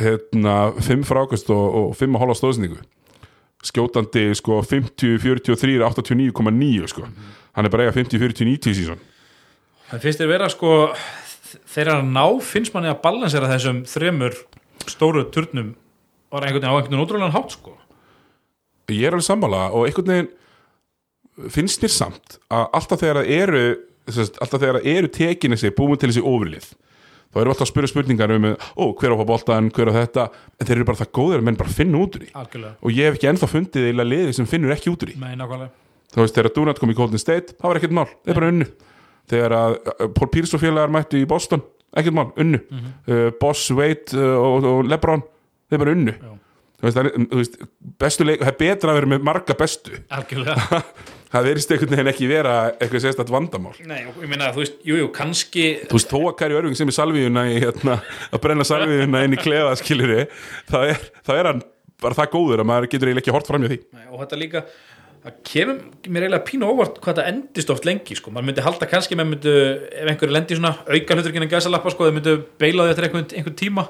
hérna, 5 frákast og, og 5 að hóla stóðsningu skjótandi sko 50, 43, 89,9 sko. Hann er bara eiga 50, 49 season. Það finnst þér vera sko eru að ná, finnst manni að balansera þessum þremur stóru turnum var einhvern veginn á einhvern veginn ótrúlega hátt sko. Ég er alveg sammála og einhvern veginn finnst mér samt að alltaf þegar það eru alltaf þegar það eru tekin þessi búin til þessi ofurlið þá erum við alltaf að spyrja spurningar um ó, hver á að boltan, hver á þetta? En þeir eru bara það góðir að menn bara finna út úr því. Algjörlega, og ég hef ekki ennþá fundið eða liði sem finnur ekki út úr því. Með nákvæmlega. Þú veist, þegar Dunant kom í Golden State það var ekkert mál, þeir bara unnu. Þegar að uh, Paul Pierce og félagar mættu í Boston ekkert mál, unnu. Uh, Boss, Wade uh, og, og Lebron þeir bara unnu. Veist, það er, veist, bestu leik, það er betra að vera með marga bestu. Það verðist einhvern veginn ekki vera eitthvað sérstætt vandamál. Nei, ég meina, þú veist, jú, jú, kannski þú veist, þó að Kari Örving sem er salvíuna í, hérna, að brenna salvíuna inn í klefa skiluri, það er, það er hann bara það góður að maður getur eiginlega ekki hort fram í því. Nei, og þetta líka það kemur mér eiginlega pínu óvart hvað þetta endist oft lengi sko. maður myndi halda kannski með myndu ef einhverju lendi í svona auka hlutur ekki að gæsa lappa sko, þau myndu beila því eftir einhvern, einhvern tíma.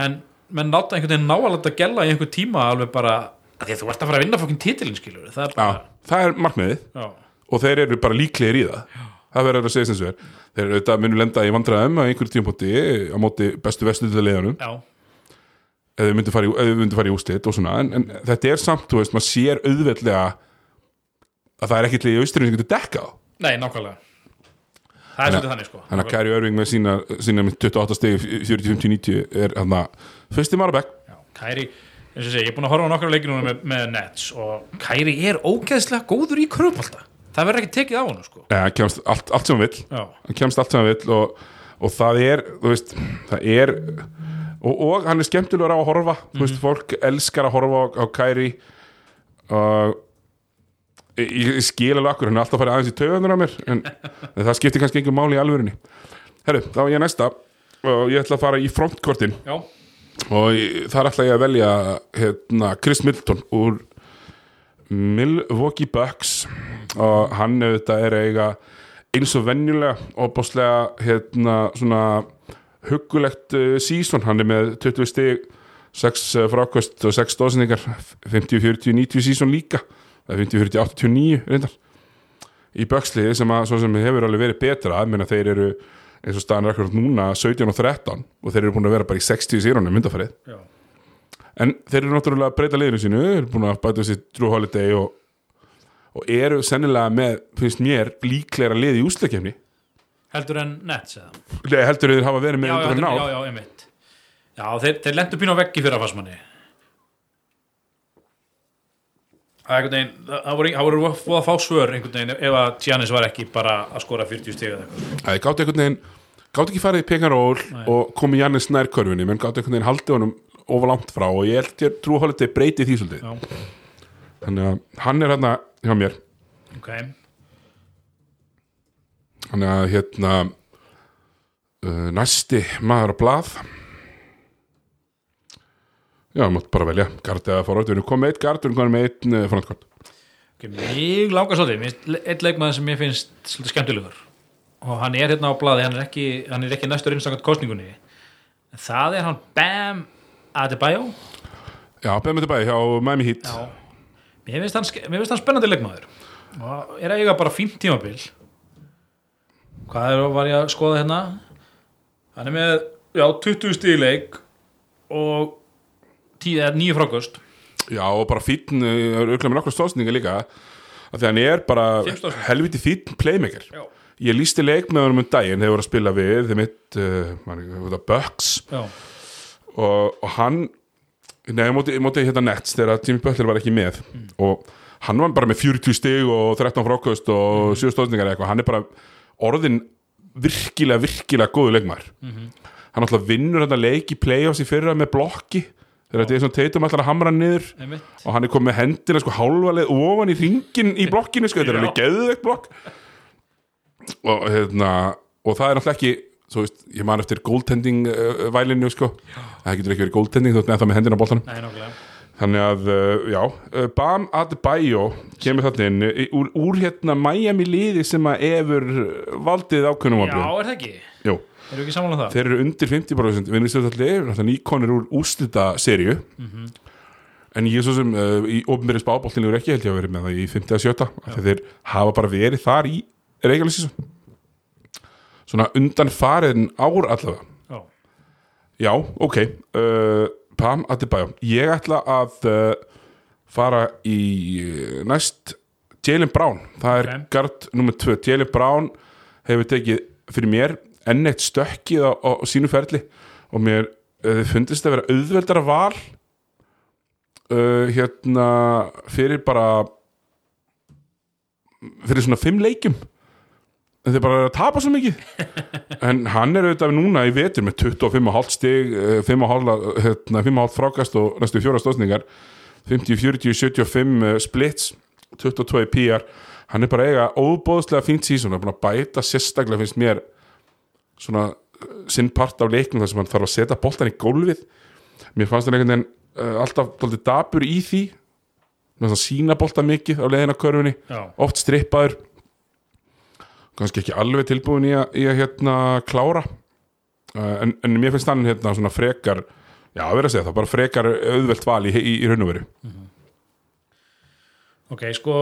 En menn náta einhvern veginn ná að gæla í einhvern tíma alveg bara að því að þú ert að fara að vinna fokkin titilin skilur það er Já, bara, það er markmiðið. Já, og þeir eru bara líklegir í það. Það verður að segja sem svo er. Þeir eru auðvitað munu lenda í vandræðum á einhverjum tímpóti á móti bestu vestuðuleganum já, ef þau myndu fara í, myndu í úslit og svona. En, en þetta er samt, þú veist, maður sér auðveldlega að það er ekkert liðið í austurinn sem getur dekkað nei, nákvæmlega. Það er svolítið þannig sko. þannig að Kæri Örving með sína, sína með 28 stegi 40-50-90 er hann að fyrsti Marabek. Já, Kæri, eins og sé, ég er búin að horfa á nokkra leikir núna með, með Nets og Kæri er ógeðslega góður í kröfbalta það verður ekki tekið á hann sko. ja, hann kemst allt, allt sem hann vill. Hann kemst allt sem hann vill og, og það er, þú veist, það er og, og hann er skemmtilegur á að horfa. Þú veist, fólk elskar að horfa á, á Kæri og ég, ég skil alveg akkur hann er alltaf að fara aðeins í taugandur á mér en, það skiptir kannski einhver máli í alvörinni herru, þá er ég næsta og ég ætla að fara í frontkortin. Já, og þar ætla ég að velja hérna, Chris Middleton úr Milwaukee Bucks. Og hann auðvitað er eiga eins og venjulega og bóstlega hérna svona huggulegt uh, sísón, hann er með 20 stig 6 uh, frákvöst og 6 stóðsendingar. 50, 40, 90 sísón líka. Það er 50, 40, 89 reyndar. Í Bucksliði sem, sem hefur alveg verið betra, að minna þeir eru eins og staðan er akkurat núna 17 og 13 og þeir eru búin að vera bara í 60 sérunum myndafarið já, en þeir eru náttúrulega að breyta liðinu sínu þeir eru búin að bæta sér Drew Holiday og, og eru sennilega með finnst mér líklegra lið í úsleikefni heldur en Nets eða? Nei, heldur þeir hafa verið með já, já, já, já, já, einmitt. Já, þeir, þeir lendu pínu á veggi fyrir að fassmanni Það er einhvern veginn það voru, voru að fá svör veginn ef að Giannis var ekki bara að skora 40 stig eða eitthvað. Það gátt einhvern veginn gátt ekki farið í pekaról og komið Jannis nær körfunni menn gátt einhvern veginn haldið honum ofar langt frá og ég held ég Drew Holiday breyti því svolítið. Já, þannig að hann er hérna hjá mér. Ok. Þannig að hérna uh, næsti maður á blað já, mátt bara velja. Gard eða forvart, við erum komið með eitt gard við erum komið með eitt frontkort Mig langar svolítið, einn leikmaður sem ég finnst svolítið skemmtilegur. Og hann er hérna á blaði, hann er ekki, hann er ekki næstur einstakant kostningunni það er hann Bam Adebayo. Já, við tilbæði hjá Miami Heat. Já. Mér finnst hann, mér finnst hann spennandi leikmaður. Og er að eiga bara fínt tímabil. Hvað er, var ég að skoða hérna? Hann er með já, 20 stíleik og 10 eða 9 frákost já, og bara fínn, uh, auðvitað með nokkra stóðsninga líka. Af því að hann er bara helviti fínn playmaker. Já. ég lísti leik með honum um daginn þegar voru að spila við þeim mitt uh, Já, og, og hann Nei, ég móti, ég móti hérna Nets þegar Jimmy Butler var ekki með. Og hann var bara með 40 stig og 13 frákvöst og 7 stóðningar eitthvað, hann er bara orðin virkilega, virkilega góðu leikmar hann alltaf vinnur þetta leik í playoffs í fyrra með blokki þegar þetta er svona teitum allar að hamra niður einmitt. og hann er komið með hendina sko hálfaleg ofan í ringin í blokkinu sko, þetta er Já. alveg geðveikt blokk. Og hérna og það er náttúrulega ekki svo veist, ég man eftir goaltending uh, vælinu sko, það getur ekki verið goaltending þú veist með hendina á boltanum. Nei, nákvæmlega. Þannig að, uh, já, uh, Bam Adebayo kemur þarna inn úr, úr hérna Miami liði sem að efur valdið ákveðnum Já, er það ekki? Við ekki saman um það? þeir eru undir 50% vinnistöðalli, náttúrulega nýkonir úr úslita serju en ég svo sem uh, í ofnbyrði spáboltinu er ekki held ég að verið með það í 50 að 70 af því þeir hafa bara verið þar í reykjalisísum svona undan fariðin ár allavega. Já, Já, ok. Uh, Pam Adebayo Ég ætla að uh, fara í næst Jalen Brown. Það er Ok. gard nummer 2 Jalen Brown hefur tekið fyrir mér enn eitt stökkið á, á, á sínu ferli. Og mér uh, fundist að vera auðveldara val uh, hérna fyrir bara fyrir svona fimm leikjum. En þeir bara tapa svo mikið. En hann er auðvitað núna í vetur með 25,5 stig eh, 5,5 hérna, 5,5 frákast og næstu fjóra stóðsningar 50, 40, 75 eh, splits 22 í PR hann er bara eiga óbóðslega fínt sísón hann er búin að bæta sérstaklega finnst mér svona eh, sinn part af leiknum þar sem hann þarf að setja boltan í gólfið. Mér fannst hann einhvern veginn uh, alltaf dálítið dabur í því. Með það sína bolta mikið á leiðina körfunni. Oft strippaður. Kannski ekki alveg tilbúin í að, í að hérna klára. Uh, en, en mér finnst hann hérna svona frekar já, að vera að segja það, bara frekar auðvelt val í, í, í raun og veru. Ok, sko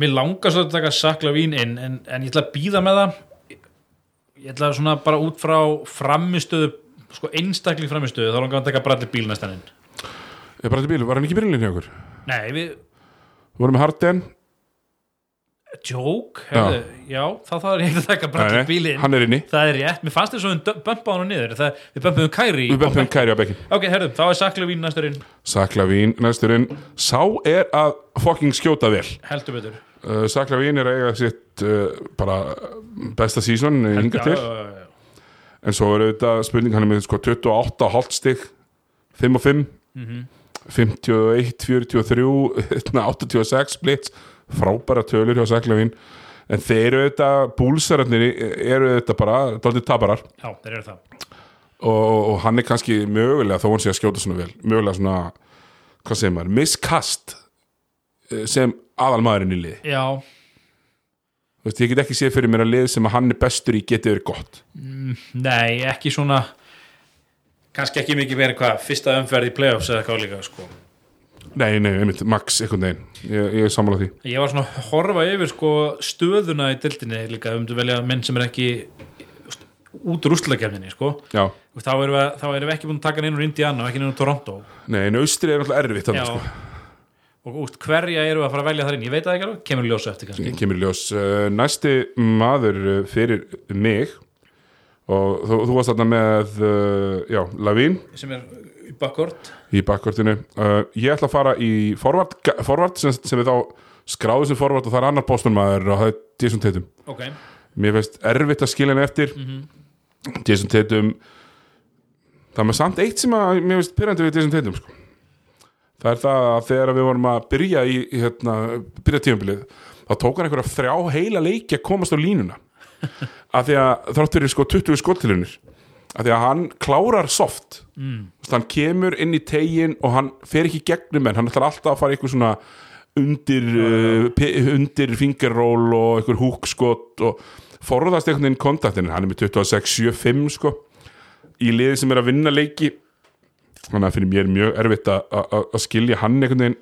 mér langar svo að taka sakla vín inn en, en ég ætla að býða með það ég ætla svona bara út frá framistöðu, sko einstakling framistöðu, þá langar að taka brallir bíl næstan inn. Bara til bíl, var hann ekki byrjunlega hjá okkur? Nei, við, Við vorum með Harden. Joke herðu, já, þá þá er ég ekki að taka brallir bíl inn. hann er inni. Það er rétt, mér fannst þér svo við bömpa hann niður, það, við bömpum Kæri Við bempum kæri á bekkin ok, herðu, þá er sakla vín næstur inn. Saklavín, næsturinn Sá er að fucking skjóta vel. Heldur betur uh, Saklavín er að eiga sitt uh, bara besta sísón hinga til. Já, já. En svo er auðvitað spurning hann er með sko 28 hálfstig 5 og 5 51, 43 86 blitz frábæra tölur hjá Saklavín en þeir eru auðvitað búlsararnir eru auðvitað bara dálítið tabarar já, þeir eru það. Og, og hann er kannski mögulega þó hann sé að skjóta svona vel mögulega svona, hvað segir maður, miskast eh, sem aðalmaðurinn í liði. Já, Þú veist, ég get ekki séð fyrir mér að lið sem að hann er bestur í geti verið gott. Nei, ekki svona kannski ekki mikið verið hvað fyrsta umferð í playoffs eða hvað líka sko. nei, nei, einmitt, max einhvern veginn. Ég, ég er sammála því. Ég var svona að horfa yfir sko, stöðuna í dildinni líka um að velja menn sem er ekki út úr úrslagefninni sko. þá erum, við, þá erum við ekki búin að taka hann inn úr Indiana og ekki inn úr Toronto. Nei, en austri er alltaf erfitt þannig, sko. Og úst, hverja eru að fara að velja þar inn? Ég veit það ekki alveg, kemur ljósa eftir kannski. Kemur ljós. Uh, næsti maður uh, fyrir mig og þú, þú varst þarna með uh, já, Lavín. Sem er í bakkort. Í bakkortinu ég ætla að fara í forvart, forvart sem, sem við þá skráðum sem forvart og það er annar postunmaður og það er Jason Tatum. Ok, mér finnst erfitt að skilja henni eftir. Jason Tatum það er með samt eitt sem að mér finnst pyrrandi við Jason Tatum sko. Það er það að þegar við vorum að byrja í, hérna, byrja tímabilið þá tók hann einhverja þrjá heila leiki að komast á línuna. Af því að þrátt fyrir sko 20 skottilunir af því að hann klárar soft. Mm. hann kemur inn í tegin og hann fer ekki gegnum en hann ætlar alltaf að fara eitthvað svona undir, uh, undir fingerról og einhver húkskot og forðast einhvern veginn kontaktin hann er með 26-75 sko í liði sem er að vinna leiki þannig að fyrir mér er mjög erfitt að- skilja hann einhvern veginn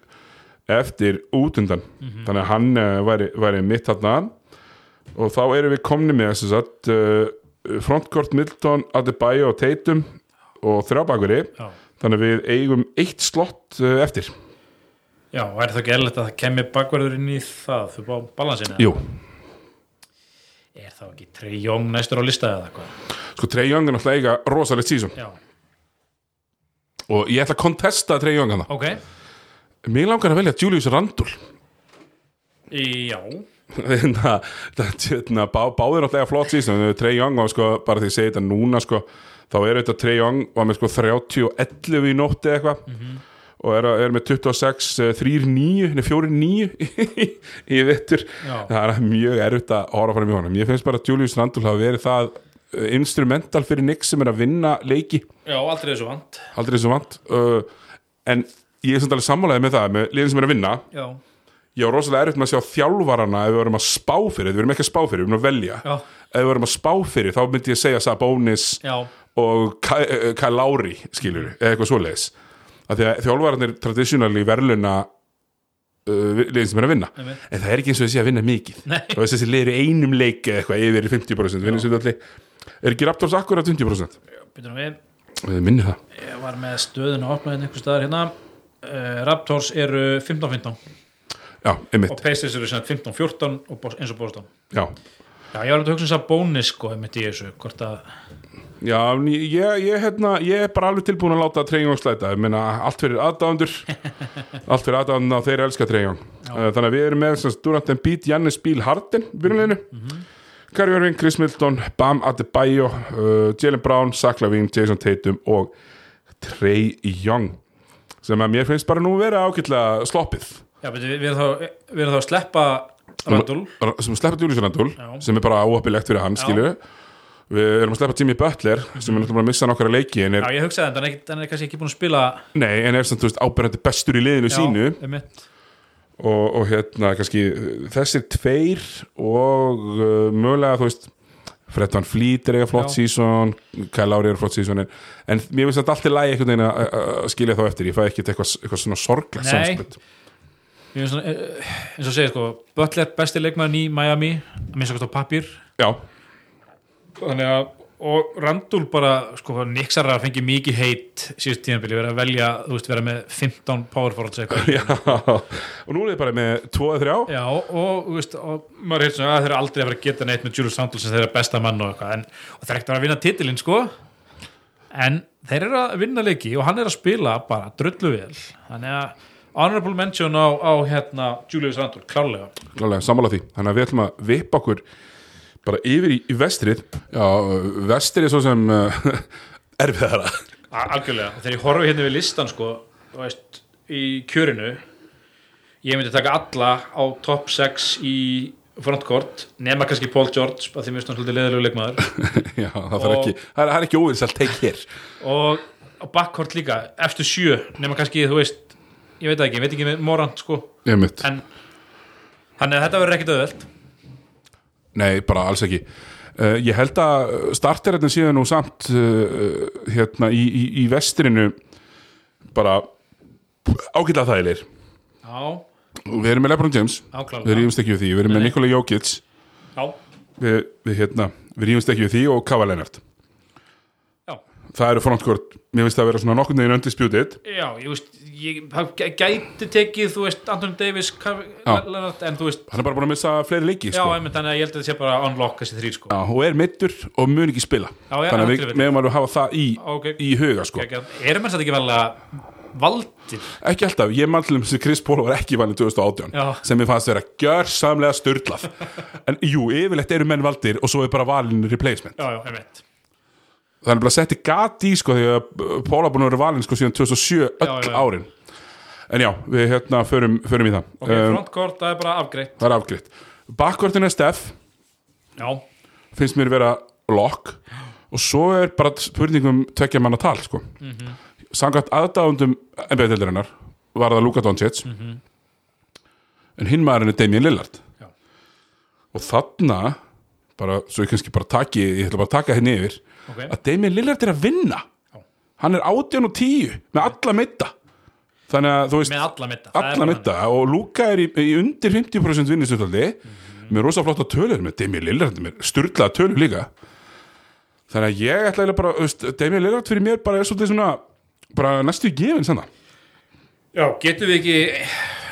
eftir út undan þannig að hann uh, væri, væri mitt þarna. Og þá erum við komni með að uh, frontkort Milton, Adebayo og Tatum og þrjábakveri já. Þannig að við eigum eitt slott uh, eftir. Já, og er það ekki eðlilegt að það kemur bakverður inn í það, þú bá balansinu? Jú, Er það ekki Trey Young næstur á lista eða hvað? sko Trey Young er náttúrulega eiga rosalegt sísón Já, og ég ætla að kontesta Trey Young hana. Ok. Mér langar að velja Julius Randle. Já, Þannig að bá, báðir náttúrulega flott sísón Trey Young var sko, bara því að segja þetta núna sko, þá er þetta Trey Young var með sko 30 og 11 í nótti eitthvað. Og er, er með 26 eh, 3-9, nei 4-9 í, Já. það er mjög erfitt að horfa fram í honum. Ég finnst bara að Julius Randle hafa verið það instrumental fyrir Nick sem er að vinna leiki. Já, aldrei þessu vant. Aldrei þessu vant uh, en ég er samt alveg sammálaði með það með liðin sem er að vinna. Já, var rosalega erfitt með að sjá þjálfarana ef við vorum að spá fyrir, við erum ekki að spá fyrir við erum að velja, Já. ef við vorum að spá fyrir þá myndi ég segja Sabonis já, og eh, Kyle Lowry skilur, eða eitthvað svoleiðis. Að þjálfararnir traditionally verðluna liðin sem er að vinna. Einmitt. en það er ekki eins og þessi að vinna mikið. Nei. og þessi liður í einum leik eða eitthvað yfir í 50% vinnir sem allir er ekki Raptors akkurat 20% byrjum við. Minni það. Ég var með stöðun að opna hérna einhver staðar hérna. Uh, Raptors eru 15-15 Já, einmitt, og Pacers eru sem sagt 15-14 og Bos- eins og Boston. Já. Já, ég var að hugsa þess að bónis sko einmitt í þessu, hvort að Já, ég, ég, hérna, ég er bara alveg tilbúin að láta treyjum og slæta, ég meina allt fyrir aðdáðandur allt fyrir aðdáðandur og þeir elska treyjum þannig að við erum með Durant Embiid, Jannis Bíl Harden byrjunleginu, mm -hmm. Kyrie Irving Chris Middleton, Bam Adebayo uh, Jalen Brown, Zach Lavine, Jason Tatum og Trey Young sem að mér finnst bara nú vera ágætlega sloppið. Já, við, við, erum þá, að sleppa Randall. Sem sleppur Julius Randall Já. sem er bara óöppilegt fyrir hann, skilju við erum að sleppa Jimmy Butler sem er náttúrulega búin að missa nokkara leiki en Já, er, ég hugsaði þetta, hann er, er kannski ekki búin að spila nei, en er samt, þú veist, áberandi bestur í liðinu sínu. Já, einmitt. Og, og hérna kannski þessir tveir og uh, mögulega þú veist Fred Van Fleet er eiga flott sísón Kyle Lowry er flott sísón en, mér finnst þetta allt í lagi einhvern veginn að- skilja þá eftir. Ég fæ ekki eitthvað, eitthvað svona sorglegt Nei. samspil. Mér finnst svona, eh, eins og segir sko Butler besti leikmaður í Miami að minnst okkur á pappír. Já, þannig að og Randúl bara, sko, Nixar að fengi mikið heit síðust tíðanbili, vera að velja þú veist, vera með 15 power forwards eitthvað. Já og nú er þið bara með 2-3 Já, og, þú veist, og maður heit svona að þeir eru aldrei að að geta neitt með Julius Randle sem þeirra besta mann og eitthvað. En, þeir eru ekkert að vinna titilinn, sko. En þeir eru að vinna leiki og hann er að spila bara drullu vel. Þannig að honorable mention á, á hérna Julius Randle, klárlega Klálega, sammála því, þannig að við ætlum að vippa okkur bara yfir í, í vestrið. Já, vestrið er svo sem uh, erfiðara. Algjörlega, og þegar ég horfi hérna við listan sko, veist, í kjörinu ég myndi taka alla á top 6 í frontcourt, nema kannski Paul George að því hann svolítið leðilegu leikmaður. Já, það, Og- ekki, það, er, það er ekki óvinsalt teik hér. Og á backcourt líka eftir sjö, nema kannski, þú veist ég veit ekki, ég veit ekki með Morant sko. En þannig að þetta verður ekkit auðvelt nei, bara alls ekki. Uh, ég held að starterinn síðan nú samt uh, hérna í, í, í vestrinu bara ágætlega þægilegir. Já, við erum með LeBron James. Við áklálega rífumst ekki við því, við erum með. Nikola Jokic. Já, við, við, hérna, við rífumst ekki við því og Kava Leonard. já, það eru frontkort, mér finnst það að vera svona nokkurn veginn undisputed. Já, ég veist ég, það gæ- gæti tekið, þú veist, Já. Leonard, en þú veist hann er bara búin að missa fleiri leiki já, sko. einmitt, þannig að ég held að þetta sé bara unlock þessi þrý sko. Já, og er meittur og mun ekki spila. Já, já, þannig að við meðum alveg hafa það í, Ok. í huga sko. erum menn satt ekki vel að valdir? Ekki alltaf, ég mann til um sem Chris Paul var ekki valin 2018 Já. sem ég fannst vera gjörsamlega störtlað en jú, yfirleitt eru menn valdir og svo er bara valin replacement. Já, já, það er bara setti gati sko því að har búin að vera valin sko síðan 2007 öll Já, já. árin. En já, við hérna förum, förum í það. Ok, um, frontcourt, það er bara afgreitt. það er afgriðt Bakvörtin er Steff já, finnst mér vera lock. Og svo er bara spurningum tvekja manna tal sko. mm -hmm. samkvæmt aðdáðundum NBA-deildarinnar var það Luka Doncic. En hinn maðurinn er Damien Lillard. Já. og þarna bara, svo ég kannski bara taki ég ætla bara að taka henni yfir ok. Að Damien Lillard er að vinna. Já. hann er 18 og 10 með alla mitta. Þannig að þú veist með alla mitta. Er alla mitta. Og Luka er í, í undir 50% vinnistöldaldi með rosa flotta tölur með Damien Lillard með sturlaða tölur líka. Þannig að ég ætla bara veist, Damien Lillard fyrir mér bara er svolítið svona bara næstu í gefin sanna Já, getum við ekki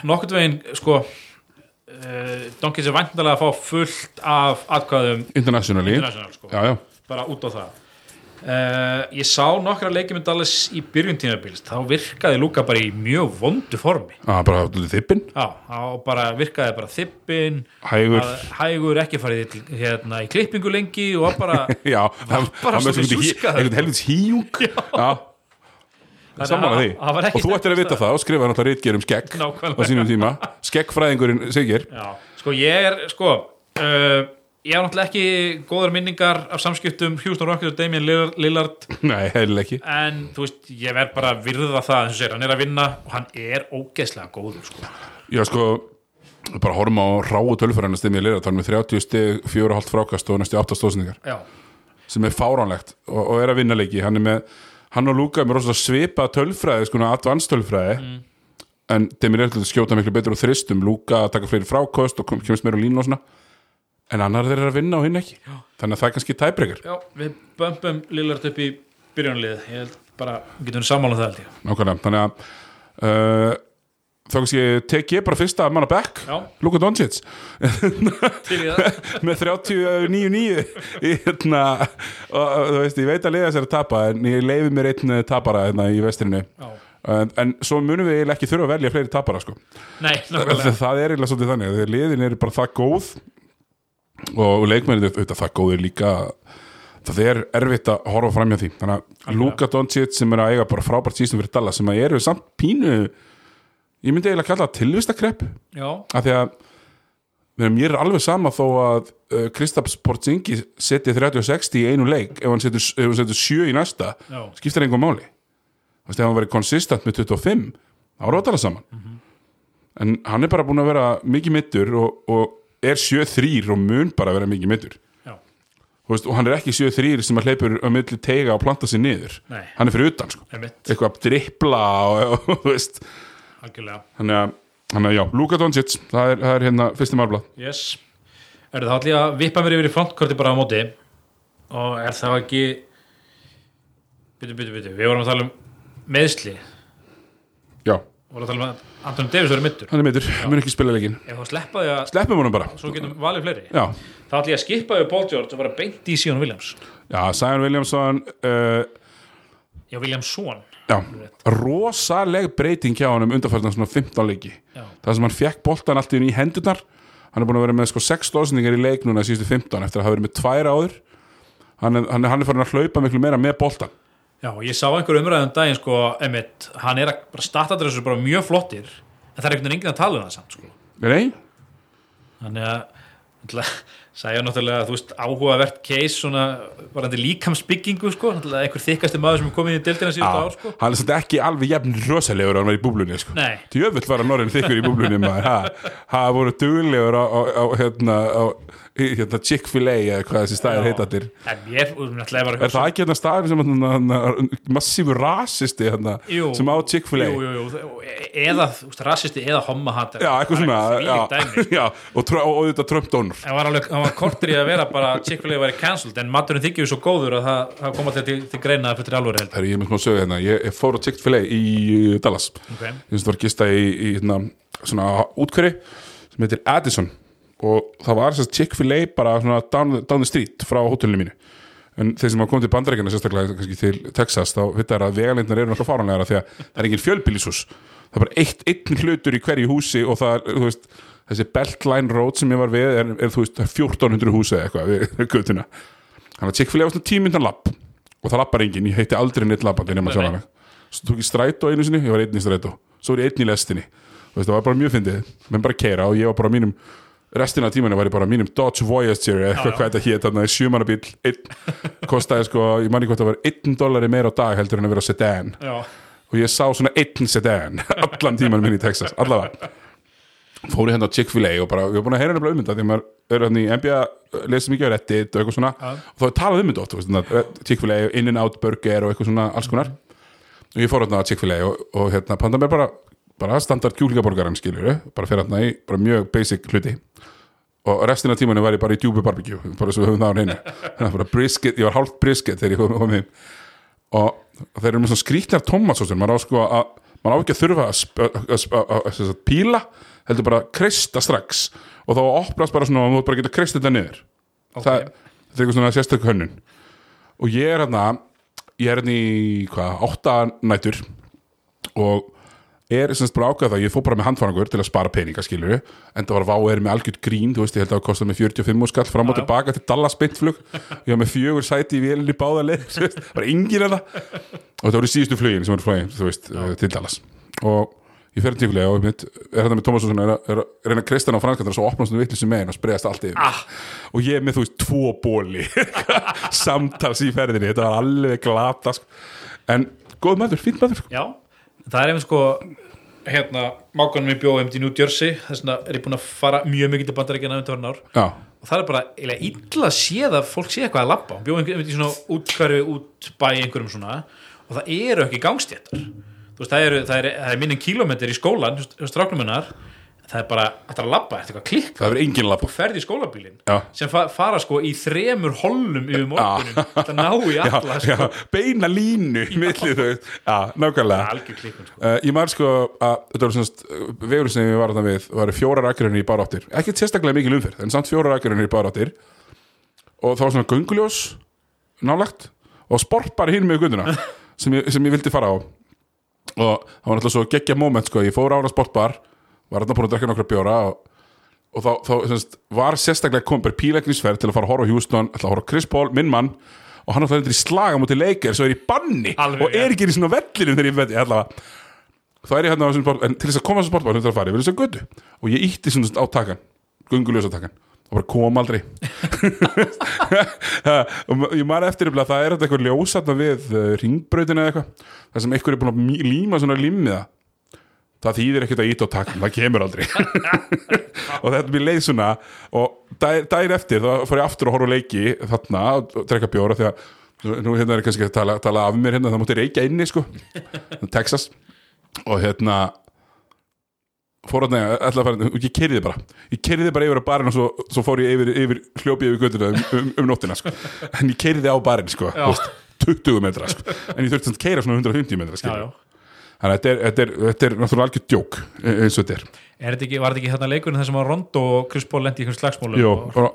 nokkurt veginn, sko uh, Donkey sé væntalega að fá fullt af atkvæðum internationally. International, sko, já, já. bara út á það uh, Ég sá nokkra leikjum með Dallas í byrjun tímabils, þá virkaði Luka bara í mjög vondu formi. Ah, bara þippin, þá bara virkaði bara þippin. Hægur. Að hægur ekki farið hérna, í klippingu lengi og var bara já, hann bara svona sjúskaður. einhvern helvits híjung já, Þannig saman að að því. var og þú ættir að vita það og skrifa náttúrulega rítgerum skegg á sínum tíma. Skeggfræðingurinn Sigir Já, sko ég er, sko uh, ég hef náttúrulega ekki góðar minningar af samskiptum Houston Rockets og Damian Lillard- Lillard. Nei, heilileg ekki. En þú veist, ég verð bara að virða það segir, hann er að vinna og hann er ógeðslega góður, sko. Já, sko, bara horfum á ráu tölfræðina stimmi í lera, þannig með 30 stig, 4,5 frákast og næstu 8 stóðsendingar. Sem er fáránlegt og, og er að vinna leiki. Hann er með, hann og Luka er með svipa tölfræði, sko, advanced tölfræði. Mm. en er eitthvað að skjóta miklu betur og þristum, Luka taka fleiri frákost og kemst meira á línu og svona en annar þeir eru að vinna og hinn ekki. Þannig að það er kannski tæbreykar, já, við bömpum Lillard upp í byrjunlið ég held bara, við getum sammála það held ég. Nákvæmlega. Þannig að uh, þá kannski tek ég bara fyrsta manna back, Já. Luka Doncic. Til í það. Með 39-9 í hérna og þú veist, ég veit að liða sér að tapa en ég leifi mér einn eh, tapara hérna í vestrinu. Já. en, en svo munum við eiginlega ekki þurfa að velja fleiri tapara sko. Nei, það, nákvæmlega. Það er eiginlega svolítið þannig þegar liðin eru bara það góð og leikmennir auðvitað það góð er líka. Það er erfitt að horfa fram hjá því. Þannig að Luka Doncic sem er að eiga bara frábært sístum fyrir Dallas sem að eru samt pínu ég myndi eiginlega kalla tilvistakrepp af því að mér er alveg sama þó að uh, Kristaps Porzingis setja 30-60 í einu leik ef hann setur, ef hann setur 7 í næsta Já. skiptir einhver máli. Þú veist, ef hann verið konsistent með 25 þá er það saman. Mhm. en hann er bara búin að vera mikið mittur og, og er 7-3 og mun bara vera mikið mittur og hann er ekki 7-3 sem að hleypur á milli teiga og planta sig niður. Nei. hann er fyrir utan sko. eitthvað að drippla og, þú veist. Þannig að, að já, Luka Doncic það er, það er hérna fyrsti marblað Yes. Er það allir að vippa mér yfir í frontkorti bara á móti. Og er það ekki Byttu, byttu, byttu, við vorum að tala um meðsli já, vorum að tala um að Anton Davis verið mittur hann er mittur, mun ekki spila leikin Ef það sleppa því að sleppum honum bara. Svo getum valið fleiri. Já, þá ætlum ég að skippa yfir Paul George og bara beint í Sion Williams. Já, Zion Williamson uh, Já, Williamson. Já, rosaleg breyting hjá honum undanfærtan svona 15 leiki. Já. það sem hann fekk boltan allt í hendurnar hann er búin að vera með sko 6 stóðsendingar í leik núna síðustu 15 eftir að hafa verið með tvær áður. Hann hann er, hann er farin að hlaupa miklu meira með boltan Já, ég sá einhver umræðum daginn sko, Emmett, hann er að bara startadressu bara mjög flottir en það er einhvern veginn enginn að tala um það samt sko. Nei? þannig að sagði náttúrulega þú veist, áhugavert case svona varandi líkamsbyggingu sko, náttúrulega einhver þykkasti maður sem er komin í dildina síðustu ár sko. hann er samt ekki alveg jafn rosalegur að hann var í búblunni sko. Nei. Djöfull var að Norrin þykkur í búblunni maður ha, ha voru duglegur á, á, á, hérna, á hérna, Chick-fil-A eða hvað þessi staðir Já. heita allir. En ég náttúrulega var að Er það ekki hérna staðir sem massífur rasisti hérna, Jú. sem á Chick-fil-A? Eða þú veist, rassisti eða hommahatar Já, eitthvað svona já, og, trö- og, og þetta Trump Donor. Það var kortur í að vera bara Chick-fil-A væri cancelled, en maturinn þykir svo góður að það, það koma til, til, til greina að fyrir alvöru held Herri, ég er með smá sögu hérna, ég, fór á Chick-fil-A í uh, Dallas. Okay. ég finnst það var gista í, í hérna, svona útkverri sem heitir Addison og það var að Chick-fil-A bara svona down, down the street frá hótelinu mínu. En þeir sem hafa komið til bandarækjana sérstaklega kannski til Texas þá vittar að vegalindnar eru náttúrulega fáranlega því að það er engin fjölbýlishús. Það er bara eitt, einn hlutur í hverju húsi og það er, þú veist, þessi Beltline Road sem ég var við er, er þú veist, 1400 húsi eða eitthvað við, göttuna þannig að Chick-fil-A var svona tímyndan lapp og það lappar enginn, ég heitti aldrei neitt lappandi nema Nei, sjálfana svo tók ég strætó einu sinni, ég var einn í strætó. Svo var ég einn í lestinni, það var bara mjög fyndið. Menn bara keira og ég var bara mínum restina af tímanu var ég bara mínum Dodge Voyager eða eitthvað hvað þetta hét, þarna sjömanabíl einn, kostaði sko, ég manni hvort það var einn dollari meira á dag heldur en að vera sedan. Já, og ég sá svona einn sedan allan tímanum minn í Texas, allavega. Fór ég hérna á Chick-fil-A og bara, við erum búin að heyra nefnilega um þetta því maður er hérna í NBA lesið mikið á Reddit og eitthvað svona. Og þá er talað um þetta oft, Chick-fil-A In-N-Out Burger og eitthvað svona alls konar. Og ég fór hérna á Chick-fil-A og, og hérna panta mér bara, bara standard kjúlingaborgaran skilur bara fyrir hérna í, bara mjög basic hluti og restina tímanum var ég bara í djúbu barbecue bara svo við höfum það á reyna ég var hálft brisket þegar ég kom heim. Og þeir eru með svona skrýtnar tomatsósur maður á sko að maður á ekki að þurfa að, píla heldur bara að kreista strax. Og þá opnast bara svona og þú bara geta kreist þetta niður. Ok. það, það er eitthvað svona sérstök hönnun. Og ég er hérna ég er hérna í hvað, átta nætur. Og er semst bara ákveða það, ég fór bara með handfangur til að spara peninga skilur en það var vá er með algjörd grín, þú veist ég held að það kostar með 45 skall fram og Já, já. tilbaka til Dallas beintflug ég var með fjögur sæti í vélinni báða veist, bara engin að það og það voru síðustu flugin sem voru flugin þú veist, uh, til Dallas og ég fer tíkulega og mitt, er þetta með Thomas er, að- að reyna að hann á franskandar og svo opnast vitlis með hann og spreyðast allt yfir ah. og ég er með þú veist tvo bóli samtals í ferðinni þetta var alveg glata sko. en góð maður, fínt maður sko. já, það er einmitt sko hérna, mákanum í bjóðum í New Jersey þess vegna er ég búin að fara mjög mikið til bandaríkjana undir ár. Já, og það er bara illa að séð að fólk sé eitthvað að labba, bjóðum einmitt í svona útkverfi út bæ einhverjum svona og það eru ekki gangstjættar þú veist, það eru, það eru, það er minni kílómetri í skólan hjá stráknum hennar það er bara, þetta er að labba, þetta er eitthvað klikk það er engin lappa og ferð í skólabílin Já. sem fa fara sko í þremur hollum yfir morgunin, þetta ná í alla já, sko, já, beina línu milli þau. Já, nákvæmlega. Klikkun sko. Uh, ég maður sko að þetta var svona vegurinn sem við varum það við var fjórar akkurinn í baráttir. Ekki sérstaklega mikil umferð en samt fjórar akkurinn í baráttir. Og það var svona gönguljós nálagt og sport bara hinn með gunduna sem, sem ég vildi fara á. Og það var náttúrulega svo geggja moment sko. Ég fór á sportbar var þarna búin að drekka nokkra bjóra og, og þá, þá semst, var sérstaklega kom bara pílagrísferð til að fara að horfa á Houston ætla að horfa á Chris Paul, minn mann og hann ætla að í slaga mútið leikir svo er í banni Alveg, og er ekki í svona vellinum þegar ég veit allavega þá er ég hérna á þessum sport en til þess að koma á þessum sportbar sem þetta að fara, ég verður þess að götu. Og ég ítti svona á takan gunguljósatakkan og bara kom aldrei. Og ég man eftir það er þetta eitthvað ljósatna við uh, ringbrautina eða eitthvað það sem eitthvað er búin að líma svona limmiða það þýðir ekkert að ít á takk það kemur aldrei og þetta mér leið svona og dær, dær eftir þá fór ég aftur að horfa leiki þarna og drekka bjóra því að nú hérna er kannski að tala, tala af mér hérna það mútti reykja inni sko Texas og hérna fór að nefna, ætla að fara, og ég kerði bara ég kerði bara yfir á barinn og svo, svo fór ég yfir, yfir hljópi yfir göttuna um, um, um nóttina sko. en ég kerði á barinn sko, þú veist, 20 metra sko. en ég þurfti að keira svona 150 metra já. Þannig að þetta er, er, er náttúrulega algjör djók e- eins og þetta er. Er þetta ekki, var þetta ekki hérna leikurinn þar sem að Rondo og Chris Paul lendi í einhvern slagsmólu Jó,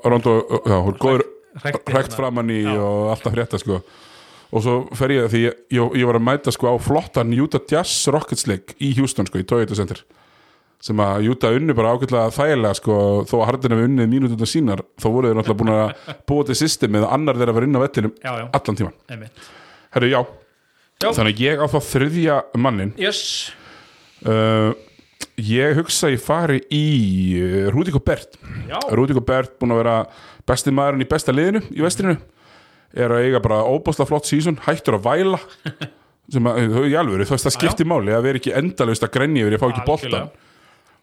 Rondo, já, hún góður hrækt hérna. framann í og alltaf frétta sko. Og svo fer ég því ég, ég, ég var að mæta sko á flottan Utah Jazz Rockets leik í Houston sko í Toyota Center sem að Utah unni bara ágætlega þægilega sko þó að Harden hefur unnið mínútundar sínar þá voru þeir náttúrulega búin að búa til systemið og annar þeirra var inn á já, allan tíman Herru, já. Já. þannig að ég á þá þriðja mannin Yes, uh, ég hugsa að ég fari í uh, Rúdi Gobert. Já, Rúdi Gobert búin að vera besti maðurinn í besta liðinu í vestrinu. Er að eiga bara óbásla flott sísun hættur að væla. Sem að, þau í alvöru, þú veist það skiptir máli að vera ekki endalaust að grenja yfir ég fá ekki boltan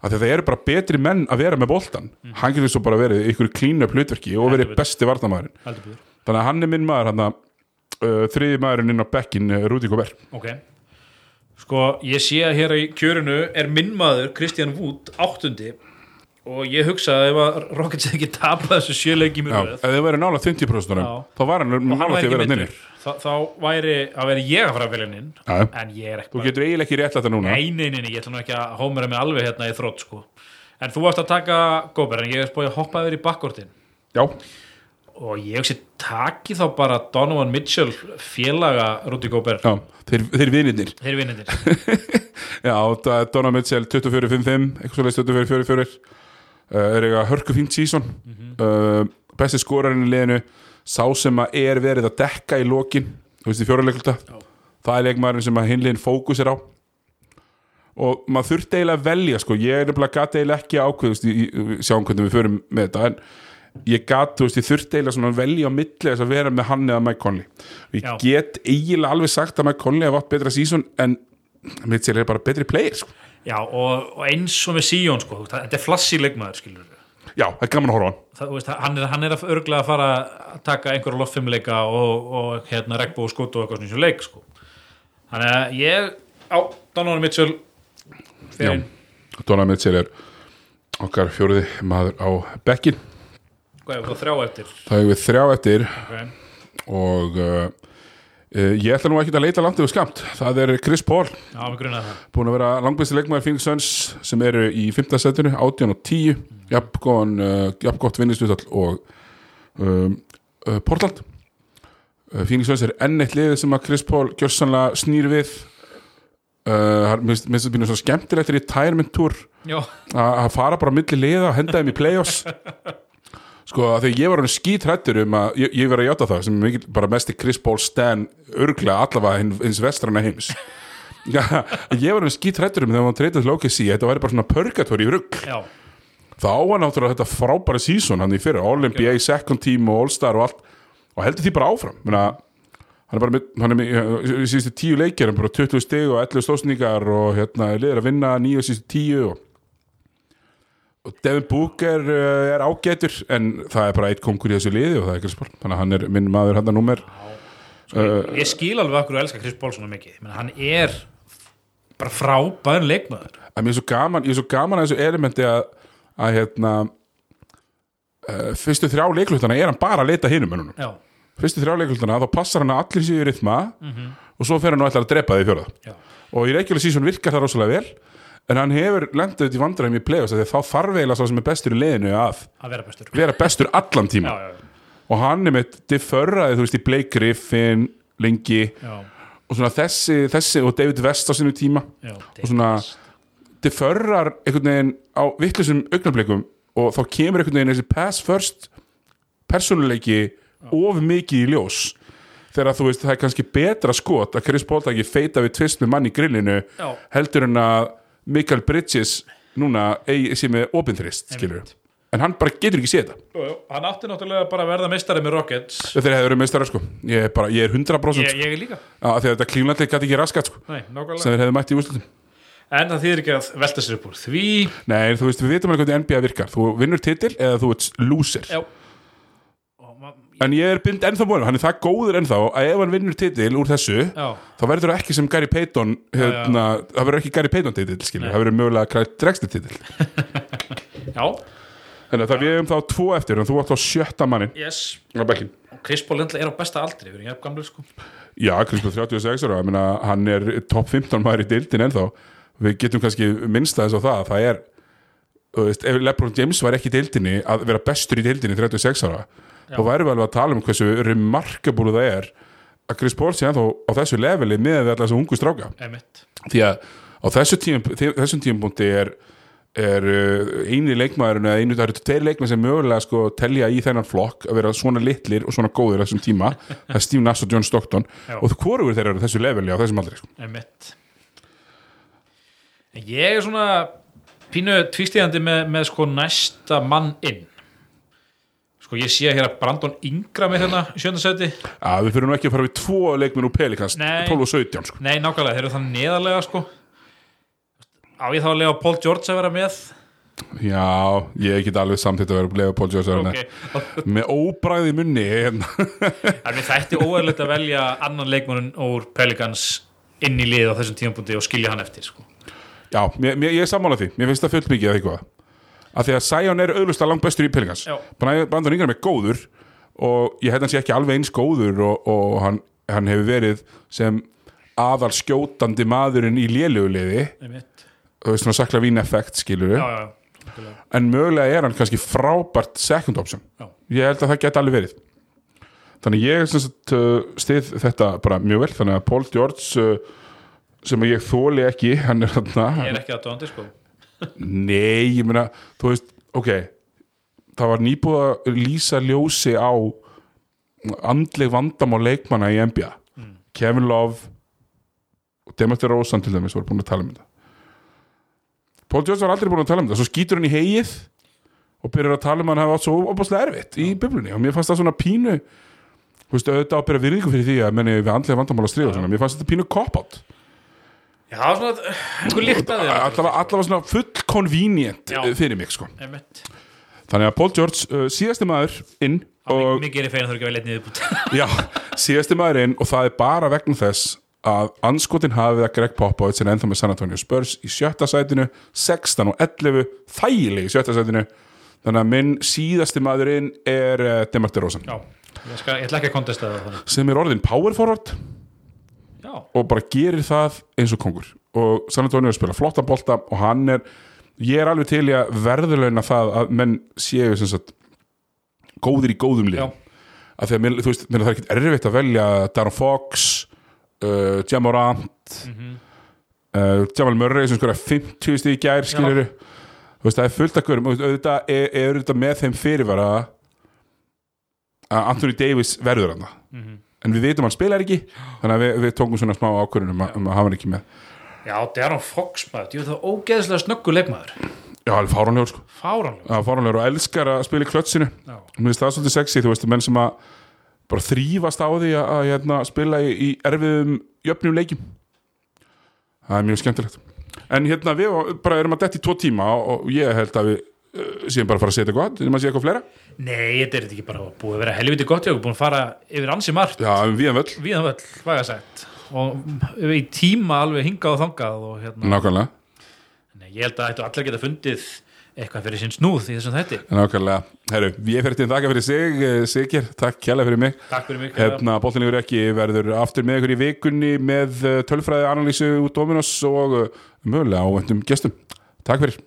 að það eru bara betri menn að vera með boltan hann getur svo bara verið ykkur klínu hlutverki og verið besti byrður þannig að hann er minn maður hann að uh, þriði maðurinn inn á bekkin uh, Rúdi Gobert. Ok. Sko, ég sé að hér í kjörinu er minn maður Kristján Wood áttundi. Og ég hugsa að ef að Rockets hefði ekki tapað þessu sjöleiki mjög ef þið verið nála 50% Já. þá var hann nála til að vera nynni Þa, þá væri að vera ég að fara að velja inn en ég er ekki þú getur eiginlega ekki rétt þetta núna. Nei, nei, nei, nei, ég ætla nú ekki að hómera mig alveg hérna í þrótt sko. En þú varst að taka Góber en ég er spóið að hoppa yfir í bakkortin já, og ég hugsi taki þá bara Donovan Mitchell félaga Rúti Góber já, þeir, þeir vinirnir. Þeir vinnindir Já, Donna Mitchell 24-5-5, eitthvað svolítið 24-4-4 uh, er eitthvað hörku fínt sísón uh, besti skorarinn í liðinu sá sem að er verið að dekka í lokin, þú veist í fjóruleikulta það er leikmaðurinn sem að hinliðin fókus er á. Og maður þurfti eiginlega að velja sko, ég er nefnilega gati eiginlega ekki ákveð sjáum hvernig við förum með þetta en ég gat, þú veist, ég þurfti eiginlega svona velja á milli þess að vera með hann eða Mike Conley ég Já. get eiginlega alveg sagt að Mike Conley hef átt betra sísón en Mitchell er bara betri player sko. Já, og, og eins og með Sion sko, veist, þetta er flassi leikmaður skilur Já, það er gaman að horfa á hann það, þú veist, hann, er, hann er að örglega að fara að taka einhverja loftfimleika og, og hérna regnbú og skot og eitthvað svona eins og leik sko. Þannig að ég á Donovan Mitchell fyrir inn. Donna Mitchell er okkar fjóruði maður á bekkin hvað er það þrjá eftir. Það hefur við þrjá eftir. Okay. og uh, uh, ég ætla nú ekki að leita langt yfir skamt það er Chris Paul, Já, með grunað það. Búin að vera langbæsti leikmaður Phoenix Suns sem eru í 5. setinu 18 og 10, jafngóðan uh, jafngótt vinningslutall og um, uh, Portland. Phoenix Suns er enn eitt liðið sem að Chris Paul gjörsanlega snýr við. Uh, finnst það býnum svo skemmtilegt í retirement tour að að fara bara á milli liða og henda þeim í play-offs sko að þegar ég var hann skítrættur um að ég, ég verið að játa það sem er mikil, bara mesti Chris Paul Stan örglega allavega hins vestrana heims. Já, ég var hann skítrættur um þegar hann treytað til OKC þetta væri bara svona purgatóri í rugg þá var náttúrulega þetta frábæra season hann í fyrir, All-NBA, second team og All-Star og allt. Og heldur því bara áfram Menna, hann er bara með, hann er með í- í síðustu tíu leikir, hann er bara 20 stig og 11 stóðsningar og hérna liður að vinna nýju síðustu tíu og Devin Booker uh, er ágætur en það er bara eitt konkur í þessu liði og það er Chris Paul, þannig að hann er minn maður hann númer ég skil alveg okkur að elska Chris Paul svona mikið. Menna, hann er bara frábær leikmaður. Að mér er svo gaman, ég er svo gaman að þessu elementi að, að hérna uh, fyrstu þrjá leiklutana er hann bara að leita mönnunum. Já, fyrstu þrjá leiklutana þá passar hann að allir séu í rytma og svo fer hann og ætlar að drepa því fjóra já, og í reykjulega sísón virkar það rosalega vel en hann hefur lendið út í vandræðum í play-offs þá þarf eiginlega sá sem er bestur í liðinu að að vera bestur. vera bestur allan tíma Já, já, og hann er með difförraði þú veist í Blake Griffin lengi já, og svona þessi, þessi og David West á sinu tíma. Já og svona difförrar einhvern veginn á vittlusum augnablikum og þá kemur einhvern veginn þessi pass first persónuleiki of mikið í ljós. Þegar þú veist það er kannski betra skot að Chris Paul taki feita við tvist með mann í grillinu Já. heldur en að Michael Bridges núna sem er opinþrist en hann bara getur ekki séð þetta. Jú, jú, hann átti náttúrulega bara að verða meistari með Rockets. Þeir hefur verið meistara sko. Ég er, bara, ég er 100% ég, sko. ég er líka því að þetta klíflandið gæti ekki raskat sko Nei, sem þeir hefðu mætt í úrslutum en það þýðir ekki að velta sér upp úr því. Nei, þú veist, við vitum alveg hvernig NBA virkar. Þú vinnur titil eða þú ert loser já En ég er bind ennþá búin, hann er það góður ennþá að ef hann vinnur titil úr þessu já, þá verður það ekki sem Gary Payton hérna, það verður ekki Gary Payton titil skilur, það verður mögulega Craig Drexler titil. Já, Þannig að það við hefum þá tvo eftir en þú átt á sjötta mannin yes. Á bekkin og Chris Paul er á besta aldri við erum jafn gamlu sko. Já, Krispur 36 ára, ég meina, hann er topp 15 maður í deildin ennþá. Við getum kannski minnst aðeins á það það er, þú veist, ef LeBron James var ekki í deildinni að vera bestur í deildinni 36 ára, þá værum við alveg að tala um hversu remarkable það er að Chris Paul sé ennþá á þessu leveli með allar þessu ungu stráka. Emmett því að á þessu tím, þessum tímpúnti er, er uh, eini leikmaðurinn eða einu, það eru tveir leikmenn sem mögulega sko telja í þennan flokk að vera svona litlir og svona góðir á þessum tíma. Það er Steve Nass og John Stockton. Já. og þú hvorugur þeir eru þessu leveli á þessum aldrei sko. Ég er svona pínu tvístíðandi með, með sko næsta mann inn sko ég sé hér að Brandon Ingra með hérna í sjöndasæti að við fyrir nú ekki að fara við tvo leikmenn úr Pelikans Nei. 12 og 17 sko. nei nákvæmlega, þeir eru þannig neðarlega sko á ég þá að lega Paul George að vera með já, ég get alveg samtitt að vera bleið Paul George ok, okay. með óbræði munni hérna. en við þætti óæðilegt að velja annan leikmannin úr Pelicans inn í lið á þessum tímapunkti og skilja hann eftir sko. já, mér, mér, ég er sammála því mér finnst það fullt mikið að eitthvað að því að Sion er auðvitað langt bestur í Pelikans Já. Brandon Ingram er góður og ég held hann sé ekki alveg eins góður og, og hann, hann hefur verið sem aðal skjótandi maðurinn í léluguliði Einmitt. þú veist svona sakla vín effekt skilur já, já, já. en mögulega er hann kannski frábært second option Já. ég held að það geti alveg verið þannig ég sagt, uh, stið þetta bara mjög vel þannig að Paul George uh, sem ég þóli ekki hann er ég þarna er ekki að dóndi sko. Nei, ég meina, þú veist ok, það var nýbúið að lýsa ljósi á andleg vandamál leikmanna í NBA Kevin Love og Demetri Rosan til dæmis voru búin að tala um þetta. Paul George var aldrei búin að tala um þetta svo skýtur hann í hegið og byrjar að tala um að hann hafa átt svo opaslega erfitt í biblunni. Og mér fannst það svona pínu þú veist, auðvitað að byrja virðingu fyrir því að menni við andlega vandamál að stríða svona, mér fannst þetta pínu cop-out já, svona, einhver líkt að þér allavega, svona full convenient Já. eh, fyrir mig sko Einmitt. Þannig að Paul George, uh, síðasti maður inn og, mikið er ég fegin að þú ekki að velja einn niðurbútt já, síðasti maður inn og það er bara vegna þess að anskotin hafið að Greg Popovich er ennþá með San Antonio Spurs í sjötta sætinu 16 og 11 þægileg í sjötta sætinu þannig að minn síðasti maður inn er uh, Demar DeRozan já, ég, skal, ég ætla ekki að kontesta það þannig. sem er orðin power forward já, og bara gerir það eins og kongur. Og San Antonio spila flottan bolta og hann er, ég er alveg til í að verðurlauna það að menn séu sem sagt góðir í góðum Já. að því að mér, þú veist, mér er það ekkert erfitt að velja Darren Fox uh, Jamorant Mhm. uh, Jamal Murray sem skoða 50 stíð í gær skilur þú veist, það er fullt að hverjum. Auðvitað er, auðvitað með þeim fyrirvara að Anthony Davis verður hann Mhm. En við veitum að hann spilar ekki þannig að við, við tókum svona smá ákvörðun um, að- að hafa hann ekki með. Já, Darren Fox maður, ég veit það ógeðslega snöggu leikmaður. Já, alveg fáránlegur sko. Fáranlega Já, fáránlegur og elskar að spila í klötsinu. Mér finnst það svolítið sexy, þú veist, menn sem að bara þrýfast á því að, að hérna, spila í, í erfiðum jöfnum leikjum. Það er mjög skemmtilegt. En hérna, við bara erum að detti tvo tíma og ég held að við uh, séum bara fara að setja gott, erum að segja eitthvað fleira? Nei, þetta er þetta ekki bara búið að vera helviti gott ég hef búin að fara yfir ansi margt. Já, við erum völl, við hann völl, hvað ég sagt. Og í tíma alveg hingað og þangað og hérna, nákvæmlega. Nei, ég held að þetta allir geta fundið eitthvað fyrir sinn snúð í þessum þætti. Nákvæmlega, herru, ég fer til að þakka fyrir sig eh, Sigir, takk kjærlega fyrir mig. Takk fyrir mig Hérna, bóttinlegur ekki verður aftur með ykkur í vikunni með eh, tölfræði analýsu Dominos og eh, mögulega ávendum gestum. Takk fyrir.